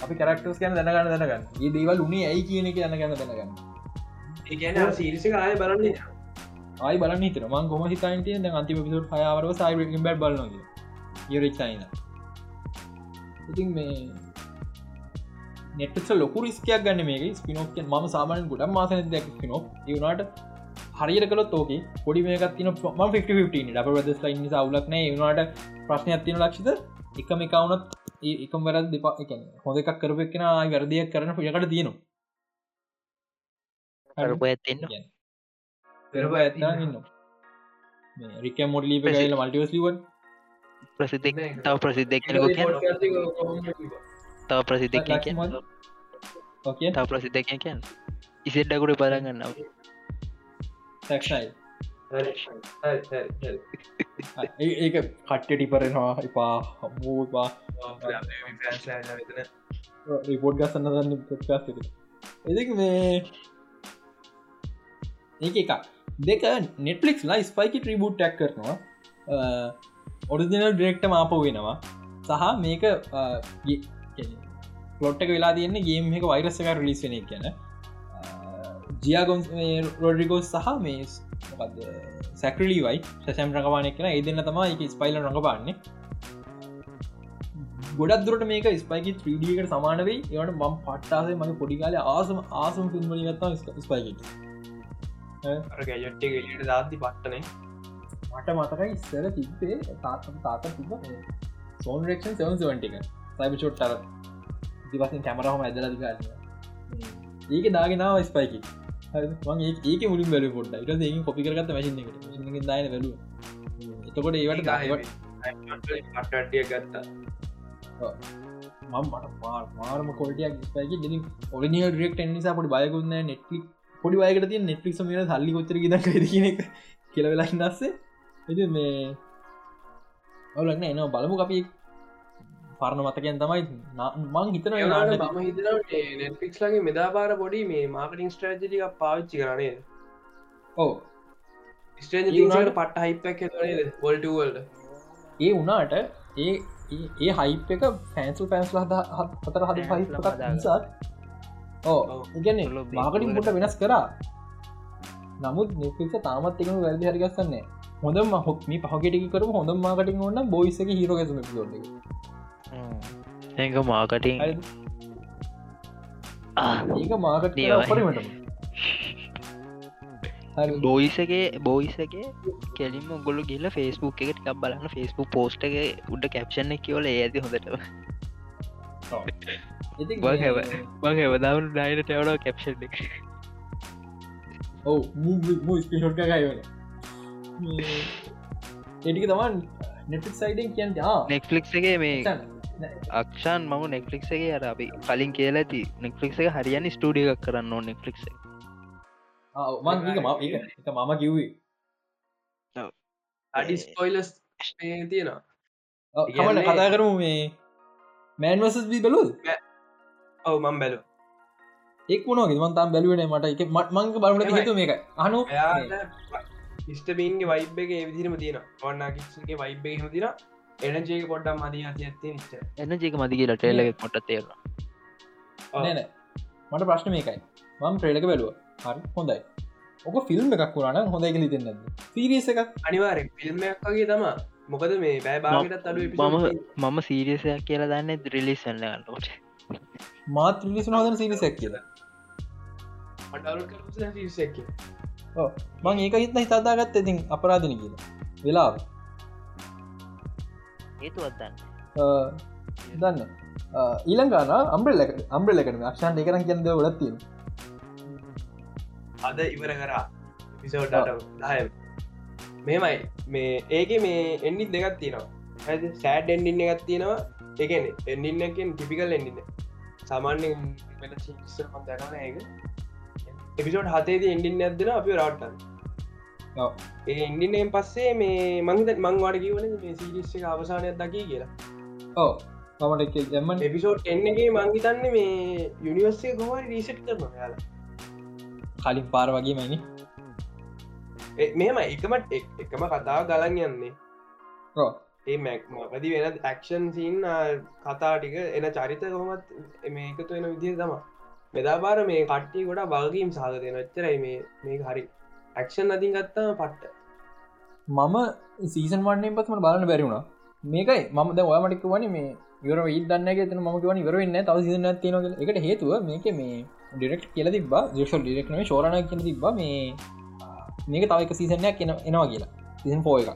අපි කරක්ටස් කියන දැනගන්න දැනගන්න. ඒ දේවල් උනේ ඇයි කියන එක දැනගන්න. දැනගන්න ඒගැන සිරිසි ආය බලන්නේ ආයි බලන්න හිතර මං ගොම හිතන්තිය ද අන්තිම පිසුට හයාවරව සයි බැ බලන යරක්සයින ඉතින් මේ නෙට්ස ලොකු රිස්කයක් ගන්න මේ ස්පිනෝක් ම සාමාන ගොඩ මාසන දැක් පිනොක් ඒවනාට හරියට කලොත් ඕක පොඩි මේකත් තින ම 50 ඩ ද ලයින්න සවුලක්න ඒවාට ප්‍රශ්නයක් තින ලක්ෂිත. එකම එකවුනත් එකම වැරත් දෙපා එක හොඳ එකක් කරපක්ෙන වැරදියක් කරන පියකට තියෙනවා. අරප ඇත්තෙන්න්න පෙරප ඇත්න ඉන්න රික මොඩලි පල මල්ටිවස් ලිවන් ප්‍රසිද්ධ තව ප්‍රසිද්ධ තව ප්‍රසිද්ධ තව ප්‍රසිද්ධ කියන් ඉසෙට්ඩකුට පරගන්නාව සැක්ෂයි ඒක කට්ට ටිපරෙනවා එපා හම්මූපා රිපෝට් ගසන්න දන්න පොට්කාස් එදක මේ ඒක එක දෙක නෙට්ලික්ස් ලා ස්පයිකි ට්‍රීබුට් ටැක් කරනවා ඔරිදිනල් ඩෙක්ට මාප වෙනවා සහ මේක පලොට්ටක වෙලා තියන්නේ ගේම් එක වෛරස්සක රිලිස් වෙන කියන ජියගොන් රොඩිගෝස් සහ මේ සැක්‍රලි වයි සැම් රඟවානය කෙන ඒ දෙන්න තමා එක ස්පයිල රඟපාන්නේ. ගොඩක් දුරට මේක ස්පයිකි 3ඩකට සමානවෙයි ඒවට මම් පට්ටාසේ මගේ පොඩිකාල ආසම ආසම පිල්මලි ගත්තා ස්පයිකට ගැජට්ට එලියට දාති පට්ටනේ. මට මතක ඉස්සර තිබේ තාතම තාත තිබ සෝන් රක්ෂන් සවන්ටික සයිබ චොට්ටර දිවසින් කැමරහම ඇදලදිගන්න ඒක දාගෙනාව ස්පයිකි ඒක මුලින් බැල පොට ට ඒ කොපි කරගත්ත මශන දාන බැලු එතකොට ඒවට පට්ටිය ගත්තා. මට මාර්ම කොටයක් ස්පයික ෙ ඔලිනිය ඩෙක් නිසා පොඩි බයකුන්න නෙට්ලික් පොඩි වයකට තිය නෙට්ලික් මට සල්ලි කොතර ද කියලවෙලා හින්නස්සේ එති මේ ඔලන්න එනවා බලමු අපි පරණ මතකෙන් තමයි මං හිතන ම හිතන නෙට්ෆික්ස් ලගේ මෙදාපාර පොඩි මේ මාර්කටින් ස්ට්‍රජික පාවිච්චි කරනේ ඕ ස්ටේජ පට හයිපක් වොල්ටවල්ඩ ඒ වනාට ඒ ඒ හයිප එක ෆෑන්සල් පෑන්ස් හද හතර හද පයි නිසා ඕ ඉගැන මාකටින් පොට වෙනස් කරා. නමුත් නෙෆික තාමත් එකම වැරදි හරිගස්සන්නේ හොඳම හොක් මේ පහගෙටි කර හොඳ මාකටින් ඔන්න බොයිසක හිරගසම ොඩ ඒක මාකටින් ඒක මාකට පරිමට බෝයිසගේ බෝයිසගේ කෙලින්ම ගොලු ගිල්ල ෆෙස්බුක් එකට කක් බලන්න. ෆෙස්බුක් පෝස්ට එක උඩ කැප්ෂණ කියවල ඇති හොඳට මං එවදාවු ඩයින ටවඩ කැප්ෂන් එක. ඔව ස්පිහොට් ගයවන එටික තමන් නෙටික් සයිඩෙන් කියන්න නෙක්ලික් එකේ මේ අක්ෂාන්. මම නෙක්ලික්ගේ අර අපි කලින් කියලා ඇති නෙක්ලික් එක හරියන්න ස්ටඩිය එකක් කරන්න ඕ නෙක්ලික් මං එක මම කිව්වේ. අඩි ස්පොයිලස් තියෙනවා. කමට කතා කරමු මේ මෑන්වසස් බී බලු ඔව මම් බැලු එක් වුණෝ මන්තම් බැලුවන මට. එක මට මංග බලට හතු මේක අනු ස්ටබීන්ගේ වයිබ් එක විදිරම තියෙන ඔන්න කිගේ වයිබ් එක තින එනජේක පොඩ්ඩම් මදී ඇති ඇත්තේ නිච්ච එන්න ජේක මදිගේ ටේල්ල මොට තේර නෑන මට ප්‍රශ්න මේකයි. මම ප්‍රේලක බැලුව. හරි හොඳයි. ඕක ෆිල්ම් එකක් වුණන හොඳයි කලි දෙන්නද සිරිස එකක්? අනිවාරෙන් ෆිල්ම්යක් වගේ තම මොකද මේ බෑ බාගටත් අඩු මම මම සීරියසයක් කියලා දන්න රිලිසන්න ගන්නට මාත් රිලිසුන හදන සිරිසක් කියලා මං ඒක හිත්න හිතාදාගත්ත ඉතින් අපරාධන කියලා වෙලා ඒතුවත්දන්න දන්න ඊළඟාන අම්බ්‍රල අම්බ්‍රල එකන අක්ෂන් එකන කියද ොලත් තියෙන අද ඉවර කරා පිසෝට්ට දාය මෙමයි මේ ඒක මේ එන්නිත් දෙකත් තියෙනවා හැ සෑඩ් එන්ඩින්න එකත් තියෙනවා එකන එන්ඩින්නකින් ටිපිකල් එන්ඩින්න සාමාන්‍යෙන් දැකන ඒක එපිසෝට් හතේද එන්ඩින්න ඇදෙන අපි රාට්ටන් ඒ එන්ඩින්නයෙන් පස්සේ මේ මංද මංවාට කිවන මේ සිරිස්ස අවසානයක් දකි කියලා. ඕ මට එම එපිසෝට් එන්නගේ මංගිතන්න මේ යුනිවර්සේ ගොවල් රීසට් කරන යාලා කලින් පාර වගේ මනි මෙම එකම එකම කතාව ගලන් යන්නේ. ඒ මැක් මකදි වෙන ඇක්ෂන් සින් කතා ටික එන චරිත කොමත් මේකතු වෙන විදිහ තම මෙදාපාර මේ කට්ටි ගොඩා බල්ගීම් සාගතය නච්චරයි මේ මේ හරි. ඇක්ෂන් අතින් ගත්තා පට්ට. මම සීසන් වන්නේ පත්ම බලන්න බැරිවුණා මේකයි මම ද ඔයාමටික වන මේ ඉවර ඉදන්න ත ම ගවන ඉවරන්න තව සින තියන එකට හේතුව මේක මේ ඩිරෙක්් කියල තිබ ජේෂල් ඩිරෙක්න ශෝරණ කියල තිබ මේ මේක තවක සීසනයක් එන එනවා කියලා. සිසන් පෝ එක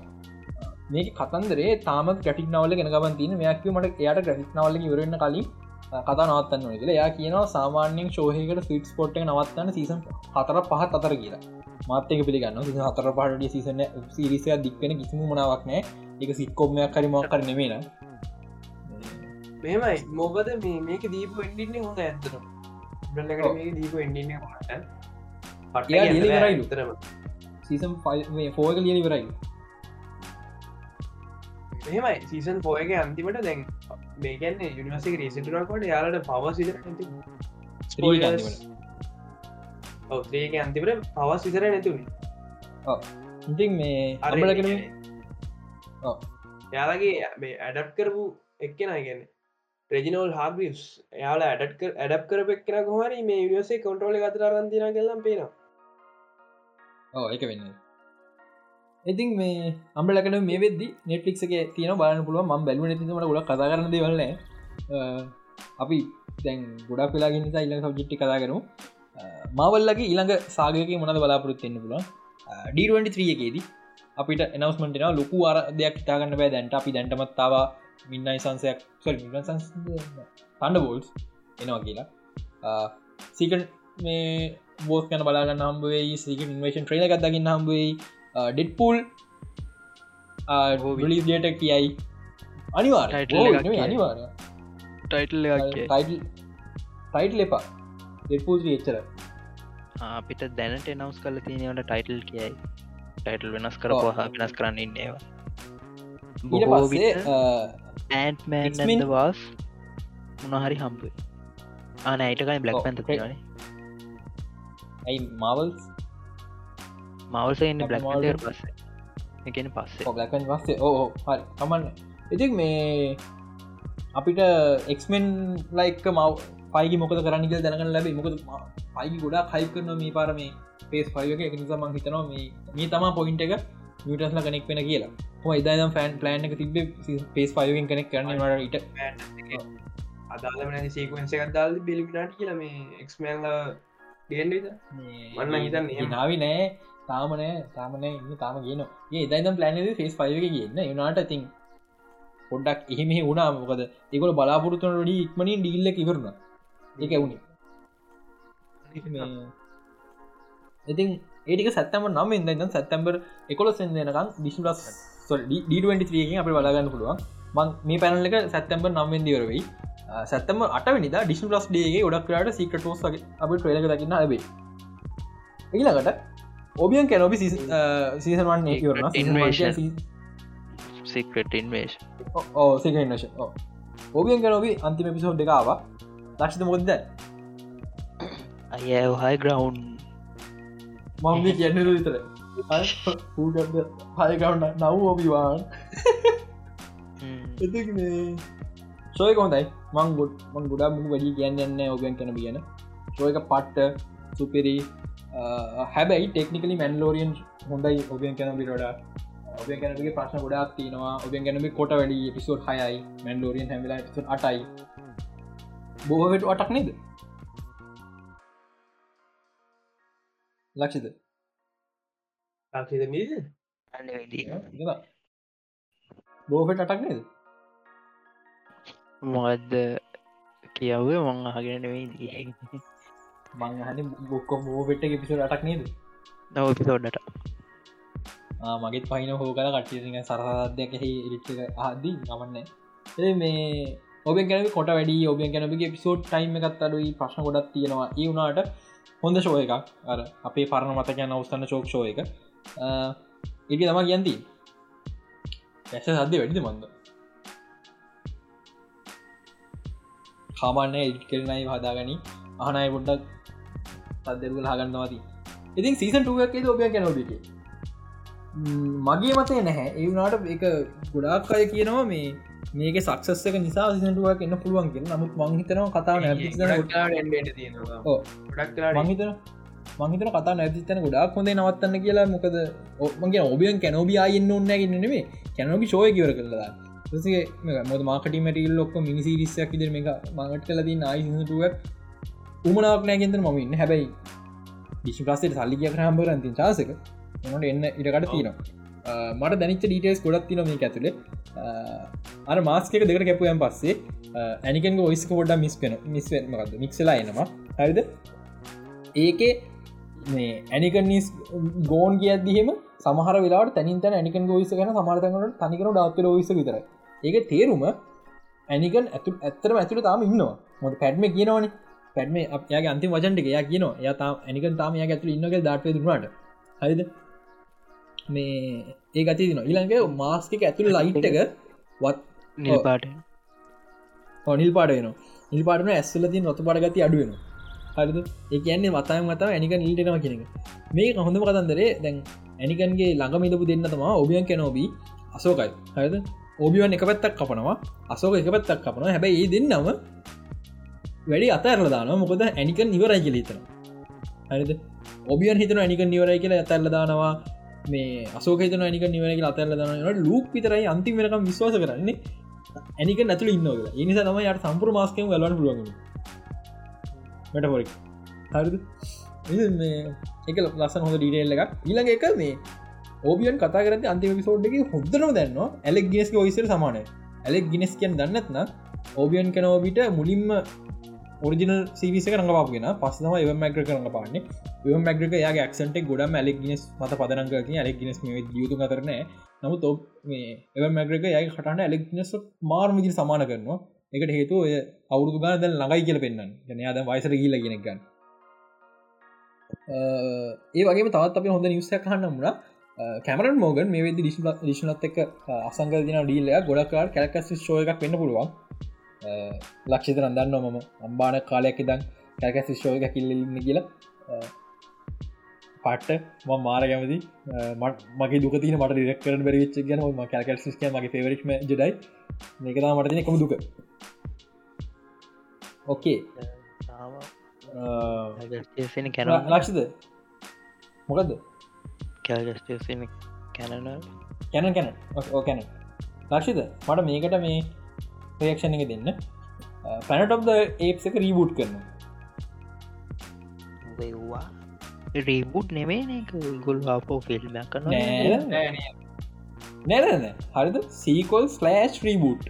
මේක කතන්දරේ තාම ගැටික් නවල ගෙන ගබන් තින මෙයක් මට එයට ග්‍රටික් නවල ඉවරන්න කලින් කතා නවත්තන්න කියලා. යා කියනවා සාමාන්‍යෙන් ශෝහයකට ෆිට් ස්පොට් නවත්තන්න සීසන් හතර පහත් අතර කියලා. මාතක පිළිගන්න හතර පාට සිසන සිරිසය දික්වෙන කිසිම මනාවක් නෑ එක සික්කොම්මයක් හරිමක් කර නෙමේන මෙමයි මොකද මේක දීපු එන්ඩින්නේ හොඳ ඇත්තර දීපු එන්ඩින්න පට රයි උතරම සීසම් ෆෝක ලියලි වරයි මෙමයි සීසන් පෝයක අන්තිමට දැන් මේකන්නේ යුනිවසික රීසිටනකොට යාලට පවසිද ඔවේක අන්තිමට. පවස් විසර නැතුනේ ඉතින් මේ අරලකන යාලගේ මේ ඇඩප් කරපු එක්කෙන ගැන රෙජිනෝල් හාබිස් යාල ඇඩක් ඇඩප් කරපෙක්න කොහරි මේ යනිවසේ කොටෝල අතර රන්තින කෙල්ලම් පේනවා. ඕ එක වෙන්න ඉතින් මේ අම්බලකට මේ වෙදදි නෙට්ලික්ක තියන බලන්න පුළුව ම බැලු නතිමට ගොඩ කතා කරන දෙවල්ල අපි දැන් ගොඩක් වෙලාගෙන නිසා ඉල්ල සබ්ජිට්ි කතා කරනු මවල්ලගේ ඊළඟ සාගයක මොනද බලාපොරොත්තින්න පුල ඩ23 එකේදී අපිට එනවස්මටෙන ලොකු අර දෙයක් හිතාගන්න බෑ දැන්ට. අපි දැන්ටමත්තාව මින්නයි සංසයක් තන්ඩ බෝල්ස් එනවා කියලා. සිකන් මේ බෝස් කන බලාගන්න හම්බේ සික ඉන්වේෂන් ට්‍රේන එකක්දගන්න හම්බේ ඩෙට්පූල් ලිට කියයි අනිවා අනිවාර ටයිටල් ටයිටල් එපා ඩෙට්පූල් එච්චර අපිට දැනට නවස් කල තියෙනවට ටයිටල් කියයි ටයිටල් වෙනස් කරපුහ වෙනස් කරන්න ඉන්නවා ඇන්මන් වාස් මොනහරි හම්පුේ ආන අයිටකයි බ්ලක් පැන්ත නේ ඇයි මවල්ස් මවස එන්න බ්ලක් පස්ස. එකන පස්සේ. බ්ලකන් පස්සේ ඕ හරි. තමන්න ඉතික් මේ අපිට එක්මෙන් ලයික මව පයි මොක කරන්න දැනගන්න ලැබේ මොකද පයි ගොඩා හයි කරන මේ පාර මේ පේස් පයක එක නිසාමං හිතනවා මේ මේ තමා පොයින්ට එක නිටස්ල කනෙක් වෙන කියලා. හම ඉදම් ෆෑන් ප්ලෑන් එක තිබ පේස් පයකින් කනෙක් කරන ට අදාලමන සේකුවෙන්ස එකක්දාල් බිලිමිට කියල මේ එක්මල ගෙන්ඩ වන්න හිතන්න නාවි නෑ තාමනෑ තාමනය ඉන්න තාම කියන ඒ දයිදම් ප්ලෑන ෆේස් පයක කියන්න එනාට තින් පොඩ්ඩක් එහෙම වුණා මොකද? ඒකොල බලාපොරතුන ඩි ඉක්මනින් ඩිල්ල ඉවරණ. ඒක වුණේ. ඉතින් ඒටික සැත්තම නම් ඉදන්න සැත්තැම්බර් එකොල සෙන්දනකම් ඩිස්ලස් ඩ23කින් අපි බලාගන්න පුළුවන්. මං මේ පැනල එක සැත්තැම්බර් නම්වෙන්දිවරවෙයි සැත්තම අටවනිද ඩිස්න් ලස් ඩේගේ ොඩක්රට සිකටෝස් අප ට්‍රේලක දකින්න ඇබේ ඒලකට ඔබියන් කැනොබි සීසන්වන් ඒවරන සිකට ඉන්වේශ ඕ සික ඉන්නශ ඔබියන් කැනොබි අන්තිම පිසෝඩ් දෙකාව ලක්ෂිත මොද්ද අය හයි ග්‍රවන්් මම කියන්න විතර හයකවන්න නව් ඔබිවාන් සෝය කොහොඳයි මං ගොඩ් මං ගොඩා මු වැඩි කියන්න එන්න ඔබෙන් කන බියන සෝයක පට්ට සුපිරි හැබැයි ටෙක්නිකලි මැන්ලෝරියන් හොඳයි. ඔබෙන් කැන බිරොඩ ඔබෙන් කැනගේ ප්‍රශ්න ගොඩක් තිනවා ඔබෙන් ගැනම කොට වැඩි පිසෝට් හයයි. මැන්ලෝරියන් හැමිලා අටයි. බෝහට අටක් නේද? ලක්ෂිත. ලක්ෂිත මිද බෝහට අටක් නේද? මොකදද? කියව්වේ මං අහගෙන වෙයි මංහන බොක්කො මෝබෙට්ට පිසු අටක් නේද? නව පිසෝඩ්ඩට මගේත් පහින හෝ කල කට්ටිසික සරහදයක් එහි ඉරිච්ච ආදී ගමන්න ඒ මේ ඔබෙන් ගැන කොට වැඩි ඔබෙන් ගැනගේ පිසෝඩ් ටයිම් එකත් අඩුයි ප්‍රශ්න ගොඩක් තියෙනවා. ඒ වුණට හොඳ ශෝය එකක්. අර අපේ පරණ මතකයන් අවස්ථන්න ශෝක් ෂෝ එක. එක තම කියන්ති ඇස සද්‍ය වැඩිද මන්ද? කාමන්න එඩ් කරනයි හදාගනි. අහනය පොඩ්ඩක් සදදෙරුගල හගන්නවාති ඉතින් සීසන් ටුවක් ඔබ කැනොබිට මගේ මතය නැහැ. ඒවනාට එක ගොඩාක් අය කියනවා මේ මේක සක්සස්සක නිසා සිදුවක් එන්න පුළුවන් කියෙන නමුත් මංහිතනවා කතාව මංහිතන මංහිතන කතා නැතිතන ගොඩක් හොඳේ නවත්තන්න කියලා. මොකද ඔමගේ ඔබියන් කැනෝබි අයන්න ඔන්න ගන්නනේ කැනෝබි ශෝය කිවර කරලා මොද මාකට මටල් ලොක්ක මිනිසිරිස්සයක් ඉදිර මේ මඟට කලදී ආයිතුවක් උමනාවක් නෑගෙන්තර මම ඉන්න. හැබැයි විශ්වාසයට සල්ලි කිය හම්බරන්ති චාසක එනට එන්න ඉටකට තියෙනවා. මට දැනිච ඩීටේස් ගොඩත් තින මේ ඇතුළේ අර මාස්කක දෙකට කැපුයන් පස්සේ. ඇනිකන් ඔයිස්ක පොඩ්ඩ මිස් පෙන මිස්මකද මික්සලා එනවා. හරිද? ඒකේ මේ ඇනිකනිස් ගෝන් කියදදිහෙම සමහර වෙලාට තැනින් තැන ඇනිකන් ගෝයිස ගැන සමාර්තකට තනිකර ඩාත්තර ඔයිස විතර ඒක තේරුම ඇනිකන් ඇතු ඇත්තරම ඇතුළ තාම ඉන්නවා. මොට පැඩ්ම කියනවනේ පැඩ්ම යාගේ අන්ති වජන්ට යා කියන යතා ඇනික තාම යා ඇතුළ ඉන්නක දාටය දුරට හරිද? මේ ඒ ගති දින ඊළඟ මාස්කික ඇතුළ ලයිට්ක වත් නිල්පාට නිල් පාට වෙන නිල් පාටන ඇස්සල ති නොතු පට ගති අඩුවෙන හරිද? ඒ කියන්නේ මතය මතාව ඇනික නිල්ටෙනවා කියෙන මේ හොඳම කතන්දරේ දැන් ඇනිකන්ගේ ළඟම ඉලපු දෙන්න තමා ඔබියන් කැනෝබී අසෝකයි හරිද? ඕබියන් එක පැත්තක් කපනවා අසෝක එක පැත්තක් කපනවා. හැබැයි ඒ දෙන්නම වැඩි අතරල දාන මොකද ඇනිකන් නිවරයි කියලීතන හරිද? ඔබියන් හිතන ඇනික නිවරයි කියලා ඇතැල්ල දානවා. මේ අසෝකත නික නිවරක අතැල්ල දන්නට ලූක් පිතරයි අන්තිමරකම් විශ්වාස කරන්නේ. ඇනික නැතුල ඉන්නවල එනිසා තම යට සම්පුර මාස්කම ගලන්න පුළුවන් මට පොරි හරිද? එක ලස්සන හොඳ ඩීටේල් එක ඊළඟ එක මේ ඕබියන් කතා කරට අන්තිම පිසෝඩ්ඩක හොදරම දන්න ඇලෙක් ගිනස්ක ඔයිසර සමානය. ඇලෙක් ගිනස් කියන් දන්නත්න ඕබියන් කනෝබිට මුලින්ම ඔරිජිනල් සිවිස රඟපාගෙන පස්සම එව මැග්‍ර කරන්න පාන්නේ. එව මැග්‍රක යාගේ ක්සන්ට ගොඩ ඇලෙක් ගිනස් මත පදනක ඇලෙක් ගිනස් යුතු කරන නමුත් ඔ මේ එව මැග්‍රක යයි කටන්න ඇලෙක්නස් මාර් විදි සමාන කරනවා. එකට හේතු ඔය අවුරුදු ගාන දැන් ළඟයි කියල පෙන්න්න ජනයාද වයිසර ගීල ගෙනෙක්ගන්න ඒ වගේ තවත් අප හොඳ නිවසයක් කහන්න මුණ කැමරන් මෝගන් මේ වෙදි ඩිශි ලිෂනත් එක අසංගල දින ඩීල්ලය ගොඩක්කාර කැලකස් ශෝය එකක් වෙන්න පුළුවන්. ලක්ෂිත රන්දන්න මම. අම්බාන කාලයක් ඉදන් කැල්කැස් ශෝය එක කිල්ලන්න කියලා. පට්ට ම මාර කැමති. මගේ දුකතින මට රිරක් කරන බැරිච්ච ගැන ම කැල්කල් සිස්ක මගේ පෙවරික්ම ජඩයි මේකතා මටතින එකම දුක. ඕකේ කැන ලක්ෂිද? මොකක්ද කැල්ගස්ටන කැනන කැන කැන ඕකැන ලක්ෂිද? මට මේකට මේ ප්‍රේක්ෂණ එක දෙන්න. පැනට ඔබ්ද ඒක් එක රීබුට් කරන දෙව්වා රීබුට් නෙමේ ගුල් අපෝ ෆිල්ම් කරන නැරන හරිද? සීකොල් ස්ලෑශ් රීබුට්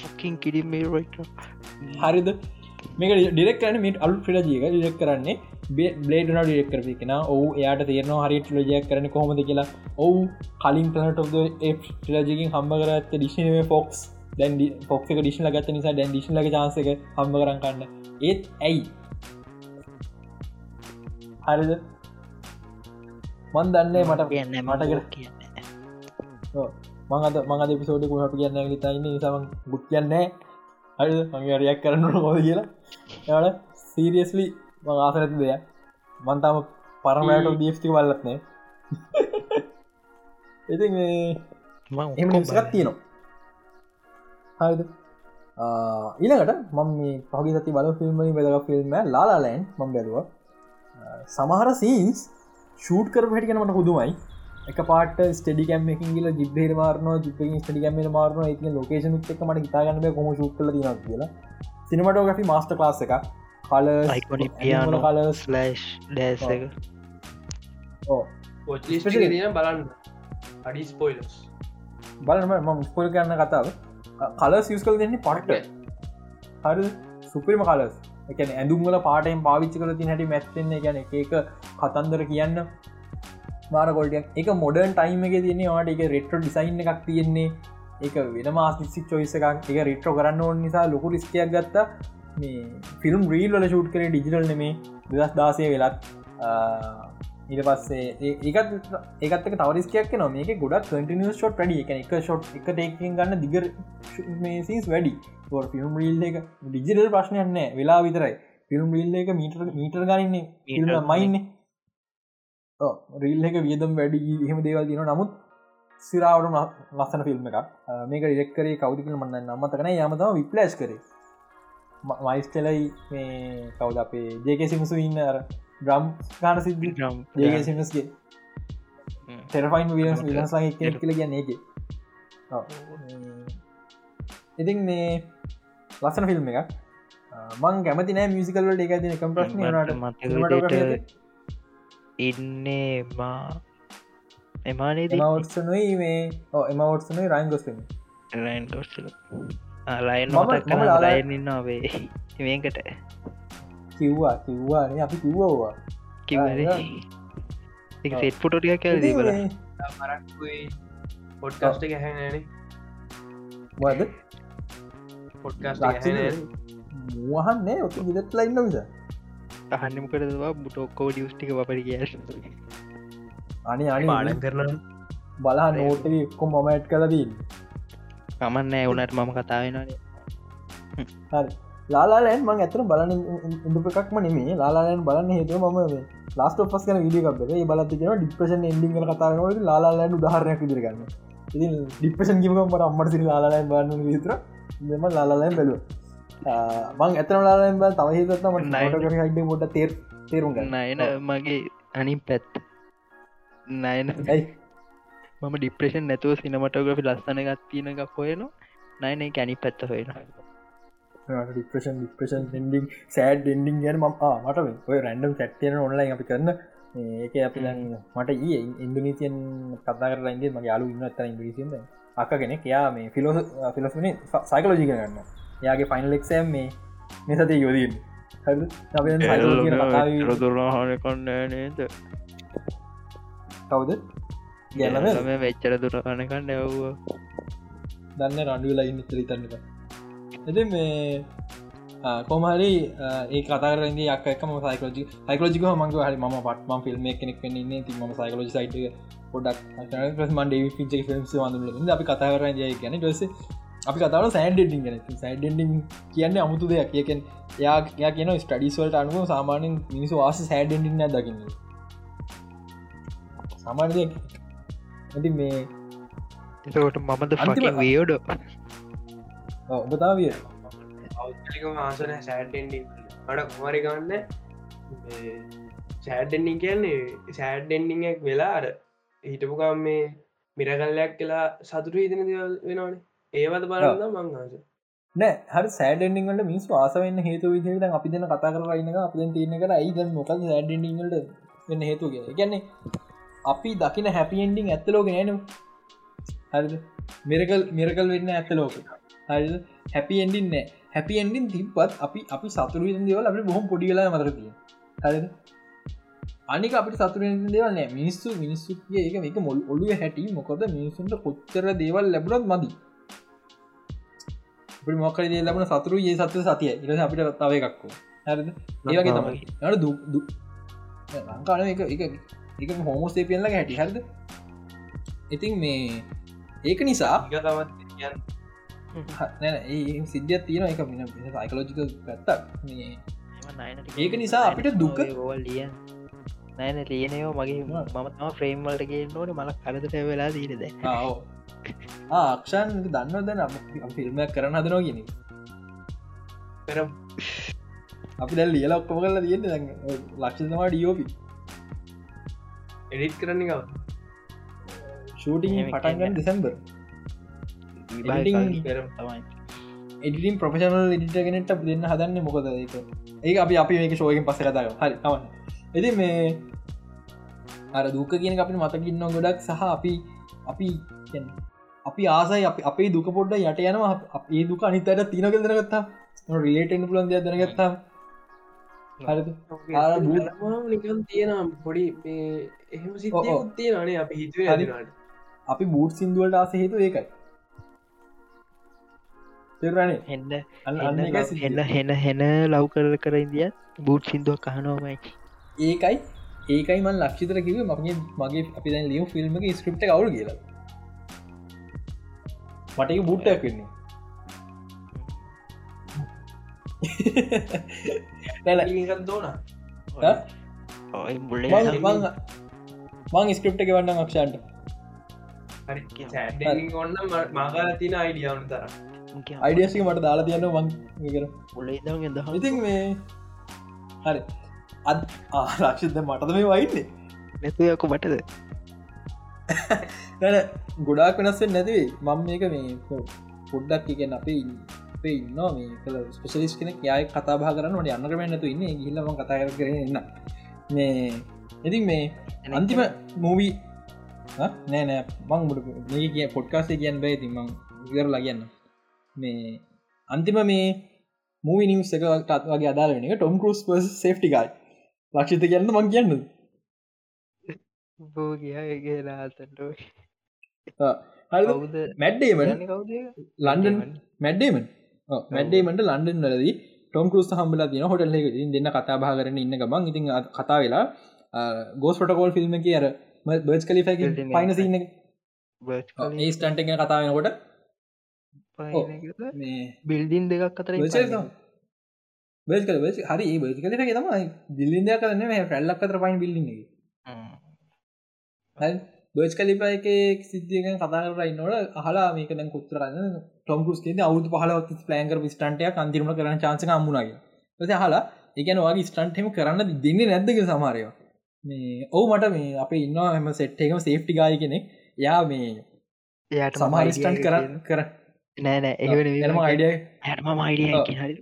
ෆකින් කිඩිමේ හරිද? මේක ඩිරෙක් කරන මිට අලු ්‍රලජියක ඩිරෙක් කරන්නේ බ්ලේඩ න ඩිරෙක් කරපි කෙන ඔහු එයාට තේරනවා හරි ටලජයක් කරන කොමද කියලා. ඔවු කලින් පලට ඔ ටලජකින් හම්බ කරත් ඩිශනම ෆොක්ස් දැන් ෆොක් ඩිශන ගත නිසා දැන් ඩිශන ලක චාසක හම්බ කරන්න කන්න ඒත් ඇයි? හරිද? මන් දන්නේ මට කියන්න මට කර කියන්න මඟද මඟද පිසෝඩ කුණට කියන්න ලිතයින්න නිසාම බුත් කියන්නේ හරි මගේ රයක් කරන්නට හොද කියලා. එයාට සීරියස්ලි මං ආසනැති දෙයක් මන්තාම පරමයට දීස්ති වල්ලත්නේ ඉති එම නිසකත් තියෙනවා. හරිද? ඊළඟට මම මේ පහි සති බල ෆිල්ම්මනි වෙදක ෆිල්ම් ලාලාලෑන් මම් බැලුව. සමහර සීන්ස් ෂූට් කර හැටි කනමට හුදුමයි. එක පාට ස්ටඩිකම් එකකිල ජිබ්බේ මාරන ජිප ස්ටඩිකම මාරන එක ලෝකේෂන එක මට හිතාගන්න කොම ෂුට් කල න කියලා. සිනමටෝග්‍රි මස්ට ලාස් එක කල අයිකොනි පියාන කලස් ලෑශ් ඩෑස් බලන්න. අඩි ස්පොයිලස් බලම ම ස්පොල් කරන්න කතාව. කලස් යස් කල දෙන්නේ පට්ට. හරි සුපරිම කලස් එකන ඇඳුම්ල පාටෙන් පාවිච්චි කල ති හැටි මැත්තෙන්නේ ගැන එක කතන්දර කියන්න. මාර කොල්ටියක් එක මොඩර්න් ටයිම් එක තියන්නේ. වාට එක රෙට්‍ර ඩිසයින් එකක් තියෙන්නේ. එක වෙන මාසික් චොයිස එකක්. එක රෙට්‍රෝ කරන්න ඕන නිසා ලොකු රිස්කයක් ගත්ත මේ ෆිල්ම් රීල් වල ෂූට් කරේ ඩිජිටල් නෙමේ දස් දාසය වෙලත් ඊට පස්සේ ඒකත් ඒකත් තවරිස්කයක් නො මේක ගොඩක් කටිනිය ෂොට් වැඩි. එක එක ෂොට් එක ටේකින් ගන්න දිගර මේසිස් වැඩි. ෆිල්ම් රීල් එක ඩිජිටල් ප්‍රශ්නයන්න වෙලා විතරයි. ෆිල්ම් රීල් එක මීටර් මීටර් ගරන්නේ මයින්නේ රීල් එක වියදම් වැඩි. එහෙම දේවල් තින නමුත් සිරාවට ලස්සන ෆිල්ම් එක මේක ඩෙක්කරේ කවදිකල මන්න නම්මතකන යමතම විප්ලස් කරේ මයිස්ටලයි මේ කවද අපේ ජේක සිමසු ඉන්න අර ග්‍රම් ගාන සිද්ධි ග්‍රම් ජේක සිමස්ගේ තෙරෆයින් විලස් විලසා කියල කියන්න එක ඉතින් මේ ලස්සන ෆිල්ම් එක මං කැමති නෑ මියසිකල්ලට එක තින කම් ප්‍රශ්න මට ඉන්නේ මා එමානේ මවත්සනුයි මේ එමවත්සනුයි රයින් ගොස්ම රයින් ගොස්ල ලයින් මට ලයින්න වේ මේකට කිව්වා කිව්වානේ අපි කිව්වවා කිව සෙට් පුටටිය කැල දීබල මරක්යි පොඩ්කාස්ට ගැහැන වද පොඩ්කාස්ට වහන්නේ ඔක විදත් ලයින්න විස අහන්නම කරවා බුට ඔක්කෝ ඩියස්ටික පරි කිය අනි අනි පාඩ කරන බලා නෝට එක්කො මොමයිට් කලදී කමන්න එවුනට මම කතාවෙනනේ හරි. ලාලාලෑන් මං ඇතර බලන ඉඳප එකක්ම නෙමේ ලාලාලෑන් බලන්න හේතුව මම ලාස්ට පස් කන විඩියකක්ේ බලතින ඩිප්‍රෂන් එන්ඩිංග කතාවනට ලාලාලෑන් උදාහරයක් ඉදිරගන්න ඉති ඩිප්‍රෂන් කිවම මට අම්මට සිරි ලාලාලෑන් බන්න විතර දෙම ලාලාලෑන් බැලුව. මං ඇතන ලාලෑන් බල තව හිතත්ම නයිට මොට තේර තේරුම් නයන මගේ අනිම් පැත් නයන. ඇයි මම ඩිප්‍රේෂන් නැතුව සිනමටෝග්‍රි ලස්සන එකත් තියෙන එකක් හොයන නයන කැනි පැත්ත හොයෙන ඩිප්‍රෂන් ඩිප්‍රෂන් ඩෙන්ඩිං සෑඩ් ඩෙන්ඩිං ගැන ම මට ඔය රැන්ඩම් සැට්තියන ඔන්ලයින් අපි කරන්න ඒක අපි මට ඒ ඉන්දනීසියන් කතා කරලන්ගේ මගේ යාලු ඉන්න ඇත ඉංග්‍රීසින්ද අක්කගෙන යා මේ ෆිලෝස ෆිලොස්මන සයිකලෝජි කරන්න යාගේ ෆයින්ලෙක්සෑම් මේ මෙසති යොදීන් දුරහන කොන්න නේද? කවුද ගැනම වෙච්චර දුරහනකන්න ඇව්වා දන්න රඩුවෙලා ඉන්න තරතන්නක එති මේ කොමහරි ඒ කතරගේ යක්කම සයිකලජි සයිකලජික මංග හරි ම පටම ෆිල්ම් කෙනෙක් වෙන්නේ ති ම සයිකලජි සයිට පොඩක් මන් ඩේ ිල්ම් වඳ අපි කතාර ජය ගැන ටස අපි කතාව සෑන්ඩෙඩින් ගැන. සයිඩෙන්ඩිං කියන්නේ අමුතු දෙයක්. කියකෙන් යා කියන ස්ටඩිස්වල්ට අනුව සාමානෙන් මිනිසු වාස සෑඩෙන්ඩින්න දකින්න. සාමාන්‍ය ඇති මේ එතකොට මමද ෆකින් වියෝඩ ඔබතාවිය ආසන සෑටෙන්ඩි අට කුමරි ගන්න සෑඩෙන්ඩිං කියන්නේ සෑඩ්ඩෙන්ඩිංක් වෙලා අර හිටපුකම් මේ මිරකල්ලයක් කියලා සතුරු හිතන දවල් වෙනවානේ. ඒවද බලන්න මංහස නෑ හරි සෑඩෙන්ඩිංට මිස් වාසවන්න හේතු විදිට අපි දෙන කතා කරන්න අප තියන කර අයිද මොක සෑඩෙන්ඩිංට වෙන්න හේතු කිය ගැන්නේ අපි දකින හැපිෙන්ඩිං ඇත්තලෝක නෑනු හරිද? මිරකල් මිරකල් වෙන්න ඇත්ත ලෝක. හරි හැපි එන්ඩින් නෑ. හැපි එන්ඩින් තිබත් අපි අපි සතුරු දේවල් අපි බොහොම පොඩිගලා මතරතිය හරි අනික අපට සතුරෙන් දේවල් නෑ. මිනිස්සු මිනිස්සුගේ එක එක මොල් ඔලුව හැටි. මොකොද මිනිසුන්ට කොච්චර දේවල් ලැබුණත් මදී. මොකර දේ ලබන සතුරු ඒ සත්ව සතිය ඉර අපිට තව එකක්කෝ හැරද? ඒවගේ තමයි. දු ලංකාන එක එක එක හෝමෝස්තේපියල්ල හැටි. හැරද? ඉතින් මේ ඒක නිසා ඒ සිද්ධිය තියෙන එක මින සයිකලෝජික පැත්තක්. මේ ඒක නිසා අපිට දුක ලිය නෑන ලියනයෝ මගේ මම තම ෆ්‍රේම්වලට ගේ නොට මල කරදට වෙලා දීරද ආක්ෂන් දන්න. දැන ෆිල්ම්මයක් කරන්න හදනෝ ගෙන පෙර අපි දැල් ලියල ඔක්කොම කල තියෙන ලක්ෂතමා ඩියෝපි එඩිත් කරන්න කව ෂූටිං පටන්ගන්න දෙසැම්බර් එඩිටින් ප්‍රෆෙෂනල් එඩිටගෙනට දෙන්න හදන්න මොකද ඒක? ඒ අපි අපි මේක ශෝයකින් පස කතාව හරි තවන්න එති මේ අර දුක කියන අපි මතකින්න ගොඩක් සහ අපි අපි අපි ආසයි අපේ දුක පොඩ්ඩ යට යනවා. ඒ දුක අනිතයට තින කෙදරගත්තා රිලේටෙන් පුලන් දෙයක් දැනගත්තා නිකන් තියෙන පොඩි එහෙම සිතියකුත් තියෙනනේ අපි හිතුවේ අදිනාට අපි බූට් සිින්දුවලට ආස හේතු ඒකයි. එන්න එන්න හෙන හෙන ලව් කර කර ඉදිය බූට් සිින්දුවක් කහනෝමයි ඒකයි ඒකයි මන් ලක්ෂිතර කිව මගේ මගේ අපි දැන් ලියම් ෆිල්ම් එක ස්ක්‍රප්ට කවුරු කියලා. මට බුට්ටක් වෙන්නේ මුල මං ස්ක්‍රප්ට එක වන්න අක්ෂන්ට ඔන්න මගල තින අයිඩියවන තර අයිඩියසි මට දාලා තියන්න මං කර පොල ඉතින් මේ හරි අත් ආරක්ෂිත මටද මේ වයින්නේ නැතුයකු මටද ගොඩාක් වෙනස්සෙන් නැතිවේ මං මේක මේ පොඩ්ඩක් කියන්න අපේ අපේ ඉන්න මේ කල ස්පෙශලිස් කෙන යයි කතා භා කරන්න ට අන්නකම නැතු ඉන්න. ගිල්ලම කතා කර කරන්න මේ ඉතින් මේ අන්තිම මූවී නෑ නෑ. මං මුඩ මේ කිය පොඩ්කාසේ කියන්න බෑ. තින් මං ඉරලා කියන්න. මේ අන්තිම මේ මූවි නිවස් එකටත් වගේ අදාල වෙන එක ටොම් කරුස් පස් සේෆ්ටිකයි ලක්ෂිත කියන්න මං කියන්න බෝ කිය ලාතට Matt Damon London Matt Damon මැඩ්ඩේමට London වලදී ටොම් කරුස් හම්බල තින හොටල් දෙන්න කතා භා කරන ඉන්න ගමන්. ඉතින් කතා වෙලා ගෝස් පොටකෝල් ෆිල්ම් කිය අර බර්ච් කලි පයින සින්න ඒ ස්ටන්ට එක කතා වෙනකොට. බිල්ඩින් දෙකක් අතර කල හරි බස් කල තමයි. බිල්ලින්ද කරන්න ෆැල්ලක් අතර පයින් බිල්ලි බර්ච් කලිපා එක සිද්ධියක කතාර නොට හලා මේක දැන් කොත්තරන්න ටොම්කුස් ේ අවුතු පහලක් ප්ලෑන්කර ස්ටන්ටය අන්තිරම කරන චාන්සක අම්මුණගේ ස හලා එකන වගේ ස්ටන්ටම කරන්න දෙන්නේ නැද්දක සමාරයවා මේ ඔවු මට මේ අප ඉන්නවා එම සෙට් එකම සේෆ්ටි ගාය කෙනෙ යා මේ එයාට සමාරිස්ටන්් කර කර නෑ නෑ ඒවන එනම අයිඩිය හැටම මයිඩිය හරි.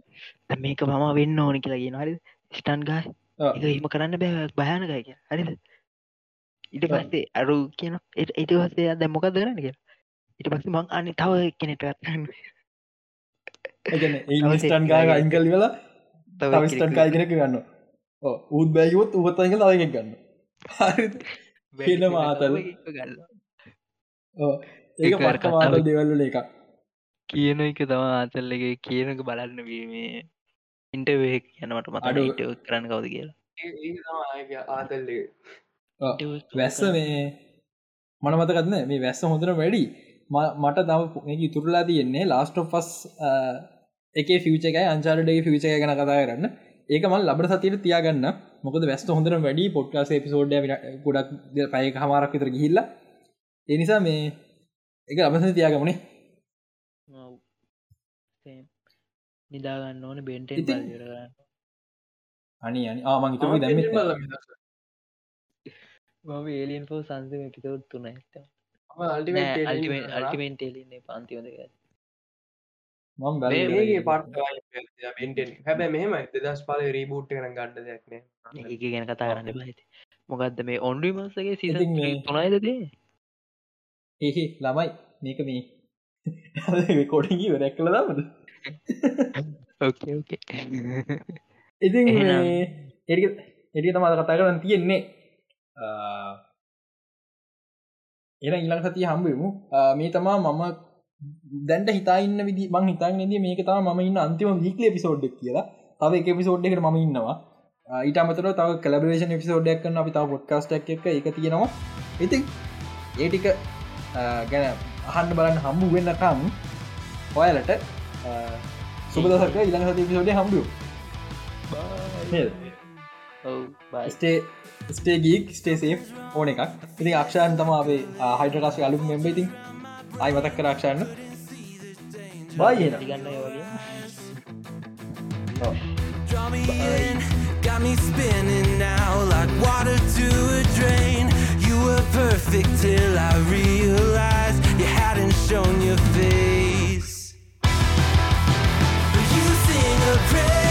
මේක මම වෙන්න ඕනි කියලා ගෙන හරි ස්ටන් ගාය හිම කරන්න බෑ භයනකය කිය හරිද ඉට පස්සේ අරු කියන ඒට පස්සේ දැ මොකක් දරන්න කිය ඉට පස්ස මං අනි තව කෙනෙට ස්ටන් ගාය අයිංකල් වෙලා තව ස්ටන් කාය කෙනෙක ගන්න. උත් බැගවොත් උපත්තක තවක ගන්න කියන මාතල. ගල්ල ඒක මාතල් දෙවල්ල එක කියන එක තම ආතල්ලගේ කියනක බලන්න වීමේ ඉන්ටවේ යනවට මත අඩුට කරන්න කවද කියලා. ආතල්ලේ වැස්ස මේ මන මතකත්න මේ වැස්ස හොඳර වැඩි. මට තම තුරලා තියෙන්නේ ලාස්ට ෆස් එක ෆිචකයි අංචාරඩේ ෆිචය ගැන කතා කරන්න. ඒක මල් ලබට සතියට තියාගන්න. මොකද වැස්ට හොඳර වැඩි පොට්කාස පිසෝඩ් ගොඩක් පය හමාරක් විතර ගිහිල්ල. එනිසා මේ එක ලබස තියාගමනේ. නිදාගන්න ඕන බෙන්ට අනි අනි. ආමං හිතම දැම මම ඒලියන් පෝ සංසම පිතවුත් තුන ඇත අල්ටිමෙන්ට් එලින්නේ පන්තිවදක මම ඒගේ පට හැබැ මෙහම දස් පාල රීබූට් කරන ගඩ දෙයක්න ඒක ගැන කතා කරන්න බහිත මොකක්ද මේ ඔන්ඩි මසගේ මේ- තුනයිදදේ ඒහි ළමයි. මේක මේ. කොඩගී වැරැක් කළ දමද ඕකේ ඕකේ ඉතින් එහෙනම්- එඩි තමාද කතා කරන්න තියෙන්නේ එන ඉල්ලං සතිය හම්බෙමු මේ තමා මම දැන්ට හිතාන්න විදි මං හිතන් ද මේක තම ම ඉන්න අන්තිම වීකල පිසෝඩ්ඩක් කියලා. තව එක පිසෝඩ් එකට ම ඉන්නවා. ඊට අමතර තව කලබරේෂන් පිසෝඩ්ඩක් කන්න අපි තව පොඩ්කාස්ටක් එක එක තියෙනවා. ඉතින් ඒටික ගැන අහන්න බලන්න හම්බු වෙන්නකම් ඔයාලට සුබදසක ඉළඟ සති පිසෝඩ හම්බු ස්ටේ ස්ටේ ගීක් ස්ටේසේ ඕන එකක්. ඉති අක්ෂයන් තම අපේ හයිඩරකාස අලුම් මෙම්බයිතින් අයි මතක් කරක්ෂන්න බායන ගන්න වගේ. Draw me in, got me spinning now like water to a drain. You were perfect till I realized you hadn't shown your face. You sing a pretty